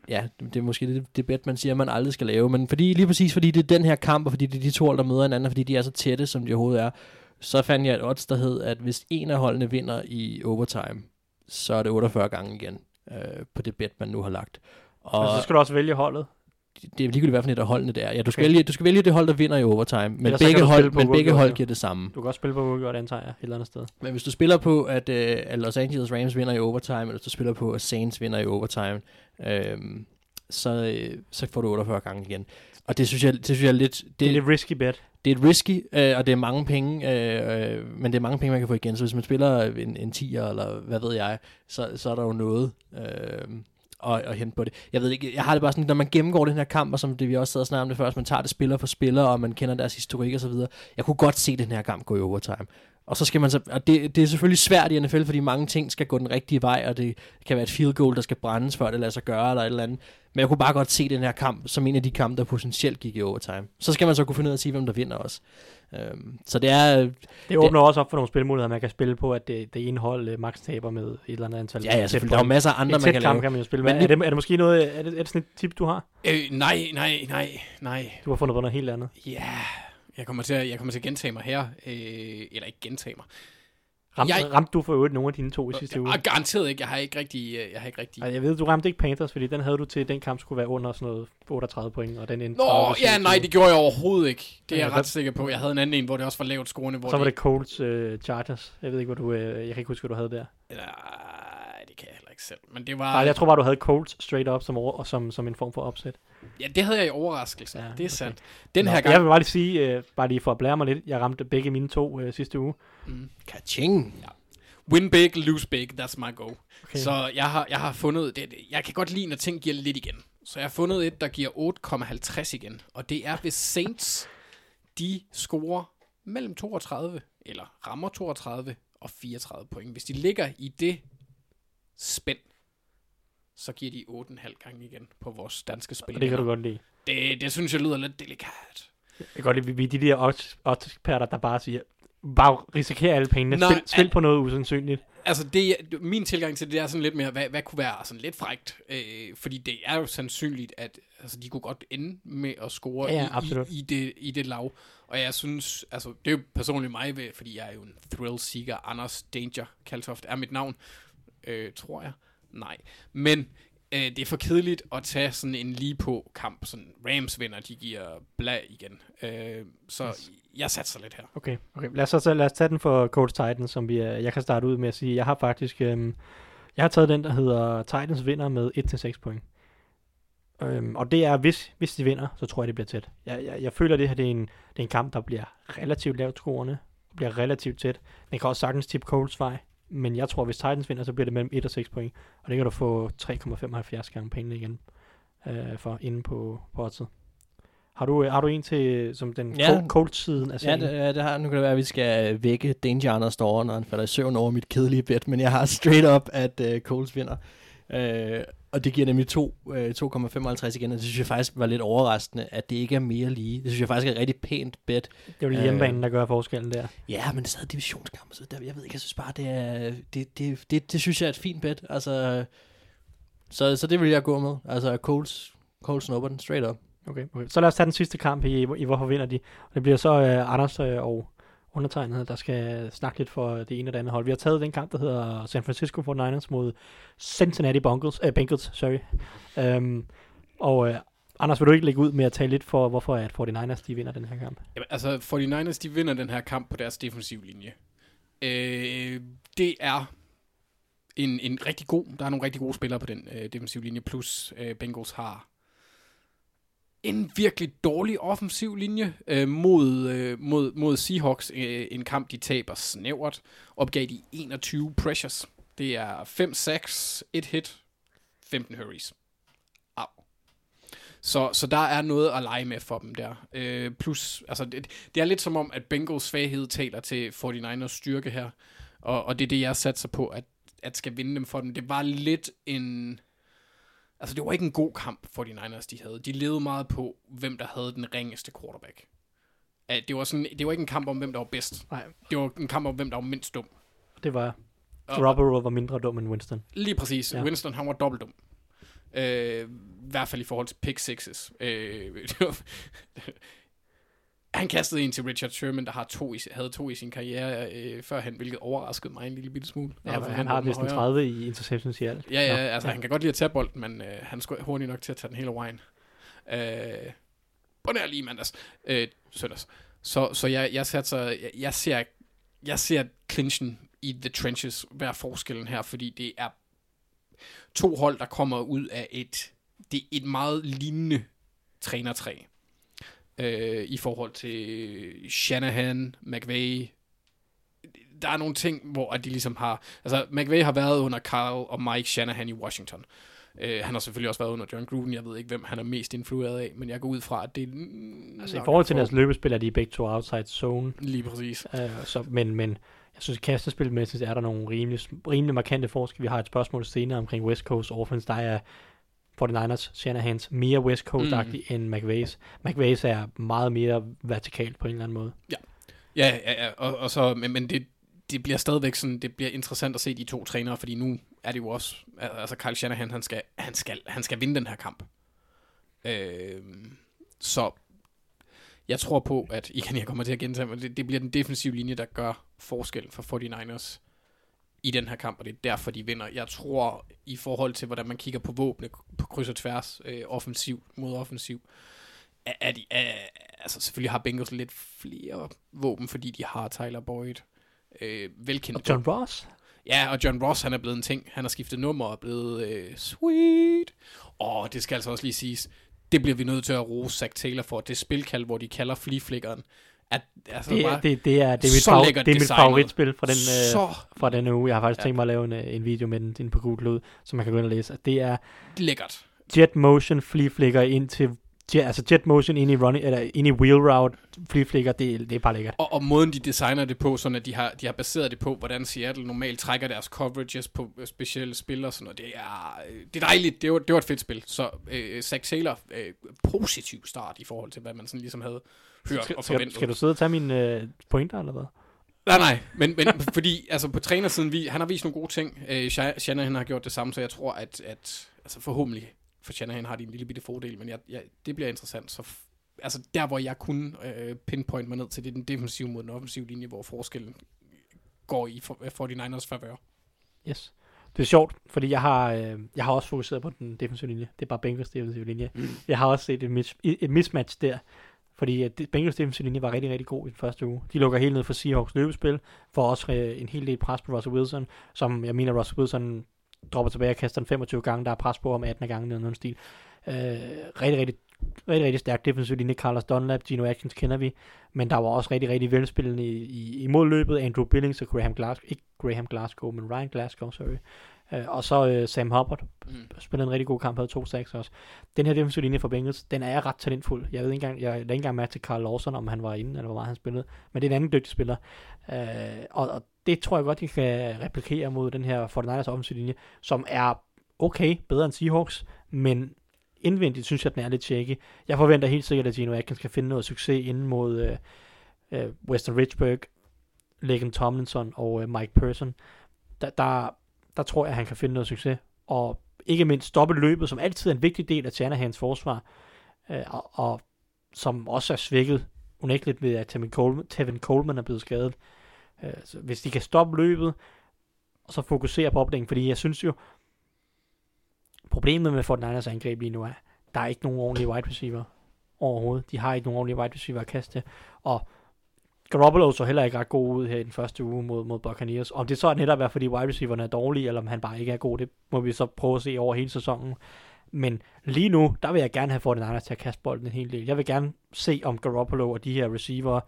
ja, det er måske det, det bet, man siger, man aldrig skal lave. Men fordi, lige præcis fordi det er den her kamp, og fordi det er de to hold, der møder hinanden, og fordi de er så tætte, som de overhovedet er, så fandt jeg et odds, der hed, at hvis en af holdene vinder i overtime, så er det 48 gange igen øh, på det bet, man nu har lagt. Og, Og så skal du også vælge holdet. det er ligegyldigt, hvad for et af holdene det er. Ja, du skal, Okay. vælge, du skal vælge det hold, der vinder i overtime, men Ellers begge hold, men begge hold giver det samme. Du kan også spille på uafgjort, antager jeg, et eller andet sted. Men hvis du spiller på, at, øh, at Los Angeles Rams vinder i overtime, eller hvis du spiller på, at Saints vinder i overtime, øh, så, øh, så får du 48 gange igen. Og det synes jeg, det synes jeg er lidt... Det, Det er lidt risky bet. det er et risky, øh, og det er mange penge, øh, øh, men det er mange penge, man kan få igen. Så hvis man spiller en, en 10'er, eller hvad ved jeg, så, så er der jo noget øh, at, at hente på det. Jeg ved ikke, jeg har det bare sådan, når man gennemgår den her kamp, og som det vi også sad og snakkede om det først, man tager det spiller for spiller, og man kender deres historik og så videre. Jeg kunne godt se den her kamp gå i overtime. Og så skal man så, og det, det er selvfølgelig svært i NFL, fordi mange ting skal gå den rigtige vej, og det kan være et field goal, der skal brændes, før det lader sig gøre, eller et eller andet. Men jeg kunne bare godt se den her kamp som en af de kampe, der potentielt gik i overtime. Så skal man så kunne finde ud af at sige, hvem der vinder også. Øhm, så det er... Det åbner også op for nogle spilmuligheder, man kan spille på, at det, det ene hold uh, max taber med et eller andet antal. Ja, ja, selvfølgelig. Der er jo masser af andre, et man kan lave. kan man jo spille Men med. Er det, er det måske noget, er det, er det sådan et tip, du har? Øh, nej, nej, nej, nej. Du har fundet på noget helt andet. Ja, jeg kommer til at, jeg kommer til at gentage mig her. Øh, eller ikke gentage mig. Ramte, Jeg- ramte du for øvrigt nogle af dine to i sidste uge? Ah, garanteret ikke. Jeg har ikke rigtig... øh, Jeg har ikke rigtig... Ej, jeg ved, du ramte ikke Panthers, fordi den havde du til, den kamp skulle være under sådan noget 38 point, og den endte Nå, 30, ja, nej, det gjorde jeg overhovedet ikke. Det er Ja, jeg ret sikker på. Jeg havde en anden en, hvor det også var lavt scorende. Hvor Så var det Colts uh, Chargers. Jeg ved ikke, hvad du... Uh, jeg kan ikke huske, hvad du havde der. Nej, det kan jeg heller ikke selv. Men det var... Nej, jeg tror bare, du havde Colts straight up som, over, som, som en form for opsæt. Ja, det havde jeg i overraskelse. Ja, Ja, det er okay. sandt. Den Nå, her Jeg gang... vil bare lige sige, uh, bare lige for at blære mig lidt, jeg ramte begge mine to uh, sidste uge. Mm. Kaching! Win big, lose big, that's my. Okay. Okay. Så jeg har, jeg har fundet, det, jeg kan godt lide, når ting giver lidt igen. Så jeg har fundet et, der giver 8,50 igen. Og det er, hvis Saints, de scorer mellem 32, eller rammer 32 og 34 point. Hvis de ligger i det spænd, så giver de 8,5 gange igen på vores danske spil. Og det kan du godt lide. Det, det synes jeg lyder lidt delikat. Jeg kan godt lide, vi, er de der odds- odds-eksperter, der bare siger, bare risikerer alle pengene. Nej, Spil, spil al- på noget usandsynligt. Altså, det, min tilgang til det er sådan lidt mere, hvad, hvad kunne være sådan lidt frægt? Øh, fordi det er jo sandsynligt, at altså, de kunne godt ende med at score Ja, ja, i, absolut. i, i, det, i det lav. Og jeg synes, altså, det er jo personligt mig, ved, fordi jeg er jo en thrill-seeker. Anders Danger Kaltoft er mit navn, øh, tror jeg. Nej. Men øh, det er for kedeligt at tage sådan en lige på kamp. Sådan Rams vinder, de giver blag igen. Øh, så jeg satser lidt her. Okay, okay. Lad, os, så, lad os tage den for Colts Titans, som vi, er- jeg kan starte ud med at sige. Jeg har faktisk, øhm, jeg har taget den, der hedder Titans vinder med 1-6 point. Øhm, og det er, hvis, hvis de vinder, så tror jeg, det bliver tæt. Jeg, jeg, jeg føler, det her det er, en, det er en kamp, der bliver relativt lavt scorende, bliver relativt tæt. Den kan også sagtens tippe Colts vej, men jeg tror, hvis Titans vinder, så bliver det mellem 1 og 6 point. Og det kan du få 3,75 gange pengene igen øh, for inde på, på oddset. Har du, øh, har du en til som den Ja. ja. Colts-siden af Ja, sagen? det, ja, det har, nu kan det være, at vi skal vække Danger Anders står, når han falder i søvn over mit kedelige bet, men jeg har straight up, at uh, Coles vinder. Uh, og det giver nemlig to, uh, 2,55 igen, og det synes jeg faktisk var lidt overraskende, at det ikke er mere lige. Det synes jeg faktisk er et rigtig pænt bet. Det er jo lige Øh, hjemmebanen, der gør forskellen der. Ja, men det er stadig divisionskamp, så der, jeg ved ikke, jeg synes bare, det er, det, det, det, det synes jeg er et fint bet. Altså, så, så det vil jeg gå med. Altså, Coles, Coles snupper den straight up. Okay, okay. Så lad os tage den sidste kamp i, i hvorfor vinder de. Og det bliver så uh, Anders uh, og undertegnet, der skal snakke lidt for det ene og det andet hold. Vi har taget den kamp, der hedder San Francisco 49ers mod Cincinnati Bengals. äh, øh, Bengals sorry. Um, og uh, Anders, vil du ikke lægge ud med at tale lidt for, hvorfor at 49ers de vinder den her kamp? Jamen, altså, 49ers, de vinder den her kamp på deres defensive linje. Øh, det er en, en rigtig god, der er nogle rigtig gode spillere på den øh, defensive linje, plus øh, Bengals har en virkelig dårlig offensiv linje øh, mod, øh, mod, mod Seahawks. Øh, en kamp, de taber snævert. Opgav de 21 pressures. Det er 5 sacks, 1 hit, 15 hurries. Au. Så, så der er noget at lege med for dem der. Øh, plus, altså det, det er lidt som om, at Bengals svaghed taler til 49ers styrke her. Og, og det er det, jeg satser på, at, at skal vinde dem for dem. Det var lidt en... Altså, det var ikke en god kamp, 49ers de havde. De levede meget på, hvem der havde den ringeste quarterback. Det, var sådan, det var ikke en kamp om, hvem der var bedst. Nej, Det var en kamp om, hvem der var mindst dum. det var Og- Garoppolo var mindre dum end Winston. Lige præcis. Ja. Ja. Winston, han var dobbelt dum. Øh, I hvert fald i forhold til pick sixes. Øh, [laughs] det var- han kastede en til Richard Sherman, der har to i, havde to i sin karriere øh, førhen, hvilket overraskede mig en lille bitte smule. Ja, men han forventede har næsten højere. 30 i interceptions i alt. Ja, ja, altså han kan godt lide at tage bolden, men øh, han er hurtig nok til at tage den hele vejen. Øh, på nær lige mandags. Øh, søndags. Så, så jeg, jeg, satser, jeg, jeg, ser, jeg ser clinchen i the trenches være forskellen her, fordi det er to hold, der kommer ud af et, det er et meget lignende trænertræ. Øh, I forhold til Shanahan, McVay, der er nogle ting, hvor at de ligesom har... Altså, McVay har været under Carl og Mike Shanahan i Washington. Uh, han har selvfølgelig også været under John Gruden. Jeg ved ikke, hvem han er mest influeret af, men jeg går ud fra, at det er... Altså i forhold til deres løbespil er de begge to outside zone. Lige præcis. Uh, så, men, men Jeg synes, kastespilmæssigt er der nogle rimelig, rimelig markante forskelle. Vi har et spørgsmål senere omkring West Coast offense. Der er 49ers, Shanahans mere West Coast-agtig mm. end McVay's. McVay's er meget mere vertikalt på en eller anden måde. Ja, ja, ja og, og så, men, men det, det bliver stadigvæk sådan, det bliver interessant at se de to trænere, fordi nu er det jo også, altså Kyle Shanahan, han skal, han skal, han skal vinde den her kamp. Øh, så jeg tror på, at, [laughs] igen, jeg kommer til at gentage, men det, det bliver den defensive linje, der gør forskel for 49ers i den her kamp, og det er derfor, de vinder. Jeg tror, i forhold til, hvordan man kigger på våbne på kryds og tværs, øh, offensiv mod offensiv, er, er de, er, altså selvfølgelig har Bengals lidt flere våben, fordi de har Tyler Boyd, øh, velkendt. Og John Ross? Ja, og John Ross, han er blevet en ting. Han har skiftet nummer og er blevet øh, sweet. Og det skal altså også lige siges, det bliver vi nødt til at rose Zach Taylor for. Det spilkald, hvor de kalder flea At, altså, det, bare, det, det, er, det er mit, favor, det er mit favoritspil fra den, øh, fra den uge. Jeg har faktisk ja. tænkt mig at lave en, øh, en video med den inde på Google Lud, som man kan gå ind og læse. Det er lækkert. Jet Motion flea flicker ind til jet, altså jet motion ind i, running, eller ind i wheel route, flea flicker, det, det er bare lækkert. Og, og måden de designer det på, sådan at de har, de har baseret det på, hvordan Seattle normalt trækker deres coverages på øh, specielle spil og sådan noget. Det er, øh, det er dejligt. Det var, det var et fedt spil. Så øh, Zach Taylor, øh, positiv start i forhold til, hvad man sådan ligesom havde hørt skal, og forventet. Skal, skal du sidde og tage mine øh, pointer, eller hvad? Nej, nej, men, men [laughs] fordi altså på trænersiden, vi, han har vist nogle gode ting. Øh, Shannon har gjort det samme, så jeg tror, at, at altså forhåbentlig for Shanahan har de en lille bitte fordel, men jeg, jeg, det bliver interessant. Så altså der, hvor jeg kunne øh, pinpoint mig ned til, det er den defensive mod den offensive linje, hvor forskellen går i for, øh, for de Niners favør. Yes. Det er sjovt, fordi jeg har, øh, jeg har også fokuseret på den defensive linje. Det er bare Bengals defensive linje. Mm. Jeg har også set et, mis, et mismatch der, fordi at Bengals defensive linje var rigtig, rigtig god i den første uge. De lukker helt ned for Seahawks løbespil, for også øh, en hel del pres på Russell Wilson, som jeg mener, Russell Wilson dropper tilbage og kaster den 25 gange, der er pres på om 18 gange, eller noget stil. Øh, rigtig, rigtig, rigtig, rigtig stærk defensiv linje. Carlos Dunlap, Gino Atkins kender vi, men der var også rigtig, rigtig velspillende i, i, i modløbet. Andrew Billings og Graham Glasgow, ikke Graham Glasgow, men Ryan Glasgow, sorry. Uh, og så uh, Sam Hubbard mm. spillede en rigtig god kamp, havde to sacks også. Den her defensive linje for Bengals, den er ret talentfuld. Jeg ved ikke engang, jeg er ikke engang med til Carl Lawson, om han var inde, eller hvor meget han spillede. Men det er en anden dygtig spiller. Uh, og, og det tror jeg godt, de kan replikere mod den her 49ers offensive linje, som er okay, bedre end Seahawks, men indvendigt synes jeg, at den er lidt shaky. Jeg forventer helt sikkert, at Gino Atkins kan finde noget succes inden mod uh, uh, Western Richburg, Legan Tomlinson og uh, Mike Person. Der, der, der tror jeg, at han kan finde noget succes. Og ikke mindst stoppe løbet, som altid er en vigtig del af Shanahans forsvar, øh, og, og som også er svækket unægteligt ved, at Tevin Coleman, Tevin Coleman er blevet skadet. Øh, så hvis de kan stoppe løbet, og så fokusere på oplægningen, fordi jeg synes jo, problemet med Fort Niners angreb lige nu er, der er ikke nogen ordentlige wide receiver overhovedet. De har ikke nogen ordentlige wide receiver at kaste, og Garoppolo så heller ikke ret god ud her i den første uge mod, mod Buccaneers. Om det så er netop er, fordi wide receiverne er dårlige, eller om han bare ikke er god, det må vi så prøve at se over hele sæsonen. Men lige nu, der vil jeg gerne have Fort Niners til at kaste bolden en hel del. Jeg vil gerne se, om Garoppolo og de her receiver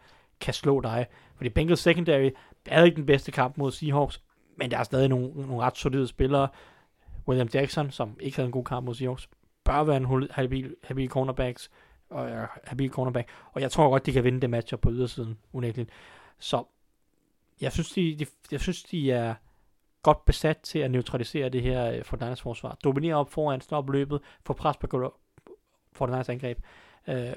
kan slå dig. Fordi Bengals secondary er ikke den bedste kamp mod Seahawks, men der er stadig nogle, nogle ret solide spillere. William Jackson, som ikke havde en god kamp mod Seahawks, bør være en habil, habil cornerbacks, og øh, ja, habil cornerback. Og jeg tror godt, de kan vinde det matchup på ydersiden, unægteligt. Så jeg synes, de, de, jeg synes, de er godt besat til at neutralisere det her øh, uh, for Niners forsvar. Dominere op foran, stoppe løbet, få pres på for Niners angreb. Øh,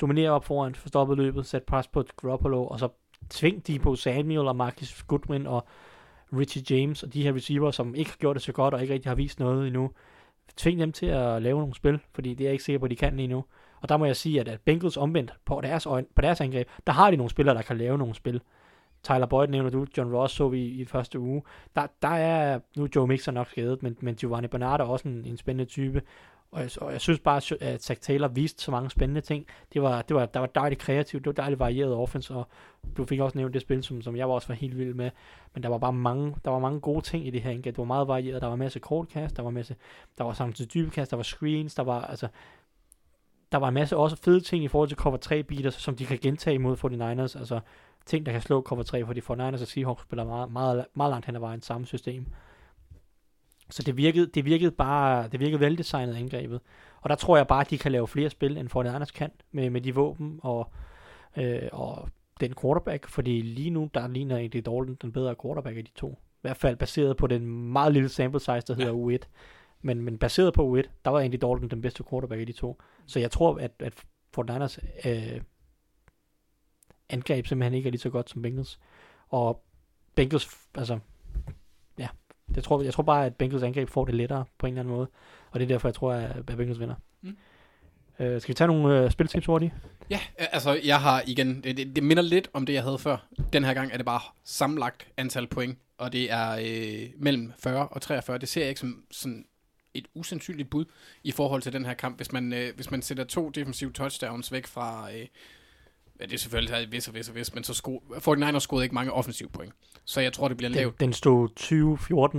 dominere op foran, få stoppet løbet, sæt pres på Garoppolo, og så tving de på Samuel og Marcus Goodwin og Richie James og de her receiver, som ikke har gjort det så godt og ikke rigtig har vist noget endnu. Tving dem til at lave nogle spil, fordi det er jeg ikke sikker på, at de kan lige nu. Og der må jeg sige, at, at Bengals omvendt på deres, øjne, på deres angreb, der har de nogle spillere, der kan lave nogle spil. Tyler Boyd nævner du, John Ross så vi i, i første uge. Der, der er, nu Joe Mixon nok skadet, men, men Giovanni Bernard er også en, en spændende type. Og jeg, og jeg synes bare, at Zach Taylor viste så mange spændende ting. Det var, det var, der var dejligt kreativt, det var dejligt varieret offense, og du fik også nævnt det spil, som, som jeg også var helt vild med. Men der var bare mange, der var mange gode ting i det her indgab. Det var meget varieret. Der var masser af cast, der var masse, der var samtidig dybekast, der var screens, der var altså, der var en masse også fede ting i forhold til cover 3 beaters, som de kan gentage imod 49ers. Altså ting, der kan slå cover 3, fordi 49ers og Seahawks spiller meget, meget, meget langt hen ad vejen samme system. Så det virkede, det virkede bare, det virkede veldesignet angrebet. Og der tror jeg bare, at de kan lave flere spil, end Fortnite Anders kan, med, med de våben og, øh, og den quarterback, fordi lige nu, der ligner Andy Dalton den bedre quarterback af de to. I hvert fald baseret på den meget lille sample size, der hedder ja. U1. Men, men baseret på U1, der var Andy Dalton den bedste quarterback af de to. Så jeg tror, at, at Fort Niners øh, angreb simpelthen ikke er lige så godt som Bengals. Og Bengals, altså, ja, jeg tror, jeg tror bare, at Bengals angreb får det lettere på en eller anden måde. Og det er derfor, jeg tror, at, at Bengals vinder. Mm. Øh, skal vi tage nogle øh, spiltips hurtigt? Ja, øh, altså jeg har igen, det, det, det minder lidt om det, jeg havde før. Den her gang er det bare sammenlagt antal point, og det er øh, mellem 40 og 43. Det ser jeg ikke som sådan et usandsynligt bud i forhold til den her kamp. Hvis man, øh, hvis man sætter to defensive touchdowns væk fra... Øh, ja, det er selvfølgelig her vis og vis og vis, men så sko 49ers scorede ikke mange offensive point. Så jeg tror, det bliver Den, lavt. den stod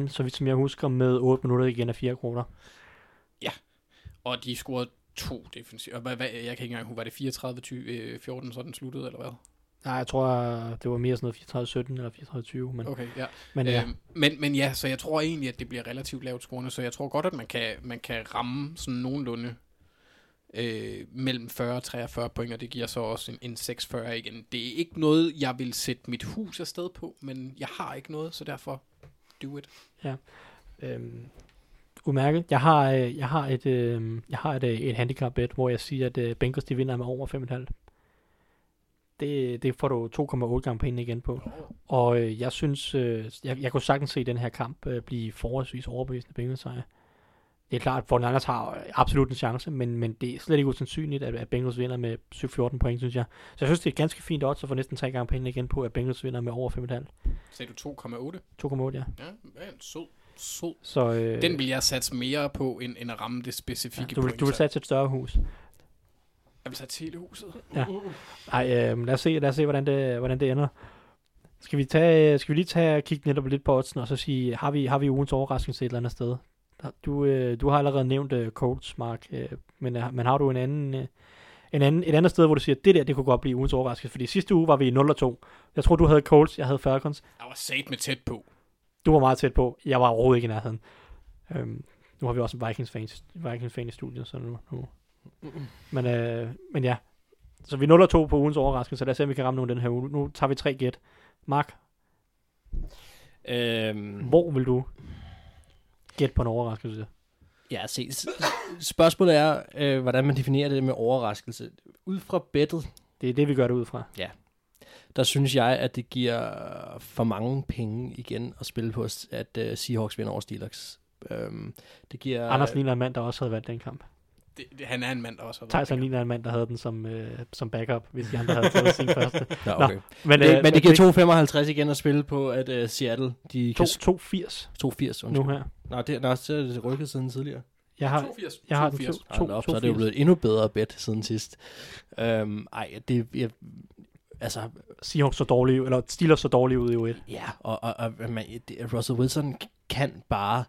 20-14, så vidt som jeg husker, med 8 minutter igen af 4 kroner. Og de scorede to defensive. Og hvad, hvad, jeg kan ikke engang huske, var det 34 20, 14, så den sluttede, eller hvad? Nej, jeg tror, det var mere sådan noget 34-17 eller 34-20, men, Okay, ja. men ja. Øhm, men, men ja, så jeg tror egentlig, at det bliver relativt lavt scorende, så jeg tror godt, at man kan, man kan ramme sådan nogenlunde øh, mellem 40 og 43 point, og det giver så også en, en 6-40 igen. Det er ikke noget, jeg vil sætte mit hus afsted på, men jeg har ikke noget, så derfor do it. Øhm, udmærket. Jeg har, øh, jeg har et, øh, jeg har et, øh, et handicap bet, hvor jeg siger, at øh, Bengals de vinder med over 5,5. Det, det får du 2,8 gange penge igen på. Og øh, jeg synes, øh, jeg, jeg kunne sagtens se den her kamp øh, blive forholdsvis overbevisende Bengals sejr. Det er klart, at Fortnite har øh, absolut en chance, men, men det er slet ikke usandsynligt, at, at Bengals vinder med 7-14 point, synes jeg. Så jeg synes, det er et ganske fint odds at få næsten tre gange penge igen på, at Bengals vinder med over 5,5. Sagde du 2,8? 2,8, ja. Ja, ja, sød. Sød. Så, øh, Den vil jeg satse mere på, end, end at ramme det ja, specifikke du, vil, point. du vil satse et større hus. Jeg vil satse hele huset. Ja. Ej, øh, lad os se, lad os se hvordan, det, hvordan det ender. Skal vi, tage, skal vi lige tage og kigge netop lidt på oddsen, og så sige, har vi, har vi ugens overraskelse et eller andet sted? Du, øh, du har allerede nævnt øh, Colts, Mark, øh, men, øh, men har du en anden, øh, en anden, et andet sted, hvor du siger, det der, det kunne godt blive ugens overraskelse? Fordi sidste uge var vi i 0 og 2. Jeg tror, du havde Colts, jeg havde Falcons. Jeg var sat med tæt på. Du var meget tæt på. Jeg var overhovedet ikke i nærheden. Øhm, nu har vi også en Vikings-fan Vikings fan i studiet, så nu... nu. Men, øh, men ja, så vi 0 og 2 på ugens overraskelse, så lad os se, om vi kan ramme nogen den her uge. Nu tager vi tre gæt. Mark, Øhm, hvor vil du gætte på en overraskelse? Ja, se, spørgsmålet er, øh, hvordan man definerer det med overraskelse. Ud fra bettet, Det er det, vi gør det ud fra. der synes jeg, at det giver for mange penge igen at spille på, at uh, Seahawks vinder over Steelers. Øhm, det giver... Anders ligner en mand, der også havde valgt den kamp. Det, det, han er en mand, der også har Tyson ligner en mand, der havde den som, øh, som backup, hvis de andre havde taget sin første. [laughs] Ja, Nå, okay. Men, det, øh, men det giver 2,55 igen at spille på, at uh, Seattle, de to, kan... 2,80 2,80, nu her. Nå, det, nå, så er det rykket siden tidligere. Jeg har, 82. jeg har den 82. to, Hold to, op, to, så er det jo blevet et endnu bedre bet siden sidst. Øhm, ej, det... Jeg, altså, Seahawks så dårlige, eller Steelers så dårlige ud i U1. Ja, og, og, og man, det, Russell Wilson kan bare...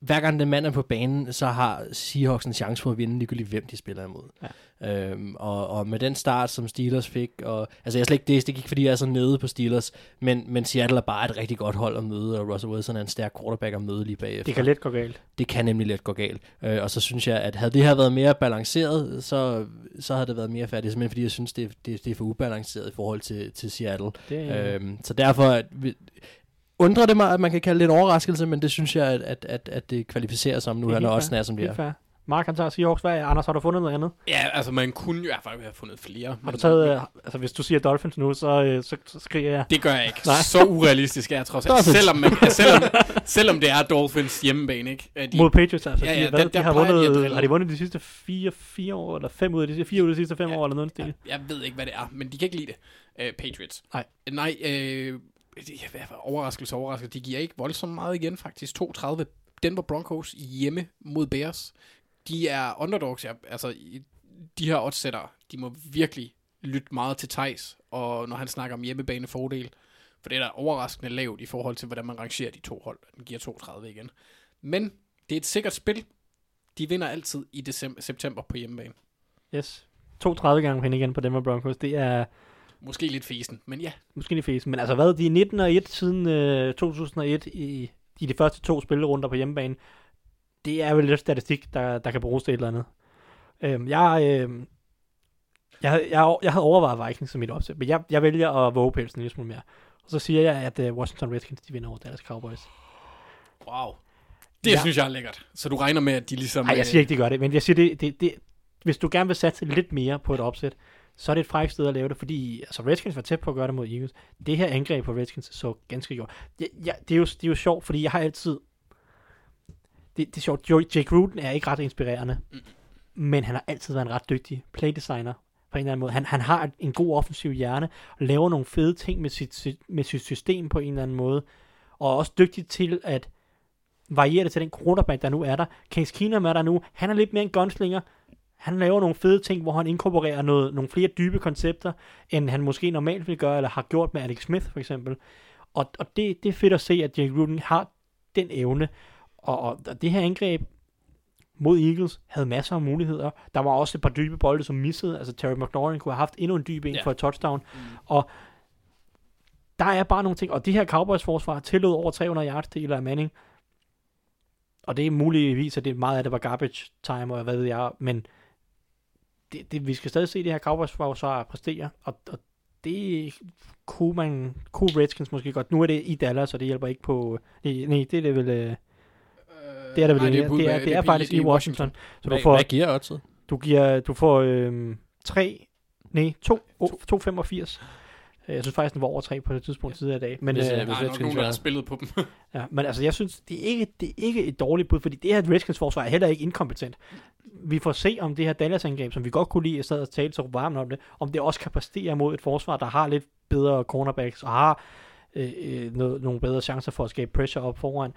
Hver gang den mand er på banen, så har Seahawks en chance for at vinde, ligegyldigt hvem de spiller imod. Ja. Øhm, og, og med den start, som Steelers fik, og, altså jeg er slet ikke det, det gik fordi jeg er så nede på Steelers, men, men Seattle er bare et rigtig godt hold at møde, og Russell Wilson er en stærk quarterback at møde lige bagefter. Det kan let gå galt. det kan nemlig let gå galt. Øh, og så synes jeg, at havde det her været mere balanceret, så, så havde det været mere færdigt, simpelthen fordi jeg synes, det, det, det er for ubalanceret i forhold til, til Seattle. Det, Øh, øhm, så derfor at undrer det mig, at man kan kalde det en overraskelse, men det synes jeg, at, at, at, at det kvalificerer sig om nu, er helt også er, som det er. fair. Mark han tager Seahawks. Hvad er, Anders, har du fundet noget andet? Ja, altså man kunne jo i hvert fald have fundet flere. Har men- du taget, øh, altså hvis du siger Dolphins nu, så, øh, så, så skriger jeg. Det gør jeg ikke. Nej. Så urealistisk er jeg trods alt. Selvom, man, ja, selvom, selvom det er Dolphins hjemmebane, ikke? At De, Mod Patriots, altså. Ja, de, ja, hvad, der- de har, plejer de at vundet, drille. har de vundet de sidste fire, fire år, eller fem ud af de sidste, fire ud af de sidste fem Ja, år, eller noget? ja, jeg ved ikke, hvad det er, men de kan ikke lide det. Uh, Patriots. Nej. Nej, øh, det- ja, hvad var overraskelse, overraskelse. De giver ikke voldsomt meget igen, faktisk. 32 Denver Broncos hjemme mod Bears. De er underdogs, ja. Altså, de her oddsættere, de må virkelig lytte meget til Tejs, og når han snakker om hjemmebanefordel, for det er da overraskende lavt i forhold til, hvordan man rangerer de to hold. Den giver 2,30 igen. Men det er et sikkert spil. De vinder altid i december, september på hjemmebane. Yes. 32 gange penge igen på Denver Broncos. Det er Måske lidt fesen, men ja. måske lidt fæsen. Men altså hvad, de er 19 og 1 siden øh, 2001 i, i de første to spillerunder på hjemmebane. Det er vel lidt statistik, der, der kan bruges til et eller andet. Øhm, jeg, øh, Jeg jeg, jeg havde overvejet Vikings som mit opsæt, men jeg, jeg vælger at våge pelsen en lille smule mere. Og så siger jeg, at uh, Washington Redskins de vinder over Dallas Cowboys. Wow. Det Ja. ja. synes jeg er lækkert. Så du regner med, at de ligesom... Nej, jeg siger ikke, de gør det, men jeg siger, det, det, det, hvis du gerne vil satse lidt mere på et opsæt, så er det et frækt sted at lave det, fordi altså Redskins var tæt på at gøre det mod Eagles. Det her angreb på Redskins så ganske godt. Ja, ja, det, er jo, det er jo sjovt, fordi jeg har altid... Det, det er sjovt, Jo- Jake Gruden er ikke ret inspirerende, men han har altid været en ret dygtig playdesigner på en eller anden måde. Han, han har en god offensiv hjerne, og laver nogle fede ting med sit, sit, med sit system på en eller anden måde, og er også dygtig til at variere det til den quarterback, der nu er der. Case Keenum er der nu. Han er lidt mere en gunslinger. Han laver nogle fede ting, hvor han inkorporerer noget, nogle flere dybe koncepter, end han måske normalt vil gøre, eller har gjort med Alex Smith for eksempel. Og, og det, det er fedt at se, at Jake Gruden har den evne. Og, og, og det her angreb mod Eagles havde masser af muligheder. Der var også et par dybe bolde, som missede. Altså Terry McLaurin kunne have haft endnu en dyb en ja. for et touchdown. Mm. Og der er bare nogle ting. Og det her Cowboys forsvar tillod over 300 yards til Eli Manning. Og det er muligvis, at det meget af det var garbage time, og hvad ved jeg, men det, det, vi skal stadig se det her Cowboys forsvar præstere, og, og det kunne man, kunne Redskins måske godt. Nu er det i Dallas, så det hjælper ikke på, nej, nej det er det vel, øh, det er det vel, nej, det, er, det er faktisk i Washington. Så du får, hvad giver oddset? du giver, du får øh, 3, nej, 2, 2,85. Øh, Jeg synes faktisk, den var over 3 på det tidspunkt tidligere i dag. Men, Hvis, øh, øh, Der er nok nogen, der har spillet på dem. [laughs] Ja, men altså, jeg synes, det er ikke, det er ikke et dårligt bud, fordi det her Redskins forsvar er heller ikke inkompetent. Vi får se, om det her Dallas-angreb, som vi godt kunne lide, jeg sad og talte så varmt om det, om det også kan præstere mod et forsvar, der har lidt bedre cornerbacks, og har øh, øh, noget, nogle bedre chancer for at skabe pressure op foran.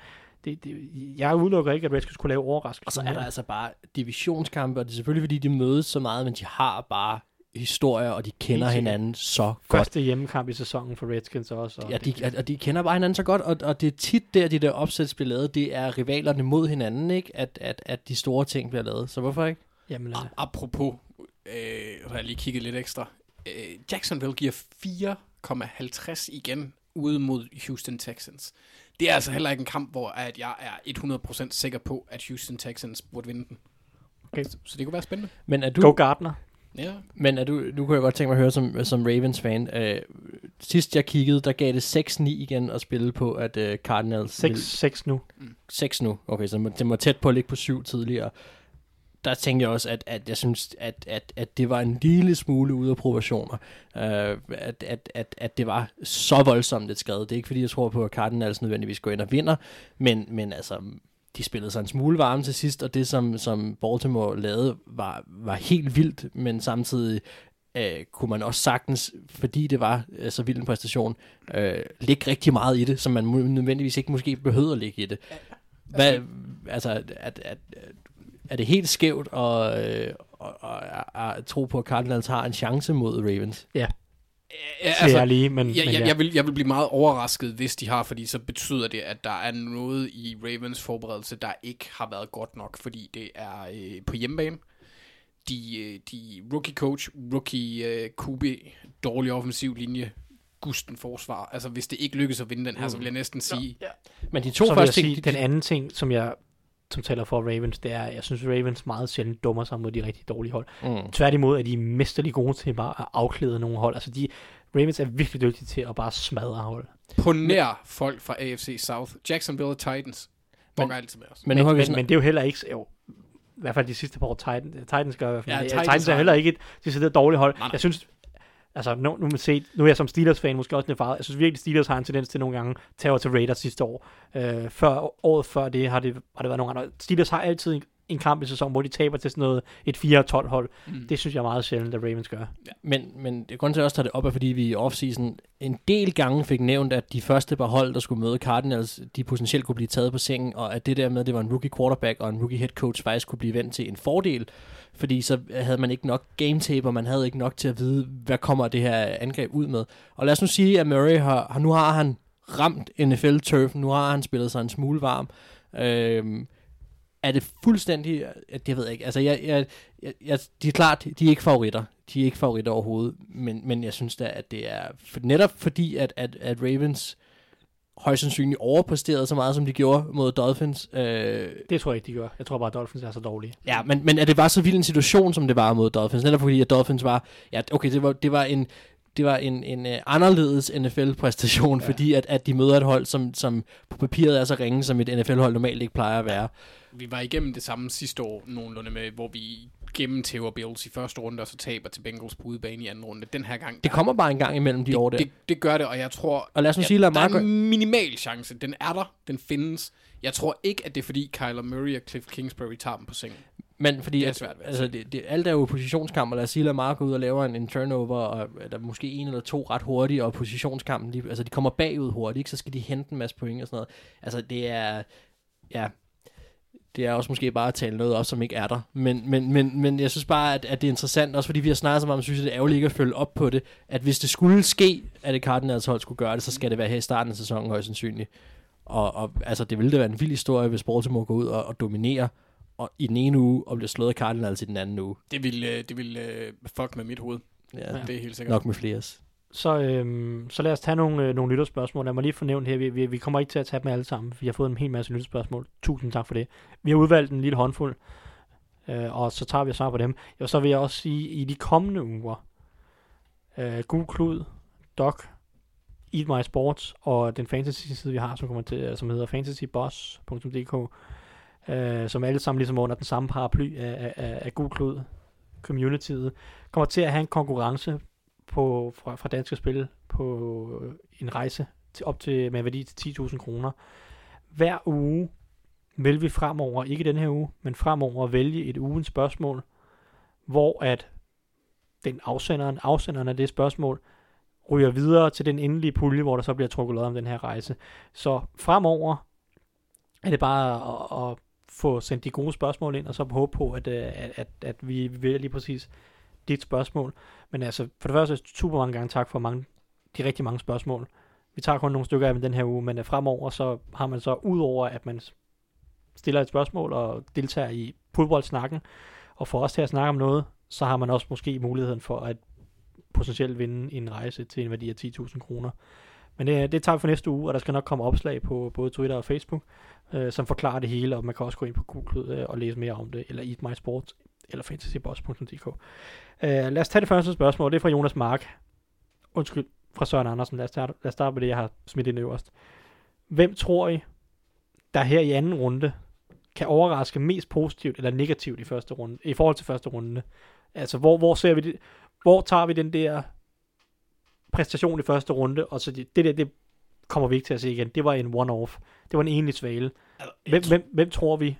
Det, det, jeg udelukker ikke, at Redskins kunne lave Og overraskelser. så er der altså bare divisionskampe, og det er selvfølgelig, fordi de mødes så meget, men de har bare historier, og de kender hinanden så godt. første hjemmekamp i sæsonen for Redskins også. Og Ja, de, og de kender bare hinanden så godt, og, og det er tit der, de der opsæt bliver lavet, det er rivalerne mod hinanden, ikke? At, at, at de store ting bliver lavet. Så hvorfor ikke? jamen, øh, Apropos, øh, har jeg lige kigget lidt ekstra. Øh, Jacksonville giver 4,50 igen ude mod Houston Texans. Det er altså heller ikke en kamp, hvor at jeg er 100% sikker på, at Houston Texans burde vinde den. Okay. Så, så det kunne være spændende. Men er du, Go Gardner. Ja. men er du, nu kunne jeg godt tænke mig at høre som, som Ravens-fan. Øh, sidst jeg kiggede, der gav det 6-9 igen at spille på, at øh, Cardinals... ville- 6-6 nu. 6 nu. Okay, så det var tæt på at ligge på 7 tidligere. Der tænkte jeg også, at, at jeg synes, at, at, at det var en lille smule ude af proportioner. Uh, at, at, at, at det var så voldsomt et skred. Det er ikke fordi, jeg tror på, at Cardinals nødvendigvis går ind og vinder, men, men altså, de spillede sig en smule varme til sidst, og det, som, som Baltimore lavede, var, var helt vildt, men samtidig øh, kunne man også sagtens, fordi det var øh, så vild en præstation, øh, ligge rigtig meget i det, som man nødvendigvis ikke måske behøvede at ligge i det. Hvad, altså, at, at, at, er det helt skævt at, øh, at, at, at tro på, at Cardinals har en chance mod Ravens? Ja, Altså, siger jeg lige, men, Ja, men ja, ja. jeg, vil, jeg vil blive meget overrasket, hvis de har, fordi så betyder det, at der er noget i Ravens forberedelse, der ikke har været godt nok, fordi det er øh, på hjemmebane. De, øh, de rookie coach, rookie øh, QB, dårlig offensiv linje, gusten forsvar. Altså, hvis det ikke lykkes at vinde den her, så vil jeg næsten sige... Ja. Men de to så vil jeg første ting, sige, den anden ting, som jeg som taler for Ravens, det er, at jeg synes, Ravens meget sjældent dummer sig mod de rigtig dårlige hold. Mm. Tværtimod er de mesterlig gode til bare at afklæde nogle hold. Altså, de, Ravens er virkelig dygtige til at bare smadre hold. På nær folk fra AFC South. Jacksonville Titans. Men- altid med os. Men men, men, sådan, men det er jo heller ikke... Jo, i hvert fald de sidste par år, Titans, Titans gør i hvert fald. Ja, Titans Titans, er heller ikke et decideret dårligt hold. Nej, nej. Jeg synes, altså nu, nu, man set, nu er jeg som Steelers-fan måske også lidt farvet. Jeg synes virkelig, Steelers har en tendens til nogle gange at tage over til Raiders sidste år. Øh, før, året før det har, det har det været nogle andre. Steelers har altid en, en kamp i sæsonen, hvor de taber til sådan noget et 4-12 hold. Mm. Det synes jeg er meget sjældent, at Ravens gør. Men, men det grund til, at jeg også tager det op, er fordi vi i offseason en del gange fik nævnt, at de første par hold, der skulle møde Cardinals, de potentielt kunne blive taget på sengen, og at det der med, at det var en rookie quarterback og en rookie head coach, faktisk kunne blive vendt til en fordel, fordi så havde man ikke nok game tape, og man havde ikke nok til at vide, hvad kommer det her angreb ud med. Og lad os nu sige, at Murray har, har nu har han ramt NFL-turf, nu har han spillet sig en smule varm. Øhm, er det fuldstændig, at det ved jeg ikke, altså jeg, jeg, jeg, jeg, de er klart, de er ikke favoritter, de er ikke favoritter overhovedet, men, men jeg synes da, at det er for, netop fordi, at, at, at Ravens højst sandsynligt overpræsteret så meget, som de gjorde mod Dolphins. Øh, Det tror jeg ikke, de gør. Jeg tror bare, at Dolphins er så dårlige. Ja, men, men at det var så vild en situation, som det var mod Dolphins, netop fordi at Dolphins var, ja, okay, det var, det var en, det var en, en uh, anderledes NFL-præstation, ja. fordi at, at de møder et hold, som, som på papiret er så ringe, som et NFL-hold normalt ikke plejer at være. Vi var igennem det samme sidste år nogenlunde med, hvor vi gennemtæver Bills i første runde, og så taber til Bengals på udebane i anden runde. Den her gang... Det kommer bare en gang imellem de det, år der. Det, det gør det, og jeg tror... Og lad os nu sige, der Lamar... er en minimal chance. Den er der. Den findes. Jeg tror ikke, at det er fordi Kyler Murray og Cliff Kingsbury tager dem på sengen. Men fordi Det er at, svært at altså, det, det, alt er jo positionskamp, og lad os sige, at Lamar går ud og laver en, en turnover, og der måske en eller to ret hurtigt, og positionskampen, de, altså de kommer bagud hurtigt, ikke? så skal de hente en masse point og sådan noget. Altså det er, ja, det er også måske bare at tale noget op, som ikke er der. Men, men, men, men jeg synes bare, at, at det er interessant, også fordi vi har snakket så meget om, synes jeg, det er ærgerligt ikke at følge op på det, at hvis det skulle ske, at det Cardinals hold skulle gøre det, så skal det være her i starten af sæsonen højst sandsynligt. Og, og altså, det ville da være en vild historie, hvis Baltimore går ud og, og dominerer og i den ene uge, og bliver slået af Cardinals i den anden uge. Det vil, øh, det vil øh, fuck med mit hoved. Ja, Det er helt sikkert. nok med fleres. Så, øhm, så lad os tage nogle, øh, nogle lytterspørgsmål. Lad mig lige fornævne her, vi, vi, vi kommer ikke til at tage dem alle sammen, for jeg har fået en hel masse lytterspørgsmål. Tusind tak for det. Vi har udvalgt en lille håndfuld, øh, og så tager vi og svarer på dem. Og så vil jeg også sige, i de kommende uger, øh, Gul Klud, Doc, Eat My Sports og den fantasy-side, vi har, som, kommer til, som hedder fantasyboss.dk, øh, som alle sammen ligesom under den samme paraply af, af, af Gul Klud, communityet, kommer til at have en konkurrence på, fra, fra Danske Spil på øh, en rejse til, op til med en værdi til 10.000 kroner. Hver uge vil vi fremover, ikke den her uge, men fremover vælge et ugens spørgsmål, hvor at den afsenderen, afsenderen af det spørgsmål, ryger videre til den endelige pulje, hvor der så bliver trukket lod om den her rejse. Så fremover er det bare at, at få sendt de gode spørgsmål ind, og så håbe på, at, øh, at, at, at vi vælger lige præcis dit spørgsmål. Men altså, for det første, super mange gange tak for mange, de rigtig mange spørgsmål. Vi tager kun nogle stykker af dem den her uge, men øh, fremover, så har man så, udover at man stiller et spørgsmål og deltager i fodboldsnakken, og får os til at snakke om noget, så har man også måske muligheden for at potentielt vinde en rejse til en værdi af 10.000 kroner. Men det, det tager vi for næste uge, og der skal nok komme opslag på både Twitter og Facebook, øh, som forklarer det hele, og man kan også gå ind på Google øh, og læse mere om det, eller Eat My Sports, eller fantasyboss.dk. Øh, lad os tage det første spørgsmål, det er fra Jonas Mark. Undskyld, fra Søren Andersen. Lad os, tage, lad os starte med det, jeg har smidt ind øverst. Hvem tror I, der her i anden runde, kan overraske mest positivt eller negativt i første runde, i forhold til første runde? Altså, hvor, hvor ser vi det, hvor tager vi den der præstation i første runde, og så det, det der, det kommer vi ikke til at se igen. Det var en one-off. Det var en enlig svale. Hvem, hvem, hvem tror vi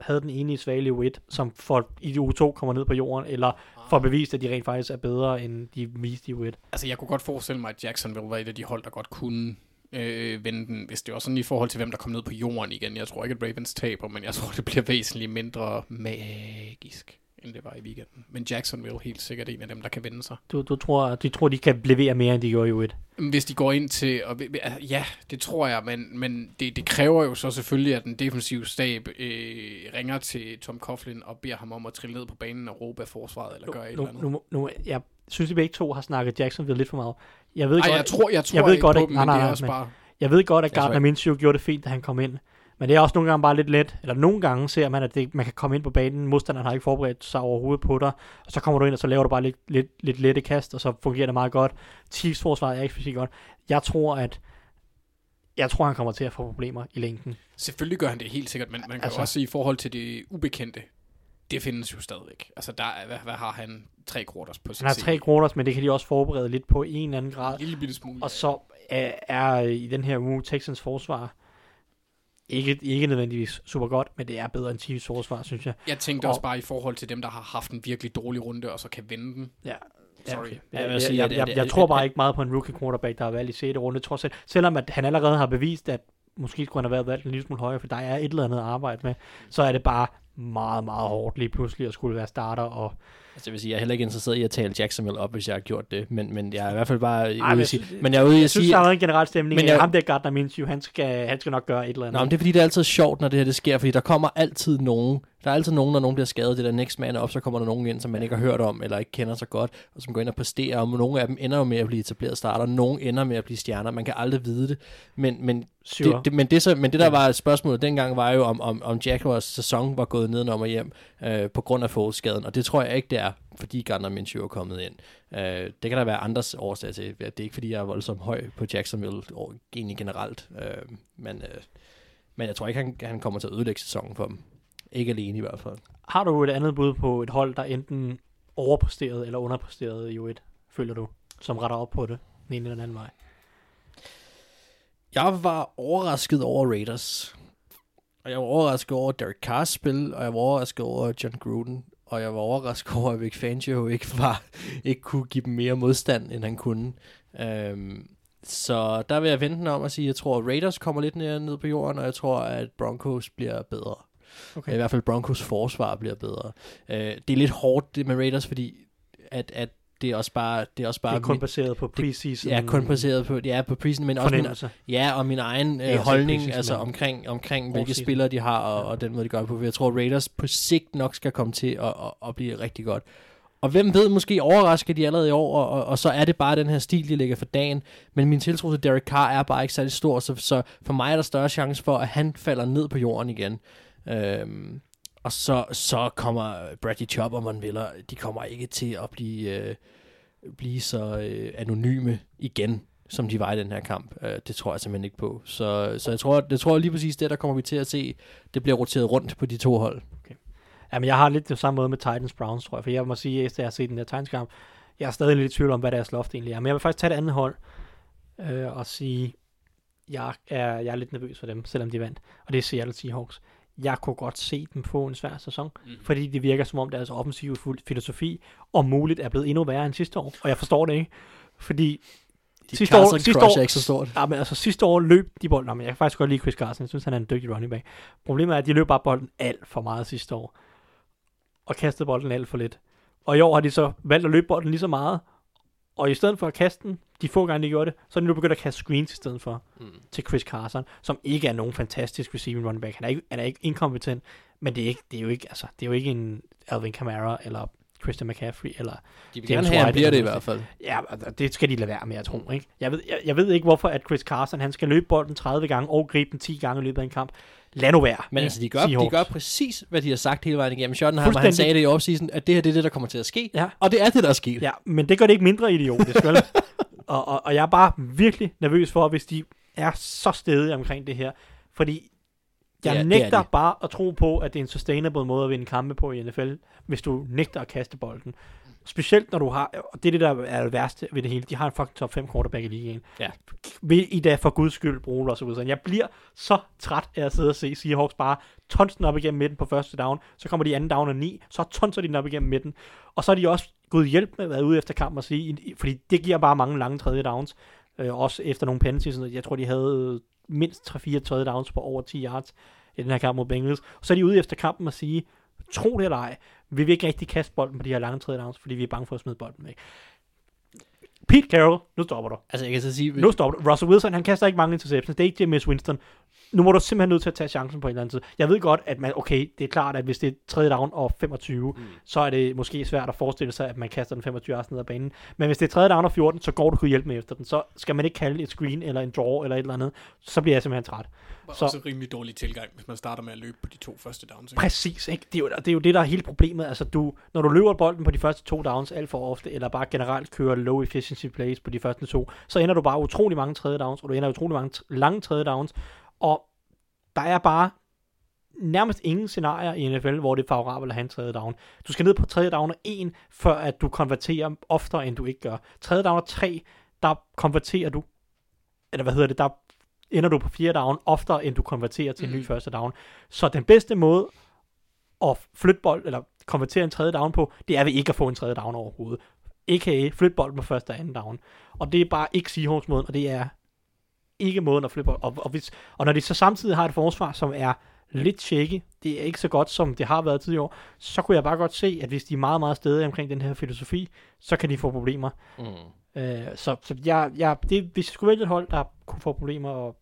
havde den enige svale i U1, som for, i U2 kommer ned på jorden, eller får bevist, at de rent faktisk er bedre, end de viste i U1? Altså, jeg kunne godt forestille mig, at Jacksonville var et af de hold, der godt kunne øh, vende den, hvis det var sådan i forhold til, hvem der kom ned på jorden igen. Jeg tror ikke, at Ravens taber, men jeg tror, det bliver væsentligt mindre magisk, end det var i weekenden. Men Jacksonville helt sikkert en af dem, der kan vende sig. Du, du tror, de tror, de kan levere mere, end de gjorde i U1? Hvis de går ind til, og, ja, det tror jeg, men, men det, det kræver jo så selvfølgelig, at den defensive stab øh, ringer til Tom Coughlin og beder ham om at trille ned på banen og råbe af forsvaret, eller gøre et nu, eller andet. nu, nu, jeg synes, at begge to har snakket Jacksonville lidt for meget. Jeg ved Ej, godt, jeg tror, jeg tror jeg ved ikke godt på ikke- dem, nej, nej, nej, men- bare... Jeg ved godt, at Gardner Minshew gjorde det fint, da han kom ind. Men det er også nogle gange bare lidt let, eller nogle gange ser man, at det, man kan komme ind på banen, modstanderen har ikke forberedt sig overhovedet på dig, og så kommer du ind, og så laver du bare lidt, lidt, lidt lette kast, og så fungerer det meget godt. Chiefs forsvaret er ikke specielt godt. Jeg tror, at jeg tror, han kommer til at få problemer i længden. Selvfølgelig gør han det helt sikkert, men man kan Altså- også sige, i forhold til det ubekendte, det findes jo stadigvæk. Altså, der er, hvad, hvad har han? Tre quarters på Han har tre quarters, men det kan de også forberede lidt på en eller anden grad. En lille bitte smule. Og så er, er i den her uge Texans forsvar ikke, ikke nødvendigvis super godt, men det er bedre end Chiefs forsvar, synes jeg. Jeg tænkte og- også bare i forhold til dem, der har haft en virkelig dårlig runde, og så kan vende den. Ja. Sorry. Ja, jeg tror bare ikke meget på en rookie quarterback, der har valgt i 6. runde, trods alt. Selvom at han allerede har bevist, at måske skulle han have været valgt en lille smule højere, for der er et eller andet at arbejde med, så er det bare meget, meget hårdt lige pludselig at skulle være starter. Og, Altså, jeg vil sige, jeg er heller ikke interesseret i at tale Jacksonville op, hvis jeg har gjort det, men, men jeg er i hvert fald bare ude men at jeg sige, men jeg er ude i jeg at synes, sige, der er en generel stemning, Men jeg- jeg, ham der Gardner Minshew, han skal, han skal nok gøre et eller andet. Nå, men det er fordi, det er altid sjovt, når det her det sker, fordi der kommer altid nogen, Der er altid nogen, når nogen bliver skadet, det der next man op, så kommer der nogen ind, som man ikke har hørt om, eller ikke kender så godt, og som går ind og præsterer, og nogle af dem ender jo med at blive etableret starter, nogle ender med at blive stjerner, man kan aldrig vide det, men, men, Sure. det, det, men, det, så, men det der var spørgsmålet dengang, var jo, om, om, om Jaguars sæson var gået nedenom og hjem, øh, på grund af Foles-skaden, og det tror jeg ikke, det er, fordi Gardner Minshew er kommet ind. Øh, det kan der være andres årsager til. Det er ikke, fordi jeg er voldsomt høj på Jacksonville, egentlig generelt, øh, men, øh, men jeg tror ikke, han, han kommer til at ødelægge sæsonen for dem. Ikke alene i hvert fald. Har du et andet bud på et hold, der enten overpræsterede eller underpræsterede i U1, føler du, som retter op på det, den ene eller den anden vej? Jeg var overrasket over Raiders. Og jeg var overrasket over Derek Carrs spil, og jeg var overrasket over John Gruden. Og jeg var overrasket over, at Vic Fangio ikke, var, ikke kunne give dem mere modstand, end han kunne. Øhm, så der vil jeg vente om at sige, at jeg tror, at Raiders kommer lidt ned på jorden, og jeg tror, at Broncos bliver bedre. Okay. I hvert fald Broncos forsvar bliver bedre. Øh, det er lidt hårdt det med Raiders, fordi at, at det er også bare... Det er, også bare Det er kun min- baseret på preseason. Ja, kun baseret på, ja, på prisen, men også min, ja, og min egen øh, holdning preseason, altså omkring, omkring hvilke spillere de har, og, og den måde, de gør det på. Jeg tror, Raiders på sigt nok skal komme til at, at, at blive rigtig godt. Og hvem ved, måske overrasker de allerede i år, og, og, og så er det bare den her stil, de lægger for dagen. Men min tiltro til Derek Carr er bare ikke særlig stor, så, så for mig er der større chance for, at han falder ned på jorden igen. Øhm, og så, så kommer Bradley Chubb og Von Miller, de kommer ikke til at blive, øh, blive så øh, anonyme igen, som de var i den her kamp. Øh, det tror jeg simpelthen ikke på. Så, så jeg tror, det tror jeg lige præcis det, der kommer vi til at se. Det bliver roteret rundt på de to hold. Okay. Jamen, jeg har lidt det samme måde med Titans Browns, tror jeg. For jeg må sige, efter jeg har set den der Titans kamp, jeg er stadig lidt i tvivl om, hvad deres loft egentlig er. Men jeg vil faktisk tage det andet hold øh, og sige, jeg er, jeg er lidt nervøs for dem, selvom de vandt. Og det er Seattle Seahawks. Jeg kunne godt se dem få en svær sæson, mm. fordi det virker som om deres offensive filosofi om muligt er blevet endnu værre end sidste år. Og jeg forstår det ikke, fordi De Sidste år- Carson sidste crush år- er ikke så stort. Ja, men altså sidste år løb de bolden. Men jeg kan faktisk godt lide Chris Carson. Jeg synes, han er en dygtig running back. Problemet er, at de løb bare bolden alt for meget sidste år. Og kastede bolden alt for lidt. Og i år har de så valgt at løbe bolden lige så meget. Og i stedet for at kaste den, de få gange de gjorde det, så er de nu begyndt at kaste screens i stedet for Mm. til Chris Carson, som ikke er nogen fantastisk receiving running back. Han er ikke, han er ikke inkompetent, men det er, ikke, det er jo ikke, altså, det er jo ikke en Alvin Kamara eller Christian McCaffrey eller De vil James gerne have, White bliver det i hvert fald. Ja, det skal de lade være med, jeg tror. Ikke? Jeg, ved, jeg, jeg ved ikke, hvorfor at Chris Carson han skal løbe bolden 30 gange og gribe den 10 gange i løbet af en kamp. Lad nu være. Men altså, de gør, de Seahawks. gør præcis, hvad de har sagt hele vejen igennem. Schottenheimer, han sagde det i offseason, at det her det er det, der kommer til at ske. Ja. Og det er det, der er sket. Ja, men det gør det ikke mindre idiotisk, vel? [laughs] og, og, og jeg er bare virkelig nervøs for, hvis de er så stedige omkring det her. Fordi jeg Ja, det er nægter de. bare at tro på, at det er en sustainable måde at vinde kampe på i NFL, hvis du nægter at kaste bolden. Specielt når du har, og det er det, der er det værste ved det hele, de har en fucking top 5 quarterback i ligaen. Ja. Vil I da for guds skyld bruge Russell Wilson? Jeg bliver så træt af at sidde og se Seahawks bare tonsen op igennem midten på første down, så kommer de anden down og 9, så tonser de den op igennem midten, og så er de også gået hjælp med at være ude efter kampen og sige, fordi det giver bare mange lange tredje downs, øh, også efter nogle penalties. sådan noget. Jeg tror, de havde mindst 3-4 tredje downs på over 10 yards i den her kamp mod Bengals. Og så er de ude efter kampen og sige, tro det eller ej, vi vil ikke rigtig kaste bolden på de her lange tredje downs, fordi vi er bange for at smide bolden væk. Pete Carroll, nu stopper du. Altså, jeg kan så sige... Nu stopper du. Russell Wilson, han kaster ikke mange interceptions. Det er ikke James Winston. Nu må du simpelthen nødt til at tage chancen på en eller anden tid. Jeg ved godt, at man, okay, det er klart, at hvis det er tredje down og 25, mm. så er det måske svært at forestille sig, at man kaster den 25 yards ned ad banen. Men hvis det er tredje down og 14, så går du kunne hjælpe med efter den. Så skal man ikke kalde et screen eller en draw eller et eller andet. Så bliver jeg simpelthen træt. Var Så- også en rimelig dårlig tilgang, hvis man starter med at løbe på de to første downs. Ikke? Præcis, ikke? Det, er jo, det er jo det, der er hele problemet. Altså, du, når du løber bolden på de første to downs alt for ofte, eller bare generelt kører low efficiency plays på de første to, så ender du bare utrolig mange tredje downs, og du ender utrolig mange lange tredje downs, og der er bare nærmest ingen scenarier i NFL, hvor det er favorabelt at have en tredje down. Du skal ned på tredje down og en, før at du konverterer oftere, end du ikke gør. Tredje down og tre, der konverterer du, eller hvad hedder det, der ender du på fjerde down oftere, end du konverterer til en ny Mhm. første down. Så den bedste måde at flytte bold, eller konvertere en tredje down på, det er ved ikke at få en tredje down overhovedet. A.k.a. flytte bolden på første og anden down. Og det er bare ikke Seahawks måden, og det er ikke måden at bold. Og, og, hvis, og når de så samtidig har et forsvar, som er lidt shaky, det er ikke så godt, som det har været tidligere år, så kunne jeg bare godt se, at hvis de er meget, meget stedige omkring den her filosofi, så kan de få problemer. Mm. Øh, så så jeg, jeg, det, hvis jeg skulle vælge et hold, der kunne få problemer og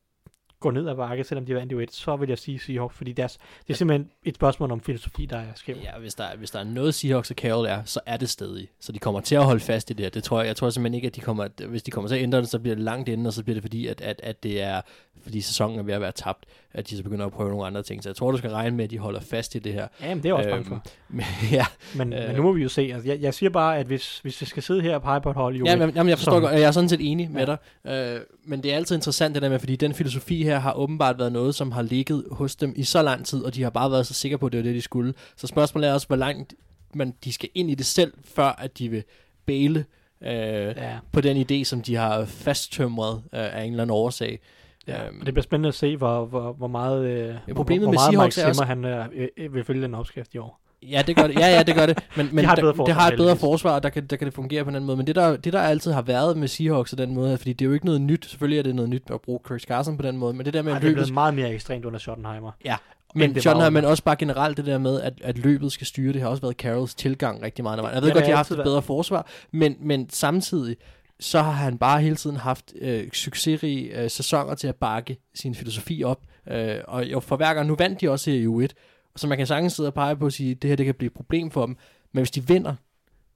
går ned ad bakke, selvom de vandt i 1, så vil jeg sige Seahawks, fordi deres, det er simpelthen et spørgsmål om filosofi, der er skæv. Ja, hvis der, hvis der er noget Seahawks og Carroll er, så er det stadig. Så de kommer til at holde fast i det her. Det tror jeg, jeg tror simpelthen ikke, at de kommer, at hvis de kommer til at ændre det, så bliver det langt inden, og så bliver det fordi, at, at, at det er, fordi sæsonen er ved at være tabt, at de så begynder at prøve nogle andre ting. Så jeg tror, du skal regne med, at de holder fast i det her. Ja, men det er også Øhm, for. [laughs] Men, ja, Men, øh. men nu må vi jo se. Altså, jeg, jeg siger bare, at hvis, hvis vi skal sidde her og pege på et hold i Ja, men, jamen, jeg forstår som- godt, jeg er sådan set enig med Ja. dig. Øh, men det er altid interessant det der med, fordi den filosofi her har åbenbart været noget, som har ligget hos dem i så lang tid, og de har bare været så sikre på, at det var det, de skulle. Så spørgsmålet er også, hvor langt man, de skal ind i det selv, før at de vil bæle øh, Ja, på den idé, som de har fasttømret øh, af en eller anden årsag. ja. Øhm, og det bliver spændende at se, hvor, hvor, hvor meget, øh, hvor, problemet hvor med meget Seahawks Mike er også- Zimmer, han øh, øh, vil følge den opskrift i år. Ja, det gør det. Ja, ja, det gør det. [laughs] Men, men har et der- forsvar, det har et bedre forsvar, og der kan, der kan det fungere på en anden måde. Men det der, det, der altid har været med Seahawks på den måde, fordi det er jo ikke noget nyt. Selvfølgelig er det noget nyt at bruge Chris Carson på den måde, men det der med Ej, at det er løbet blevet meget mere ekstremt under Schottenheimer. Ja, men John har, men også bare generelt det der med, at, at løbet skal styre, det har også været Carrolls tilgang rigtig meget. Jeg ved det godt, har de har haft et bedre forsvar, men, men samtidig, så har han bare hele tiden haft øh, succesrige øh, sæsoner til at bakke sin filosofi op. Øh, og jo, for hver gang, nu vandt de også her i U1, så man kan sagtens sidde og pege på og sige, at det her det kan blive et problem for dem. Men hvis de vinder,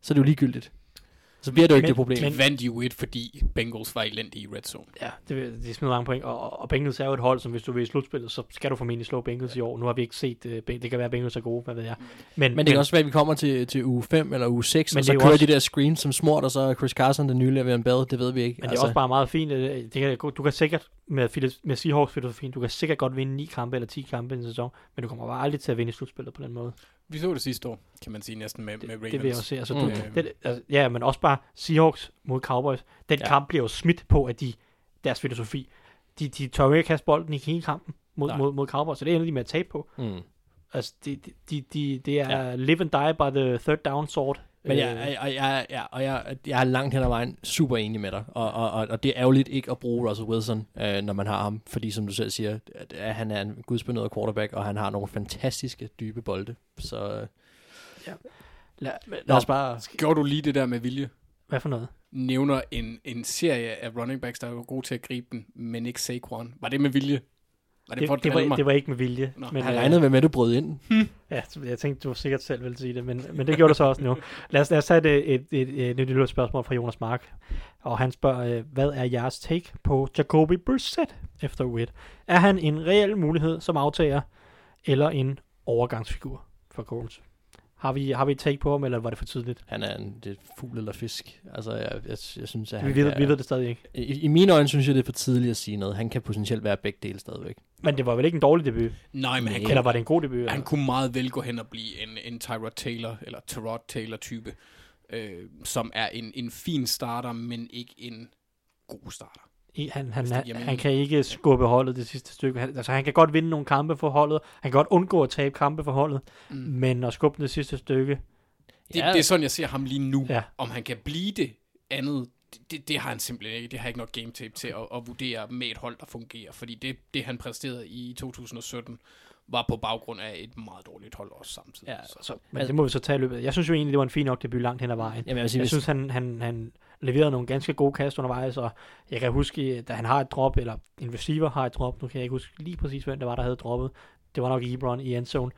så er det jo ligegyldigt. Så bliver det jo ikke Men- det problem. De vandt jo et, fordi Bengals var elendige i red zone. Ja, det, de smider mange point, og, og Bengals er jo et hold, som hvis du vil i slutspillet, så skal du formentlig slå Bengals i år. Nu har vi ikke set, uh, det kan være, at Bengals er gode, hvad ved jeg. Men, Men det kan også være, at vi kommer til, til uge 5 eller uge 6, Men og så det er kører også- de der screens som smurt, og så er Chris Carson den nye Le'Veon Bell, det ved vi ikke. Men det er også bare meget fint. øh, Det kan, du kan sikkert, med, med Seahawks filosofien, du kan sikkert godt vinde 9 kampe eller 10 kampe i en sæson, men du kommer bare aldrig til at vinde i slutspillet på den måde. Vi så det sidste år, kan man sige, næsten med, med Det, Ravens. det vil jeg også se. Altså, Mm. du, det, altså, ja, men også bare Seahawks mod Cowboys. Den Ja. kamp bliver jo smidt på, at de, deres filosofi, de, de tør ikke kaste bolden i hele kampen mod, Nej. mod, mod Cowboys, så det ender de med at tabe på. Mm. Altså, det de, de, de, det er ja. live and die by the third down sort. Men Øh, jeg, jeg, jeg, jeg, jeg, og jeg, jeg er langt hen ad vejen super enig med dig, og, og, og, og det er ærgerligt ikke at bruge Russell Wilson, øh, når man har ham, fordi som du selv siger, at, at han er en gudsbenået quarterback, og han har nogle fantastiske dybe bolde. Så øh, lad, lad lad os os bare... Gjorde du lige det der med vilje? Hvad for noget? Nævner en, en serie af running backs, der er gode til at gribe den, men ikke Saquon. Var det med vilje? Var det, Det, for det, var, det var ikke med vilje. Nå, men, Han øh, regnede med, at du brød ind. Ja, så jeg tænkte, du sikkert selv ville sige det, men, men det gjorde du så også nu. Lad os, lad os tage et, et, et, et nyt lille spørgsmål fra Jonas Mark. Og han spørger, øh, hvad er jeres take på Jacoby Brissett efter U1? Er han en reel mulighed som aftager, eller en overgangsfigur for Colts? Har vi, har vi et take på ham, eller var det for tidligt? Han er en det er fugl eller fisk. Altså, jeg, jeg, jeg synes, at Vi han ved, kan, vi ved det stadig ikke. I, I mine øjne synes jeg, det er for tidligt at sige noget. Han kan potentielt være begge dele stadigvæk. Men det var vel ikke en dårlig debut? Nej, men han, Eller kan, var det en god debut? han eller? kunne meget vel gå hen og blive en, en Tyrod Taylor, eller Tyrod Taylor type, øh, som er en, en fin starter, men ikke en god starter. Han, han, han, han kan ikke skubbe holdet det sidste stykke. Han, altså, han kan godt vinde nogle kampe for holdet. Han kan godt undgå at tabe kampe for holdet. Mm. Men at skubbe det sidste stykke, Det, Ja. det er sådan, jeg ser ham lige nu. Ja. Om han kan blive det andet, det, det, det har han simpelthen ikke. Det har ikke nok game tape til at, at vurdere med et hold, der fungerer. Fordi det, det, han præsterede i 2017, var på baggrund af et meget dårligt hold også samtidig. Ja, så. Så, men det må vi så tage i løbet. Jeg synes jo egentlig, det var en fin nok debut langt hen ad vejen. Jamen, jeg vil sige, Jeg hvis, synes, han, han, han leverede nogle ganske gode kast undervejs, og jeg kan huske, da han har et drop, eller en receiver har et drop, nu kan jeg ikke huske lige præcis, hvem det var, der havde droppet. Det var nok Ebron i endzone.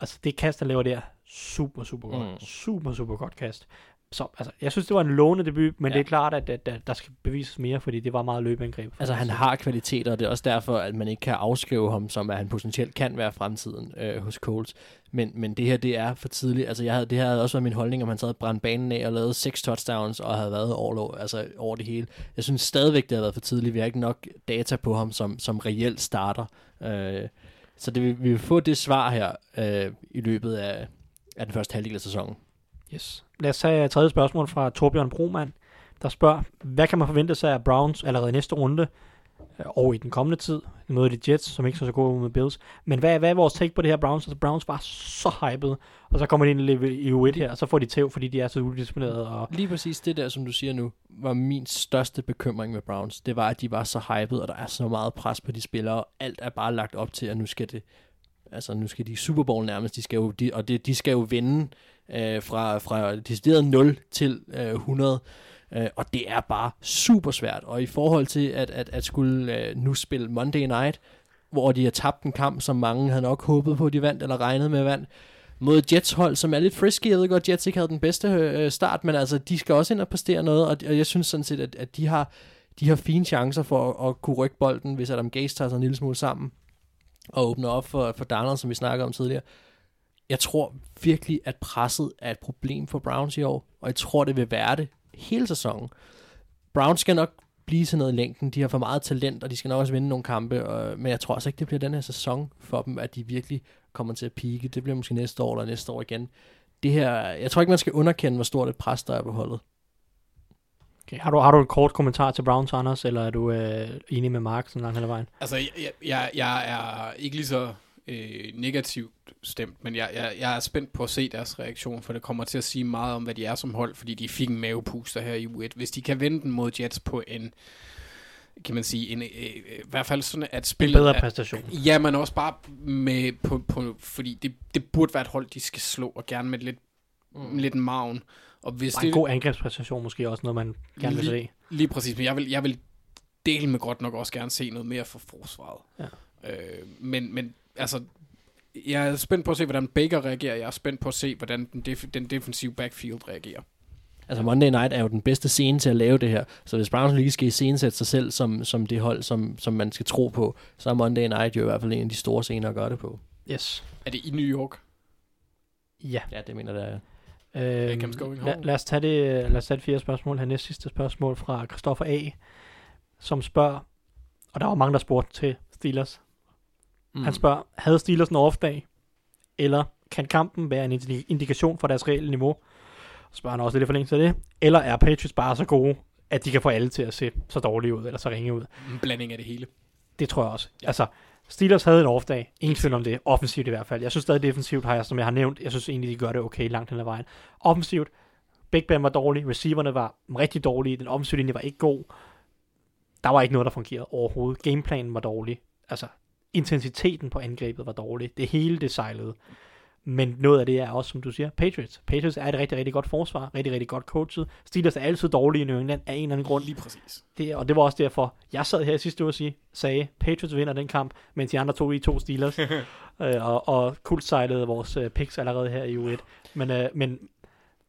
Altså, det kast, han laver der, super, super godt. Mm. Super, super godt kast. Så altså, jeg synes, det var en lovende debut, men Ja. det er klart, at, at, at der skal bevises mere, fordi det var meget løbeangreb. Altså, han har kvaliteter, og det er også derfor, at man ikke kan afskrive ham, som at han potentielt kan være fremtiden øh, hos Colts. Men, men det her, det er for tidligt. Altså, jeg havde, det her havde også været min holdning, om han så havde brændt banen af og lavet seks touchdowns, og havde været over, altså, over det hele. Jeg synes stadigvæk, det har været for tidligt. Vi har ikke nok data på ham som, som reelt starter. Øh, så det, vil- vi vil få det svar her øh, i løbet af, af den første halvdel af sæsonen. Yes. Lad os tage et tredje spørgsmål fra Torbjørn Broman, der spørger, hvad kan man forvente sig af Browns allerede i næste runde, øh, og i den kommende tid, møder de Jets, som ikke så så gode med Bills. Men hvad, hvad er vores take på det her Browns? Altså Browns var så hyped, og så kommer de ind i U1 her, og så får de tæv, fordi de er så udisciplinerede. Og, Lige præcis det der, som du siger nu, var min største bekymring med Browns. Det var, at de var så hyped, og der er så meget pres på de spillere, og alt er bare lagt op til, at nu skal det, altså nu skal de i Super Bowl nærmest, de skal jo, de, og det, de skal jo vinde øh, fra, fra decideret 0 til øh, 100. Øh, og det er bare super svært. Og i forhold til at, at, at skulle øh, nu spille Monday Night, hvor de har tabt en kamp, som mange havde nok håbet på, de vandt, eller regnet med vand, mod Jets hold, som er lidt frisky. Jeg ved godt, Jets ikke havde den bedste øh, start, men altså, de skal også ind og præstere noget, og, og jeg synes sådan set, at, at de har de har fine chancer for at, at kunne rykke bolden, hvis Adam Gase tager sig en lille smule sammen og åbner op for, for Darnold, som vi snakkede om tidligere. Jeg tror virkelig, at presset er et problem for Browns i år, og jeg tror, det vil være det hele sæsonen. Browns skal nok blive til noget i længden. De har for meget talent, og de skal nok også vinde nogle kampe, og, men jeg tror også ikke, det bliver den her sæson for dem, at de virkelig kommer til at pike. Det bliver måske næste år eller næste år igen. Det her, jeg tror ikke, man skal underkende, hvor stort et pres der er på holdet. Okay. Har, du, har du en kort kommentar til Browns, Anders, eller er du øh, enig med Mark sådan langt hele vejen? Altså, jeg, jeg, jeg er ikke lige så øh, negativt stemt, men jeg, jeg, jeg er spændt på at se deres reaktion, for det kommer til at sige meget om, hvad de er som hold, fordi de fik en mavepuster her i U1. Hvis de kan vende den mod Jets på en kan man sige, en, øh, i hvert fald sådan, at spillet... En bedre præstation. Er, ja, men også bare med, på, på, fordi det, det burde være et hold, de skal slå, og gerne med lidt, mm. lidt maven. Og hvis Bare det, en god angrebspræstation måske også noget, man gerne vil se. lige, lige præcis, men jeg vil, jeg vil dele med godt nok også gerne se noget mere for forsvaret. Ja. Øh, men, men altså, jeg er spændt på at se, hvordan Baker reagerer. Jeg er spændt på at se, hvordan den, def- den defensive backfield reagerer. Altså Monday Night er jo den bedste scene til at lave det her. Så hvis Browns lige skal iscenesætte sig selv som, som det hold, som, som man skal tro på, så er Monday Night jo i hvert fald en af de store scener at gøre det på. Yes. Er det i New York? Ja. Ja, det mener jeg, det er. Øh, Beckham's going lad, os tage det, lad os tage det fjerde spørgsmål. Her næste sidste spørgsmål fra Christoffer A., som spørger, og der var mange, der spurgte til Steelers. Mm. Han spørger, havde Steelers en off-dag, eller kan kampen være en indi- indikation for deres reelle niveau? Så spørger han også lidt i forlængelse af det. Eller er Patriots bare så gode, at de kan få alle til at se så dårlige ud, eller så ringe ud? En blanding af det hele. Det tror jeg også. Ja. Ja. Altså, Steelers havde en off-dag. Ingen tvivl om det. Offensivt i hvert fald. Jeg synes stadig defensivt, har jeg, som jeg har nævnt, jeg synes egentlig, de gør det okay langt hen ad vejen. Offensivt, Big Ben var dårlig, receiverne var rigtig dårlige, den offensive linje var ikke god. Der var ikke noget, der fungerede overhovedet. Gameplanen var dårlig. Altså, intensiteten på angrebet var dårlig. Det hele, det sejlede. Men noget af det er også, som du siger, Patriots. Patriots er et rigtig, rigtig godt forsvar, rigtig, rigtig godt coachet. Steelers er altid dårlige i New England af en eller anden grund. Lige præcis. Det, og det var også derfor, jeg sad her sidste uge og sige, sagde, Patriots vinder den kamp, mens de andre tog i to Steelers, [laughs] øh, og, og kultsejlede vores øh, picks allerede her i U1. Men, øh, men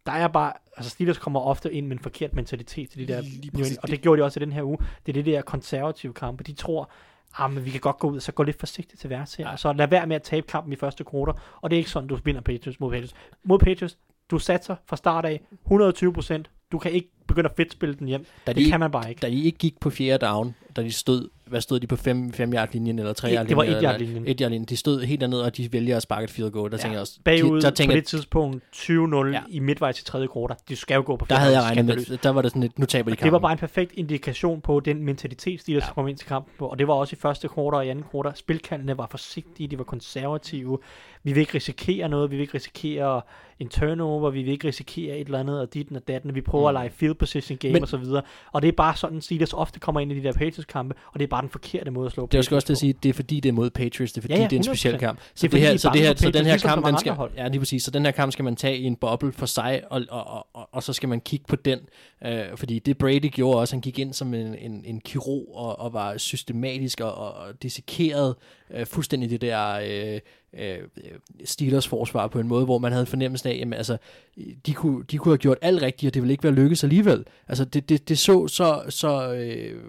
der er bare, altså Steelers kommer ofte ind med en forkert mentalitet til de der, Lige New præcis. Og det gjorde de også i den her uge. Det er det der konservative kampe. De tror, ah, men vi kan godt gå ud, så gå lidt forsigtigt til værts her, Ja. så lad være med at tabe kampen i første kvartal, og det er ikke sådan, du vinder Patriots mod Patriots. Mod Patriots, du satser fra start af 120 procent. Du kan ikke begynde at fedtspille den hjem. Da Det de, kan man bare ikke. da de ikke gik på fjerde down, da de stod, hvad stod de på 5 fem yard linjen eller 3 Det- yard det var linjen? et yard linjen. Et yard linjen. De stod helt dernede, og de vælger at sparke et field goal. Der ja. tænker jeg også, Bagud der på tænker, det tidspunkt 20-0 Ja. i midtvejs til tredje kvartal. De skal jo gå på der havde jeg regnet med, der var det sådan lidt, nu taber de kampen. Det var bare en perfekt indikation på den mentalitet, de der Ja. ja. kom ind til kampen på. Og det var også i første kvartal og i anden kvartal. Spilkaldene var forsigtige, de var konservative. Vi vil ikke risikere noget, vi vil ikke risikere en turnover, vi vil ikke risikere et eller andet, og dit og datten. Vi prøver Mm. at lege field position game Men- og så videre. Og det er bare sådan, Steelers ofte kommer ind i de der Patriots-kampe, og det er bare den forkerte måde at slå Det er også til at sige, det er fordi det er mod Patriots, det er fordi Ja, ja, det er en speciel 100%. kamp. Så Det det, her, er så det her, så den her ligesom kamp, den skal, ja, lige præcis, så den her kamp skal man tage i en boble for sig, og, og, og, og, og så skal man kigge på den, øh, fordi det Brady gjorde også, han gik ind som en, en, en kirurg og, og var systematisk og, og, og dissekeret øh, fuldstændig det der øh, øh, Steelers forsvar på en måde, hvor man havde fornemmelsen af, jamen, altså, de kunne, de kunne have gjort alt rigtigt, og det ville ikke være lykkes alligevel. Altså, det, det, det så så, så øh,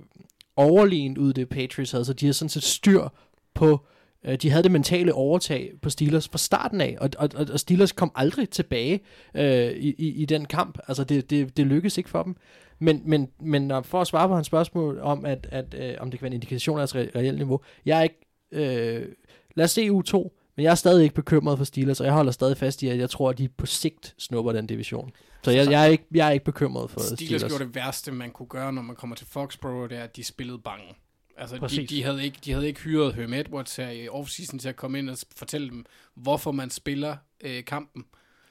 overlegent ud, det Patriots havde, så de havde sådan set styr på, øh, de havde det mentale overtag på Steelers fra starten af, og, og, og Steelers kom aldrig tilbage øh, i, i, i den kamp. Altså, det, det, det lykkedes ikke for dem. Men, men, men når- for at svare på hans spørgsmål om, at, at, øh, om det kan være en indikation af deres reelle niveau, jeg er ikke... Øh, lad os se U2, men jeg er stadig ikke bekymret for Steelers, og jeg holder stadig fast i, at jeg tror, at de på sigt snupper den division. Så jeg, jeg, er, ikke, jeg er ikke bekymret for Steelers, Steelers. gjorde det værste, man kunne gøre, når man kommer til Foxborough, det er, at de spillede bange. Altså, de, Præcis. de, havde ikke, de havde ikke hyret Herm Edwards her i offseason til at komme ind og fortælle dem, hvorfor man spiller øh, kampen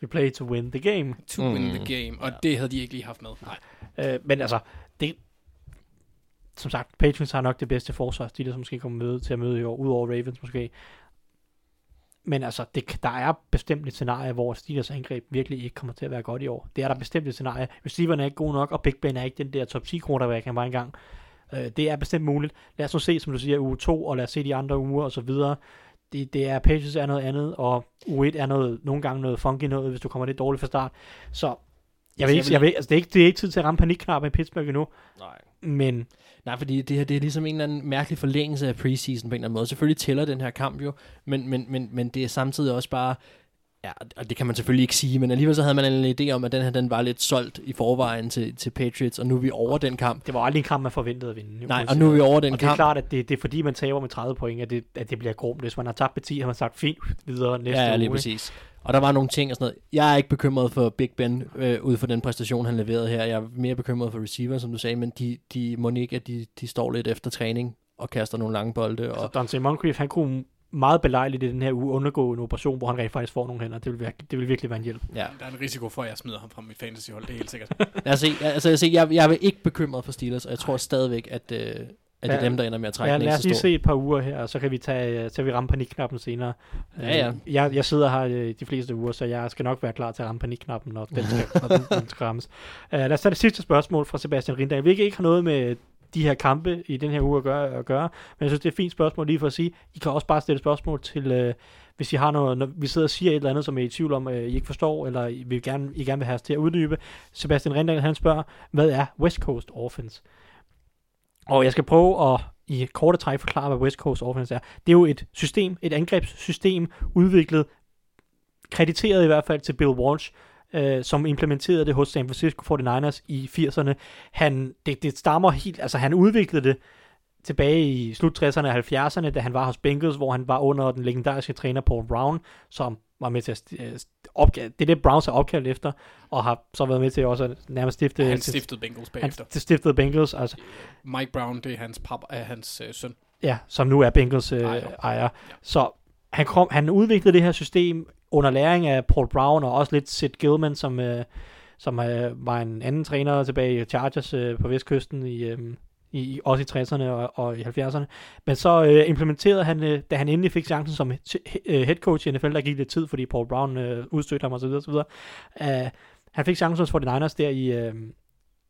You play to win the game. to mm. win the game, og ja. det havde de ikke lige haft med. Nej. Øh, men altså, det, som sagt, Patriots har nok det bedste forsvar, Steelers måske kommer møde, til at møde i år, udover Ravens måske. Men altså, det, der er bestemt et scenarie, hvor Steelers angreb virkelig ikke kommer til at være godt i år. Det er der bestemt et scenarie. Receiverne er ikke gode nok, og Big Ben er ikke den der top 10 quarterback, han var engang. Øh, det er bestemt muligt. Lad os nu se, som du siger, uge 2, og lad os se de andre uger og så videre. Det, det er, Patriots er noget andet, og uge 1 er noget, nogle gange noget funky noget, hvis du kommer lidt dårligt fra start. Så jeg ved Så ikke, jeg vil- ved, altså, det, er ikke, det er ikke tid til at ramme panikknappen i Pittsburgh endnu, Nej. men Nej, fordi det her det er ligesom en eller anden mærkelig forlængelse af preseason på en eller anden måde. Selvfølgelig tæller den her kamp jo, men, men, men, men det er samtidig også bare... Ja, og det kan man selvfølgelig ikke sige, men alligevel så havde man en idé om, at den her den var lidt solgt i forvejen til, til Patriots, og nu er vi over den kamp. det var aldrig en kamp, man forventede at vinde. Nej, og nu er vi over den og det er kamp. klart, at det, det er fordi, man taber med 30 point, at det, at det bliver grumt. Hvis man har tabt med 10, har man sagt, fint, videre næste Ja, ja, uge. lige ikke? præcis. Og der var nogle ting og sådan noget. Jeg er ikke bekymret for Big Ben øh, ud fra den præstation, han leverede her. Jeg er mere bekymret for receiver, som du sagde, men de, de må ikke, at de, de står lidt efter træning og kaster nogle lange bolde. Og, Dante Moncrief, han kunne meget belejligt i den her uge undergå en operation, hvor han rent faktisk får nogle hænder. Det vil, virke, det vil virkelig være en hjælp. ja. Der er en risiko for, at jeg smider ham fra mit fantasyhold, det er helt sikkert. [laughs] Lad os se. Altså, jeg, jeg, jeg er ikke bekymret for Steelers, og jeg tror stadigvæk, at, øh, at det er dem, der ender med at trække Ja, den lad ikke os så lige stor. se et par uger her, og så kan vi tage, så vi ramme panikknappen senere. Ja, ja. Øh, Jeg, jeg sidder her øh, de fleste uger, så jeg skal nok være klar til at ramme panikknappen, når den skal, når den, den skal rammes. Uh, lad os tage det sidste spørgsmål fra Sebastian Rindal. Hvilket ikke har noget med de her kampe i den her uge at gøre, at gøre, men jeg synes, det er et fint spørgsmål lige for at sige. I kan også bare stille spørgsmål til, øh, hvis I har noget, når vi sidder og siger et eller andet, som I er i tvivl om, øh, I ikke forstår, eller I, vil gerne, I gerne vil have os til at uddybe. Sebastian Rindal, han spørger, hvad er West Coast Offense? Og jeg skal prøve at i korte træk forklare, hvad West Coast Offense er. Det er jo et system, et angrebssystem, udviklet, krediteret i hvert fald til Bill Walsh, øh, som implementerede det hos San Francisco 49ers i 80'erne. Han, det, det stammer helt, altså han udviklede det tilbage i slut 60'erne og 70'erne, da han var hos Bengals, hvor han var under den legendariske træner Paul Brown, som var med til at øh, opkalde, det er det Browns er opkaldt efter, og har så været med til også at nærmest stifte, Han stiftede Bengals han bagefter. stiftede Bengals, altså Mike Brown, det er hans, pap, er hans øh, søn. Ja, som nu er Bengals øh, Ejer. ejer. Så han, kom, han udviklede det her system under læring af Paul Brown og også lidt Sid Gilman, som, øh, som øh, var en anden træner tilbage i Chargers øh, på vestkysten i, øh, i, også i 60'erne og, og i 70'erne. Men så øh, implementerede han, øh, da han endelig fik chancen som he- head coach i NFL, der gik lidt tid, fordi Paul Brown øh, udstødte ham osv. osv. Uh, han fik chancen for de Niners der i, øh,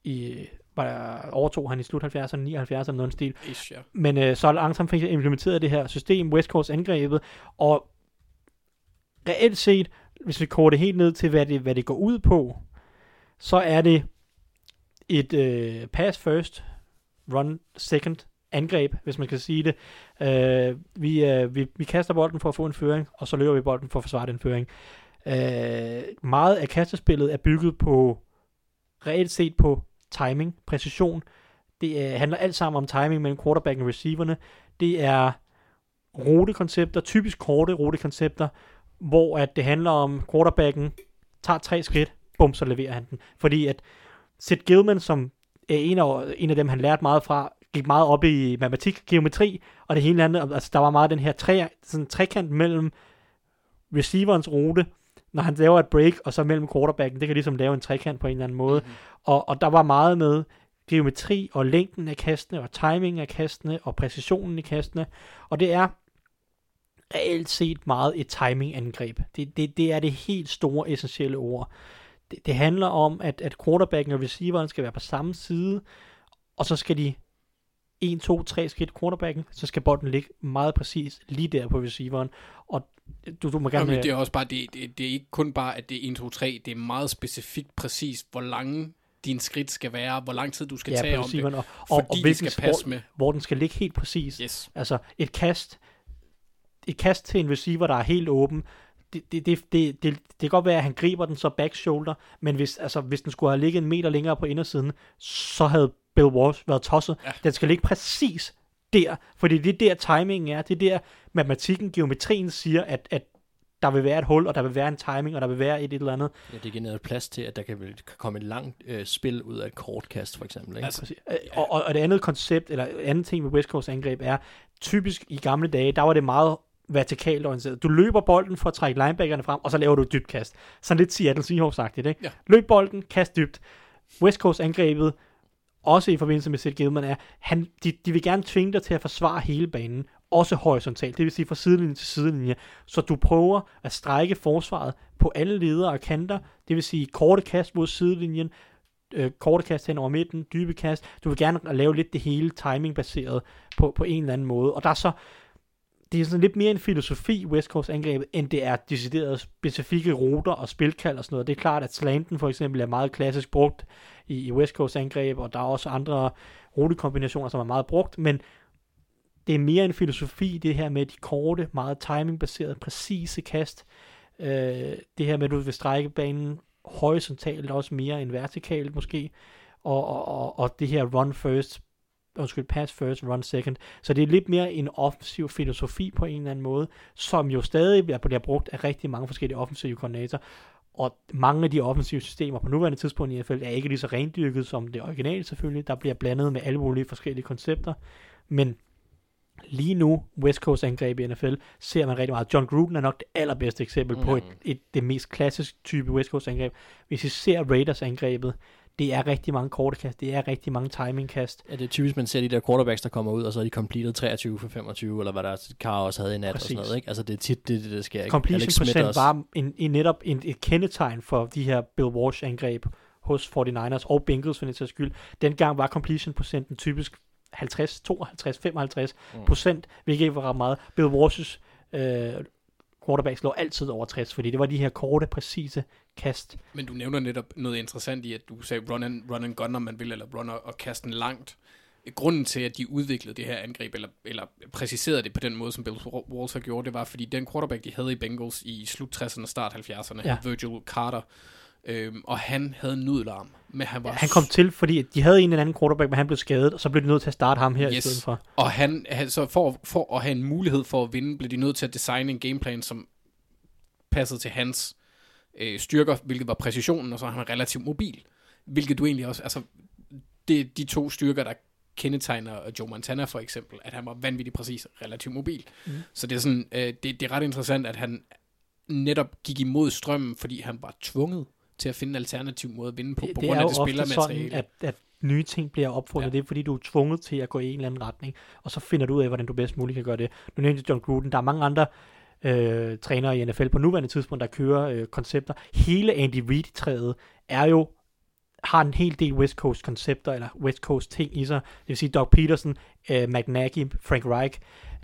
i var, overtog han i slut 70'erne, 79'erne, noget stil. Ish, ja. Men øh, så langsomt fik jeg implementeret det her system, West Coast angrebet, og reelt set, hvis vi det helt ned til, hvad det, hvad det går ud på, så er det et øh, pass first, run second angreb, hvis man kan sige det. Øh, vi, øh, vi, vi kaster bolden for at få en føring, og så løber vi bolden for at forsvare den føring. Øh, meget af kastespillet er bygget på, reelt set på timing, præcision, det øh, handler alt sammen om timing mellem quarterbacken og receiverne. Det er rutekoncepter, typisk korte rutekoncepter, hvor at det handler om quarterbacken tager tre skridt, bum, så leverer han den. Fordi at Sid Gilman, som en af, en af dem, han lærte meget fra, gik meget op i matematik, geometri, og det hele andet, altså der var meget den her tre, sådan trekant mellem receiverens rute, når han laver et break, og så mellem quarterbacken, det kan ligesom lave en trekant på en eller anden måde. Mhm. Og, og der var meget med geometri og længden af kastene, og timingen af kastene, og præcisionen i kastene. Og det er reelt set meget et timingangreb. Det, det, det er det helt store, essentielle ord. Det, det handler om, at, at quarterbacken og receiveren skal være på samme side, og så skal de 1, 2, 3 skridt quarterbacken, så skal bolden ligge meget præcis lige der på receiveren. Og du, du må Og gerne... det er også bare, det, det, det er ikke kun bare, at det er 1, 2, 3, det er meget specifikt præcis, hvor lange dine skridt skal være, hvor lang tid du skal ja, tage om det, og, og, fordi og det skal passe sport- med. hvor den skal ligge helt præcis. Yes. Altså et kast, et kast til en receiver, der er helt åben, det, det, det, det, det, kan godt være, at han griber den så back shoulder, men hvis, altså, hvis den skulle have ligget en meter længere på indersiden, så havde Bill Walsh været tosset. Ja. Den skal ligge præcis der, fordi det er der timingen er, det er der matematikken, geometrien siger, at, at der vil være et hul, og der vil være en timing, og der vil være et, et eller andet. Ja, det giver noget plads til, at der kan, kan komme et langt øh, spil ud af et kortkast, for eksempel. Ikke? Altså, Præcis. Øh, Og, og, og det andet koncept, eller andet ting med West Coast angreb er, typisk i gamle dage, der var det meget vertikalt orienteret. Du løber bolden for at trække linebackerne frem, og så laver du et dybt kast. Sådan lidt Seattle Seahawks-agtigt, ikke? Ja. Løb bolden, kast dybt. West Coast angrebet, også i forbindelse med Sid Gilman, er, han, de, de vil gerne tvinge dig til at forsvare hele banen, også horisontalt, det vil sige fra sidelinje til sidelinje. Så du prøver at strække forsvaret på alle ledere og kanter, det vil sige korte kast mod sidelinjen, øh, korte kast hen over midten, dybe kast. Du vil gerne lave lidt det hele timingbaseret på, på en eller anden måde. Og der er så, det er sådan lidt mere en filosofi, West Coast angrebet, end det er deciderede specifikke ruter og spilkald og sådan noget. Det er klart, at slanten for eksempel er meget klassisk brugt i, i West Coast angreb, og der er også andre rutekombinationer, som er meget brugt, men det er mere en filosofi, det her med de korte, meget timingbaserede, præcise kast. Øh, det her med, at du vil strække banen horisontalt, også mere end vertikalt måske, og, og, og, og det her run first, undskyld, pass first, run second. Så det er lidt mere en offensiv filosofi på en eller anden måde, som jo stadig bliver brugt af rigtig mange forskellige offensive koordinatorer. Og mange af de offensive systemer på nuværende tidspunkt i NFL er ikke lige så rendyrket som det originale selvfølgelig. Der bliver blandet med alle mulige forskellige koncepter. Men lige nu, West Coast angreb i NFL, ser man rigtig meget. John Gruden er nok det allerbedste eksempel mm. på et, et, det mest klassiske type West Coast angreb. Hvis I ser Raiders angrebet, det er rigtig mange korte kast, det er rigtig mange timingkast. Ja, det er typisk, man ser de der quarterbacks, der kommer ud, og så er de completed 23 for 25, eller hvad der Carr også havde i nat Præcis. og sådan noget. Ikke? Altså det er tit det, det der sker. Completion procent var en, en, netop en, et kendetegn for de her Bill Walsh angreb hos 49ers og Bengals for den sags skyld. Dengang var completion procenten typisk 50, 52, 55 mm. procent, hvilket ikke var ret meget. Bill Walsh's øh, quarterbacks lå altid over 60, fordi det var de her korte, præcise kast. Men du nævner netop noget interessant i, at du sagde run and, run and gun, om man vil, eller run og, og kaste den langt. Grunden til, at de udviklede det her angreb, eller, eller præciserede det på den måde, som Bill Walsh har gjort, det var, fordi den quarterback, de havde i Bengals i slut 60'erne og start 70'erne, ja. Virgil Carter, Øhm, og han havde en nudelarm. Men han, var han kom til, fordi de havde en eller anden quarterback, men han blev skadet, og så blev de nødt til at starte ham her yes. i stedet for. Og han, han, så for, for at have en mulighed for at vinde, blev de nødt til at designe en gameplan, som passede til hans øh, styrker, hvilket var præcisionen, og så er han relativt mobil. Hvilket du egentlig også, altså, det er de to styrker, der kendetegner Joe Montana for eksempel, at han var vanvittigt præcis relativt mobil. Mm. Så det er sådan, øh, det, det er ret interessant, at han netop gik imod strømmen, fordi han var tvunget til at finde en alternativ måde at vinde på, det, på grund af det spillermateriale. Sådan, at, at nye ting bliver opfundet. Ja. Det er fordi, du er tvunget til at gå i en eller anden retning, og så finder du ud af, hvordan du bedst muligt kan gøre det. Nu nævnte John Gruden, der er mange andre øh, trænere i NFL på nuværende tidspunkt, der kører øh, koncepter. Hele Andy Reid-træet er jo har en hel del West Coast koncepter, eller West Coast ting i sig. Det vil sige, Doug Peterson, øh, McNaghy, Frank Reich,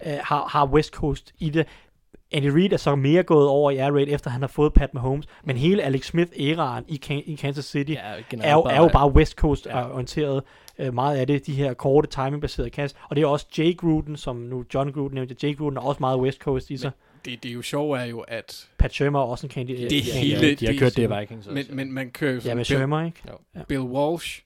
øh, har, har West Coast i det. Andy Reid er så mere gået over i air raid, efter han har fået Pat Mahomes, men hele Alex Smith-æraen i, i Kansas City ja, er, jo, er jo bare West Coast-orienteret. Ja. Uh, meget af det, de her korte timing-baserede kast, og det er også Jay Gruden, som nu John Gruden nævnte, Jay Gruden er også meget West Coast i sig. Det, det er jo sjovt er jo, at... Pat Shermer er også en kandidat. Det hele... Ja, de har kørt det i Vikings også. Men, men man kører jo Ja, med Shermer, ikke? Ja. Bill Walsh,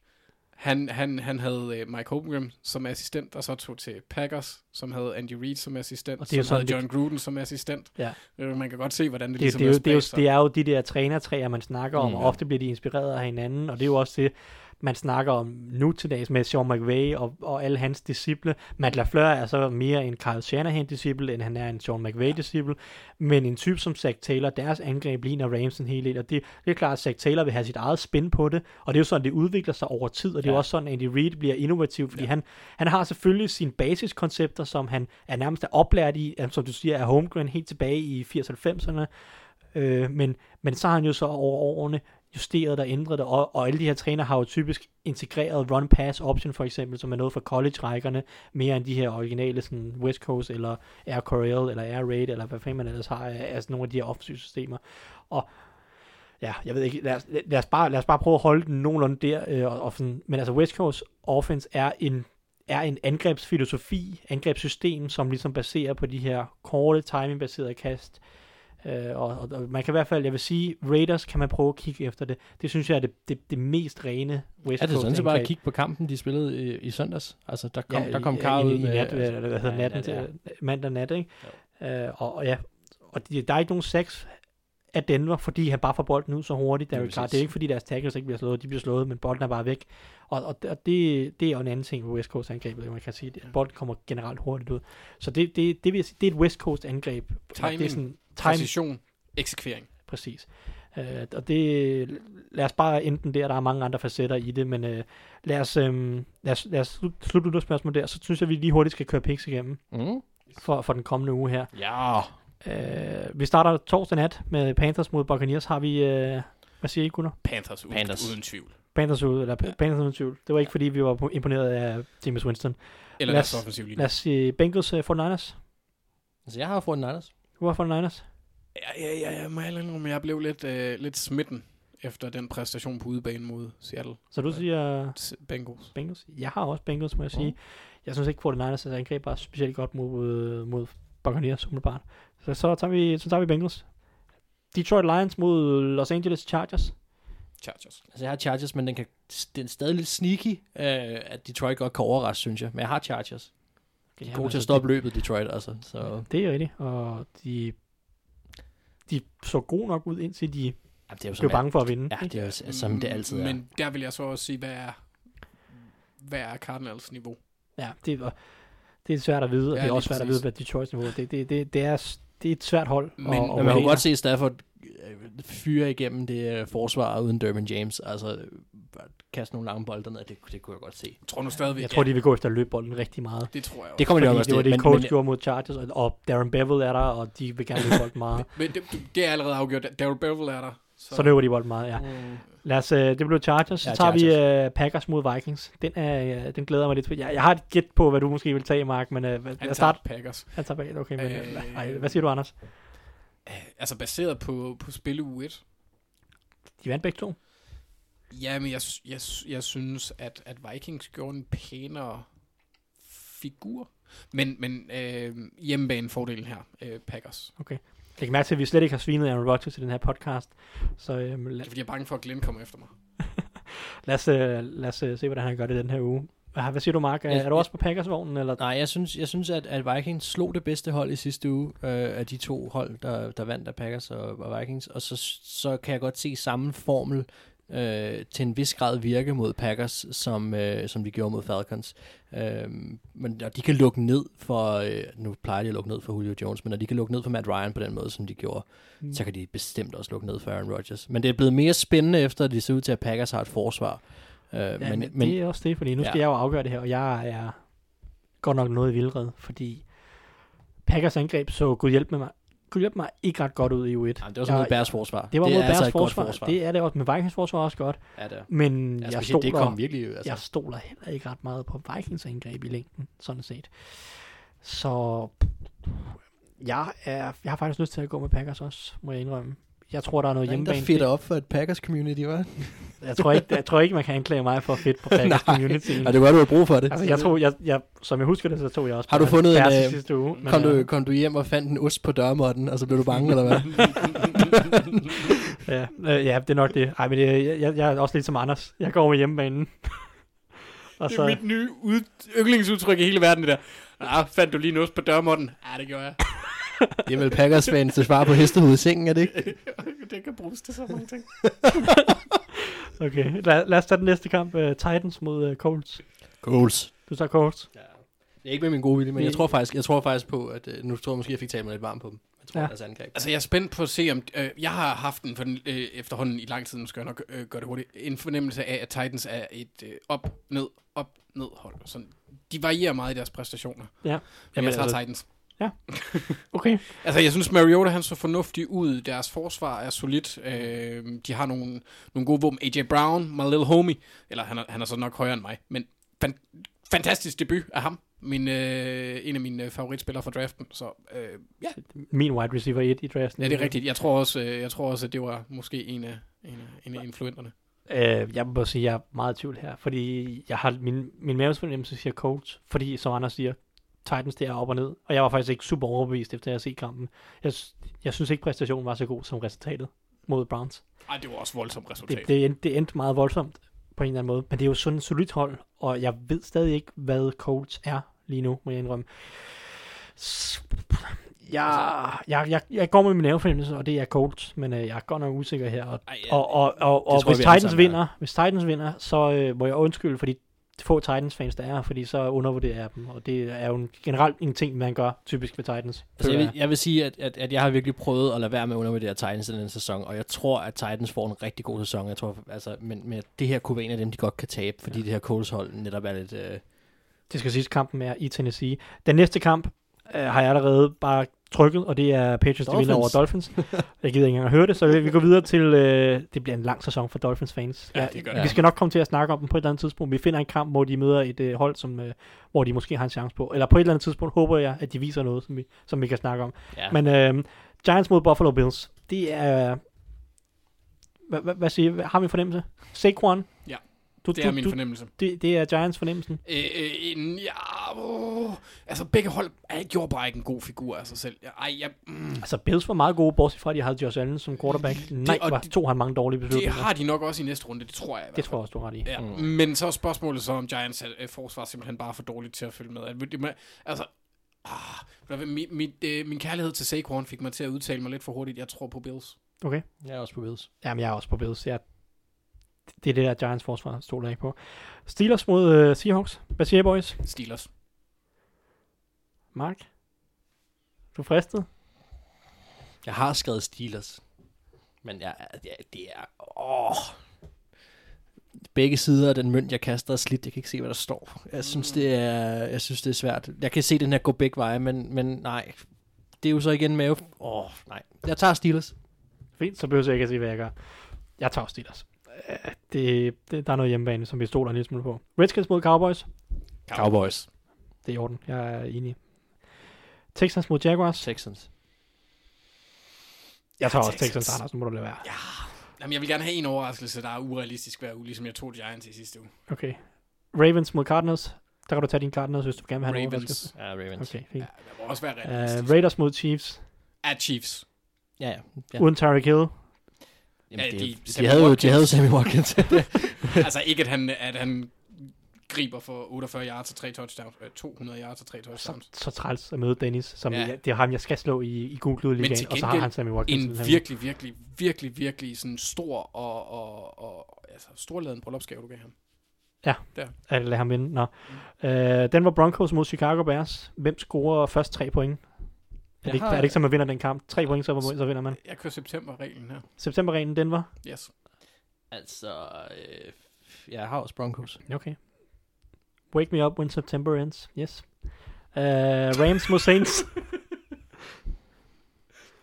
han, han, han havde uh, Mike Holmgren som assistent, og så tog til Packers, som havde Andy Reid som assistent, og det er som havde John. Gruden som assistent. Ja. Uh, man kan godt se, hvordan det, det ligesom det, er, det, er jo, det er jo de der trænertræer, man snakker om, mm, og ofte bliver de inspireret af hinanden, og det er jo også det, man snakker om nu til dags med Sean McVay og, og alle hans disciple. Matt LaFleur er så mere en Kyle Shanahan-disciple, end han er en Sean McVay-disciple. Men en type som Zach Taylor, deres angreb ligner Rams en hel del, og det, det er klart, at Zach Taylor vil have sit eget spin på det, og det er jo sådan, det udvikler sig over tid, og det er ja. også sådan, at Andy Reid bliver innovativ, fordi ja. han, han har selvfølgelig sine basiskoncepter, som han er nærmest er oplært i, som du siger, er homegrown helt tilbage i 80-90'erne, øh, men, men så har han jo så over årene justeret og ændret det, og, og alle de her træner har jo typisk integreret run-pass option for eksempel, som er noget for college-rækkerne, mere end de her originale sådan West Coast, eller Air Coryell, eller Air Raid, eller hvad fanden man ellers har altså nogle af de her offensive systemer. Og ja, jeg ved ikke, lad os, lad os, bare, lad os bare prøve at holde den nogenlunde der, øh, og, og sådan, men altså West Coast offense er en er en angrebsfilosofi, angrebssystem, som ligesom baserer på de her korte timing-baserede kast, Øh, og, og, og man kan i hvert fald, jeg vil sige, Raiders kan man prøve at kigge efter det. Det synes jeg er det, det, det mest rene West Er det sådan så bare at kigge på kampen, de spillede i, i søndags? Altså, der kom, ja, der kom Carl ud med... Nat, altså, hvad hedder ja, natten ja, ja. mandag nat, ikke? Øh, og, og ja, og de, der er ikke nogen sex af Denver, fordi han bare får bolden ud så hurtigt. Det er, det er ikke fordi deres tackles ikke bliver slået, de bliver slået, men bolden er bare væk. Og, og, og det, det er jo en anden ting ved West Coast angrebet, man kan sige. At bolden kommer generelt hurtigt ud. Så det, det, det, vil sige, det er et West Coast angreb. Timing, det er sådan, time. Præcision, eksekvering. Præcis. Øh, uh, og det, lad os bare enten der, der er mange andre facetter i det, men øh, uh, lad os, øh, um, lad os, lad os slutte ud af spørgsmålet der, så synes jeg, vi lige hurtigt skal køre picks igennem mm. for, for den kommende uge her. Ja. Øh, uh, vi starter torsdag nat med Panthers mod Buccaneers. Har vi, øh, hvad siger I, Gunnar? Panthers, u- Panthers. uden tvivl. Panthers ud, eller ja. Panthers uden tvivl. Det var ikke, fordi vi var imponeret af James Winston. Eller lad os, deres offensiv linje. Lad os sige Bengals uh, 49ers. Altså, jeg har 49ers. Du var Niners. Ja, ja, ja, jeg må jeg blev lidt, øh, lidt smitten efter den præstation på udebane mod Seattle. Så du øh, siger... Bengals. Bengals. Jeg har også Bengals, må jeg mhm. sige. Jeg synes ikke, at 49ers altså, angreb er specielt godt mod, mod Buccaneers umiddelbart. Så, så, tager vi, så tager vi Bengals. Detroit Lions mod Los Angeles Chargers. Chargers. Altså jeg har Chargers, men den, kan, den er stadig lidt sneaky, øh, at Detroit godt kan overraske, synes jeg. Men jeg har Chargers. De er gode til at stoppe løbet, Detroit, altså. Så, Det er rigtigt, og de, de så gode nok ud, indtil de ja, det er jo blev bange for at vinde. Ja, det er jo som det altid er. Men der vil jeg så også sige, hvad er, hvad er Cardinals niveau? Ja, det, var, det er svært at vide, og Ja, det er også svært at præcis. vide, hvad Detroits niveau er. Det, det, det, det, er, det er et svært hold. Men- og, men og man kan godt se Stafford øh, fyre igennem det øh, forsvar uden Dervin James. Altså, øh, kaste nogle lange bolde ned, det, det kunne jeg godt se. Jeg tror nu stadigvæk, Jeg tror, de vil gå efter løbbolden rigtig meget. det tror jeg også. Det kommer de også det var til, det, men, coach men, gjorde mod Chargers, og, og Darren Bevel er der, og de vil gerne løbe bolden meget. [laughs] Men det, det er allerede afgjort. Daryl Bevel er der. Så løber de bolden meget, ja. Mm. Lad os, øh, det blev Chargers. Så Ja, tager vi Chargers. øh, Packers mod Vikings. Den, er, øh, den glæder mig lidt til. Jeg, jeg har et gæt på, hvad du måske vil tage, Mark, men øh, hvad- Han jeg tager start. Packers. Han tager bag. Okay, men øh, Øh, nej, hvad siger du, Anders? Altså baseret på, på spil uge 1. De vandt begge to. Ja, men jeg, jeg, jeg synes, at, at Vikings gjorde en pænere figur. Men, men øh, hjemmebanefordelen her, øh, Packers. Jeg kan mærke til, at vi slet ikke har svinet Aaron Rodgers i den her podcast. Så øh, lad, Det er fordi, jeg er bange for, at Glenn kommer efter mig. [laughs] lad os, øh, lad os øh, se, hvordan han gør det den her uge. Hvad, siger du, Mark? Er, Ja, er du også på Packers-vognen? Eller? Nej, jeg synes, jeg synes at, at Vikings slog det bedste hold i sidste uge øh, af de to hold, der, der vandt af Packers og, og Vikings. Og så, så kan jeg godt se samme formel øh, til en vis grad virke mod Packers, som, øh, som de gjorde mod Falcons. Øh, men og de kan lukke ned for, øh, nu plejer de at lukke ned for Julio Jones, men når de kan lukke ned for Matt Ryan på den måde, som de gjorde, Mm. så kan de bestemt også lukke ned for Aaron Rodgers. Men det er blevet mere spændende, efter at det ser ud til, at Packers har et forsvar. Øh, Ja, men, men, men det er også det, fordi nu skal Ja. jeg jo afgøre det her, og jeg er godt nok noget i vildred, fordi Packers angreb så Gud hjælp med mig, Gud hjælp mig ikke ret godt ud i U1. Jamen, det var så mod Jeg- Bears forsvar. Det var mod er Bears altså forsvar. forsvar. Det er det også, men Vikings forsvar også godt. Ja, det er. Men Ja, jeg, specielt det kom stoler, virkelig... Altså. jeg stoler heller ikke ret meget på Vikings angreb i længden, sådan set. Så jeg, er, jeg har faktisk lyst til at gå med Packers også, må jeg indrømme. Jeg tror, der er noget Der er ingen, der hjemmebane. fedter op for et Packers community, var? Jeg tror, ikke, jeg tror ikke, man kan anklage mig for fedt på [laughs] Packers Nej. community. Ja, det var du har brug for det. Altså, jeg tror, jeg, jeg, som jeg husker det, så tog jeg også Har du fundet en, øh, sidste uge. Men, kom, du, øh, kom du hjem og fandt en ost på dørmåtten, og så blev du bange, eller hvad? [laughs] ja, øh, ja, det er nok det. Ej, men det, jeg, jeg, jeg er også lidt som Anders. Jeg går med hjemmebanen. og [laughs] Det er mit nye ud, yndlingsudtryk i hele verden, det der. Ah, fandt du lige noget på dørmåtten? Ja, det gjorde jeg. [laughs] Det er vel Packers fans til svar på hestehoved i sengen, er det ikke? [laughs] det kan bruges til så mange ting. [laughs] Okay, lad, lad os tage den næste kamp. Uh, Titans mod uh, Colts. Goals. Du tager Colts. Ja. Det er ikke med min gode vilje, men jeg tror faktisk, jeg tror faktisk på, at øh, nu tror jeg måske, jeg fik talt mig lidt varm på dem. Jeg tror, Ja. ja. deres angreb. Altså, jeg er spændt på at se, om... Øh, jeg har haft den for den, øh, efterhånden i lang tid, nu skal jeg nok øh, gøre det hurtigt, en fornemmelse af, at Titans er et øh, op, ned, op, ned hold. Sådan, de varierer meget i deres præstationer. Ja. Men Jamen, jeg tager altså- Titans. Okay. [laughs] Altså, jeg synes, Mariota, han så fornuftig ud. Deres forsvar er solidt. Øh, de har nogle, nogle gode våben. AJ Brown, my little homie. Eller han er, han er så nok højere end mig. Men fan, fantastisk debut af ham. Min, øh, en af mine øh, favoritspillere fra draften. Så øh, ja, Min wide receiver 1 i draften. ja, det er rigtigt. Jeg tror også, øh, jeg tror også at det var måske en af, en af, en af influenterne. Øh, jeg må sige, at jeg er meget i tvivl her, fordi jeg har min, min mavesfornemmelse siger Colts, fordi som Anders siger, Titans det er op og ned, og jeg var faktisk ikke super overbevist efter at have set kampen. Jeg, jeg synes ikke præstationen var så god som resultatet mod Browns. Ej, det var også voldsomt resultat. Det, det, endte, det endte meget voldsomt på en eller anden måde, men det er jo sådan et solidt hold, og jeg ved stadig ikke, hvad Colts er lige nu, må jeg indrømme. Jeg, jeg, jeg, jeg går med min nervefornemmelse, og det er Colts, men øh, jeg er godt nok usikker her. Og, Ej, ja, og, og, og, og jeg, hvis Titans er. vinder, hvis Titans vinder, så øh, må jeg undskylde for de få Titans-fans, der er, fordi så undervurderer jeg dem, og det er jo en, generelt en ting, man gør typisk ved Titans. Altså, jeg, vil, jeg vil sige, at, at, at jeg har virkelig prøvet at lade være med at undervurdere Titans i den sæson, og jeg tror, at Titans får en rigtig god sæson. Jeg tror, altså, men, men det her kunne være en af dem, de godt kan tabe, fordi ja. det her Coles hold netop er lidt... Øh, Det skal siges, kampen er i Tennessee. Den næste kamp øh, har jeg allerede bare trykket, og det er Patriots, der vinder over Dolphins. Jeg gider ikke engang at høre det, så vi, vi går videre til, øh, det bliver en lang sæson for Dolphins fans. Ja, det gør Vi det. skal nok komme til at snakke om dem på et eller andet tidspunkt. Vi finder en kamp, hvor de møder et øh, hold, som, øh, hvor de måske har en chance på. Eller på et eller andet tidspunkt håber jeg, at de viser noget, som vi, som vi kan snakke om. Ja. Men øh, Giants mod Buffalo Bills, det er... Hvad, hvad, hvad siger Har vi en fornemmelse? Saquon? Du, Det er du, min du, fornemmelse. det, det er Giants fornemmelsen. Øh, øh, ja, åh, altså begge hold er, gjorde bare ikke en god figur af sig selv. Ej, jeg, mm, Altså, Bills var meget gode, bortset fra, at de havde Josh Allen som quarterback. Nej, og var, det- tog han mange dårlige det beslutninger. har de nok også i næste runde, det tror jeg. i Det tror jeg også, du har ret i. Ja, mm. men så er spørgsmålet så, om Giants øh, forsvar simpelthen bare for dårligt til at følge med. Det Altså, ah, mit, mit, øh, min kærlighed til Saquon fik mig til at udtale mig lidt for hurtigt. Jeg tror på Bills. Okay. Jeg er også på Bills. Jamen, jeg er også på Bills. Jeg, det er det der Giants forsvar, stoler jeg ikke på. Steelers mod uh, Seahawks. Hvad siger I, boys? Steelers. Mark? Du er fristet? Jeg har skrevet Steelers. Men jeg, det er... Det er åh. Begge sider af den mønt, jeg kaster, er slidt. Jeg kan ikke se, hvad der står. Jeg synes, det er, jeg synes, det er svært. Jeg kan se den her gå begge veje, men, men nej. Det er jo så igen mave. Åh, nej. Jeg tager Steelers. Fint, så behøver jeg ikke at sige, hvad jeg gør. Jeg tager Steelers. Øh, Det, det, der er noget hjemmebane, som vi stoler en lille smule på. Redskins mod Cowboys. Cowboys. Det er i orden. Jeg er enig. Texans mod Jaguars. Texans. Jeg tager også Texans. Texans, Anders. Nu må du lade være. Ja. Jamen, jeg vil gerne have en overraskelse, der er urealistisk hver uge, ligesom jeg tog Giants i sidste uge. Okay. Ravens mod Cardinals. Der kan du tage din Cardinals, hvis du gerne vil have en Ravens. overraskelse. Ja, Ravens. Okay, fint. Ja, der må også være Uh, realistisk. Raiders mod Chiefs. At Chiefs. Ja, ja. ja. Uden Tyreek Hill. Jamen, Ja, de, de- de, havde jo, de havde jo Sammy Watkins. [laughs] altså ikke, at han, at han griber for 48 yards og 3 touchdowns. Øh, 200 yards og 3 Så, touchdowns. så træls at møde Dennis, som Ja. ja. det er ham, jeg skal slå i, i Google Men Ligaen, til og så har gengæld han Sammy Watkins. En her virkelig, virkelig, virkelig, virkelig sådan stor og, og, og altså, storladen bryllupsgave, du gav ham. uge. At lade ham vinde. Nå. Uh, den var Broncos mod Chicago Bears. Hvem scorer først tre point? Er det, ikke, har- er det ikke, som man vinder den kamp? Tre point, så, så vinder man. Jeg kører september-reglen her. Septemberreglen, den var? Yes. altså, øh, jeg har også Broncos. Okay. Wake me up when September ends. Yes. Uh, [laughs] Rams mod Saints. [laughs]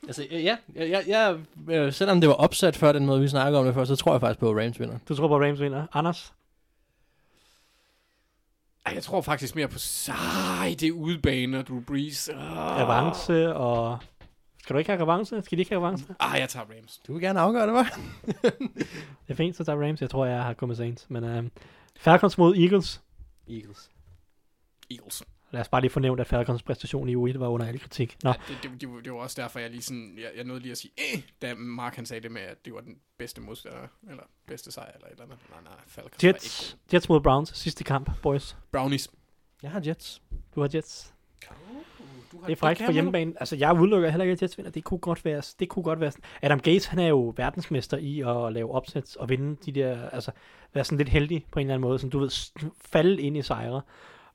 Altså, ja, jeg, jeg, jeg, øh, selvom det var opsat før den måde, vi snakkede om det før, så tror jeg faktisk på, at Rams vinder. Du tror på, at Rams vinder. Anders? Ej, jeg tror faktisk mere på, sej, det er udebane, og Drew Brees. Uh, Revanche og... Skal du ikke have revanche? Skal de ikke have revanche? Ah, jeg tager Rams. Du vil gerne afgøre det, hva'? [laughs] Det er fint, så tager Rams. Jeg tror, jeg har med Saints. Men uh, Falcons mod Eagles. Eagles. Eagles. Lad os bare lige fornævne, at Falcons præstation i U1 var under al kritik. Nå, Ja, det, det, det, var- det, var også derfor, jeg lige sådan, jeg, jeg nåede lige at sige, eh, da Mark han sagde det med, at det var den bedste modstander, eller bedste sejr, eller et eller andet. Nej, nej, Falcons var ikke Jets, Jets mod Browns. Sidste kamp, boys. Brownies. Jeg har Jets. Du har Jets. Du har Det er frækt på hjemmebane. Altså, jeg udelukker heller ikke, at Jets vinder. Det kunne godt være, det kunne godt være sådan. Adam Gates, han er jo verdensmester i at lave opsæt og vinde de der, altså, være sådan lidt heldig på en eller anden måde, som du ved, falde ind i sejre.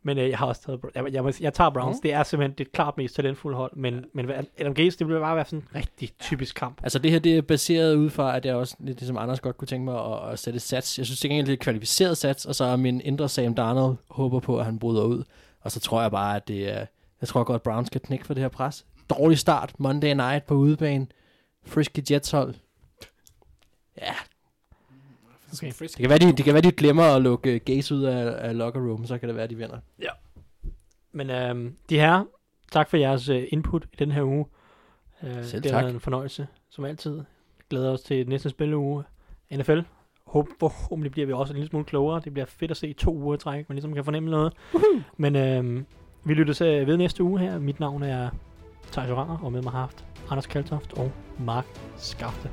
Men øh, jeg har også taget, jeg, jeg, jeg tager Browns. Mhm. Det er simpelthen det klart mest talentfulde hold, men, men Gates, det vil bare være sådan en rigtig typisk kamp. Altså det her, det er baseret ud fra, at jeg også, lidt ligesom Anders godt kunne tænke mig at, at sætte sats. Jeg synes det er egentlig et kvalificeret sats, og så er min indre Sam Darnold håber på, at han bryder ud. Og så tror jeg bare, at det er, jeg tror godt, at Browns kan knække for det her pres. Dårlig start, Monday night på udebane. Frisky Jets hold. Ja, Okay. Frisk. det kan være, de, det kan være, de glemmer at lukke uh, Gaze ud af, af locker room, så kan det være, at de vinder. Men øhm, de her, tak for jeres øh, input i den her uge. Øh, Selv det har tak. været en fornøjelse, som altid. Glæder os til næste spilleuge. NFL. Håb, forhåbentlig bliver vi også en lille smule klogere. Det bliver fedt at se to uger i træk, man ligesom kan fornemme noget. Men øhm, vi lytter til ved næste uge her. Mit navn er Thijs Oranger, og med mig har haft Anders Kaltoft og Mark Skafte.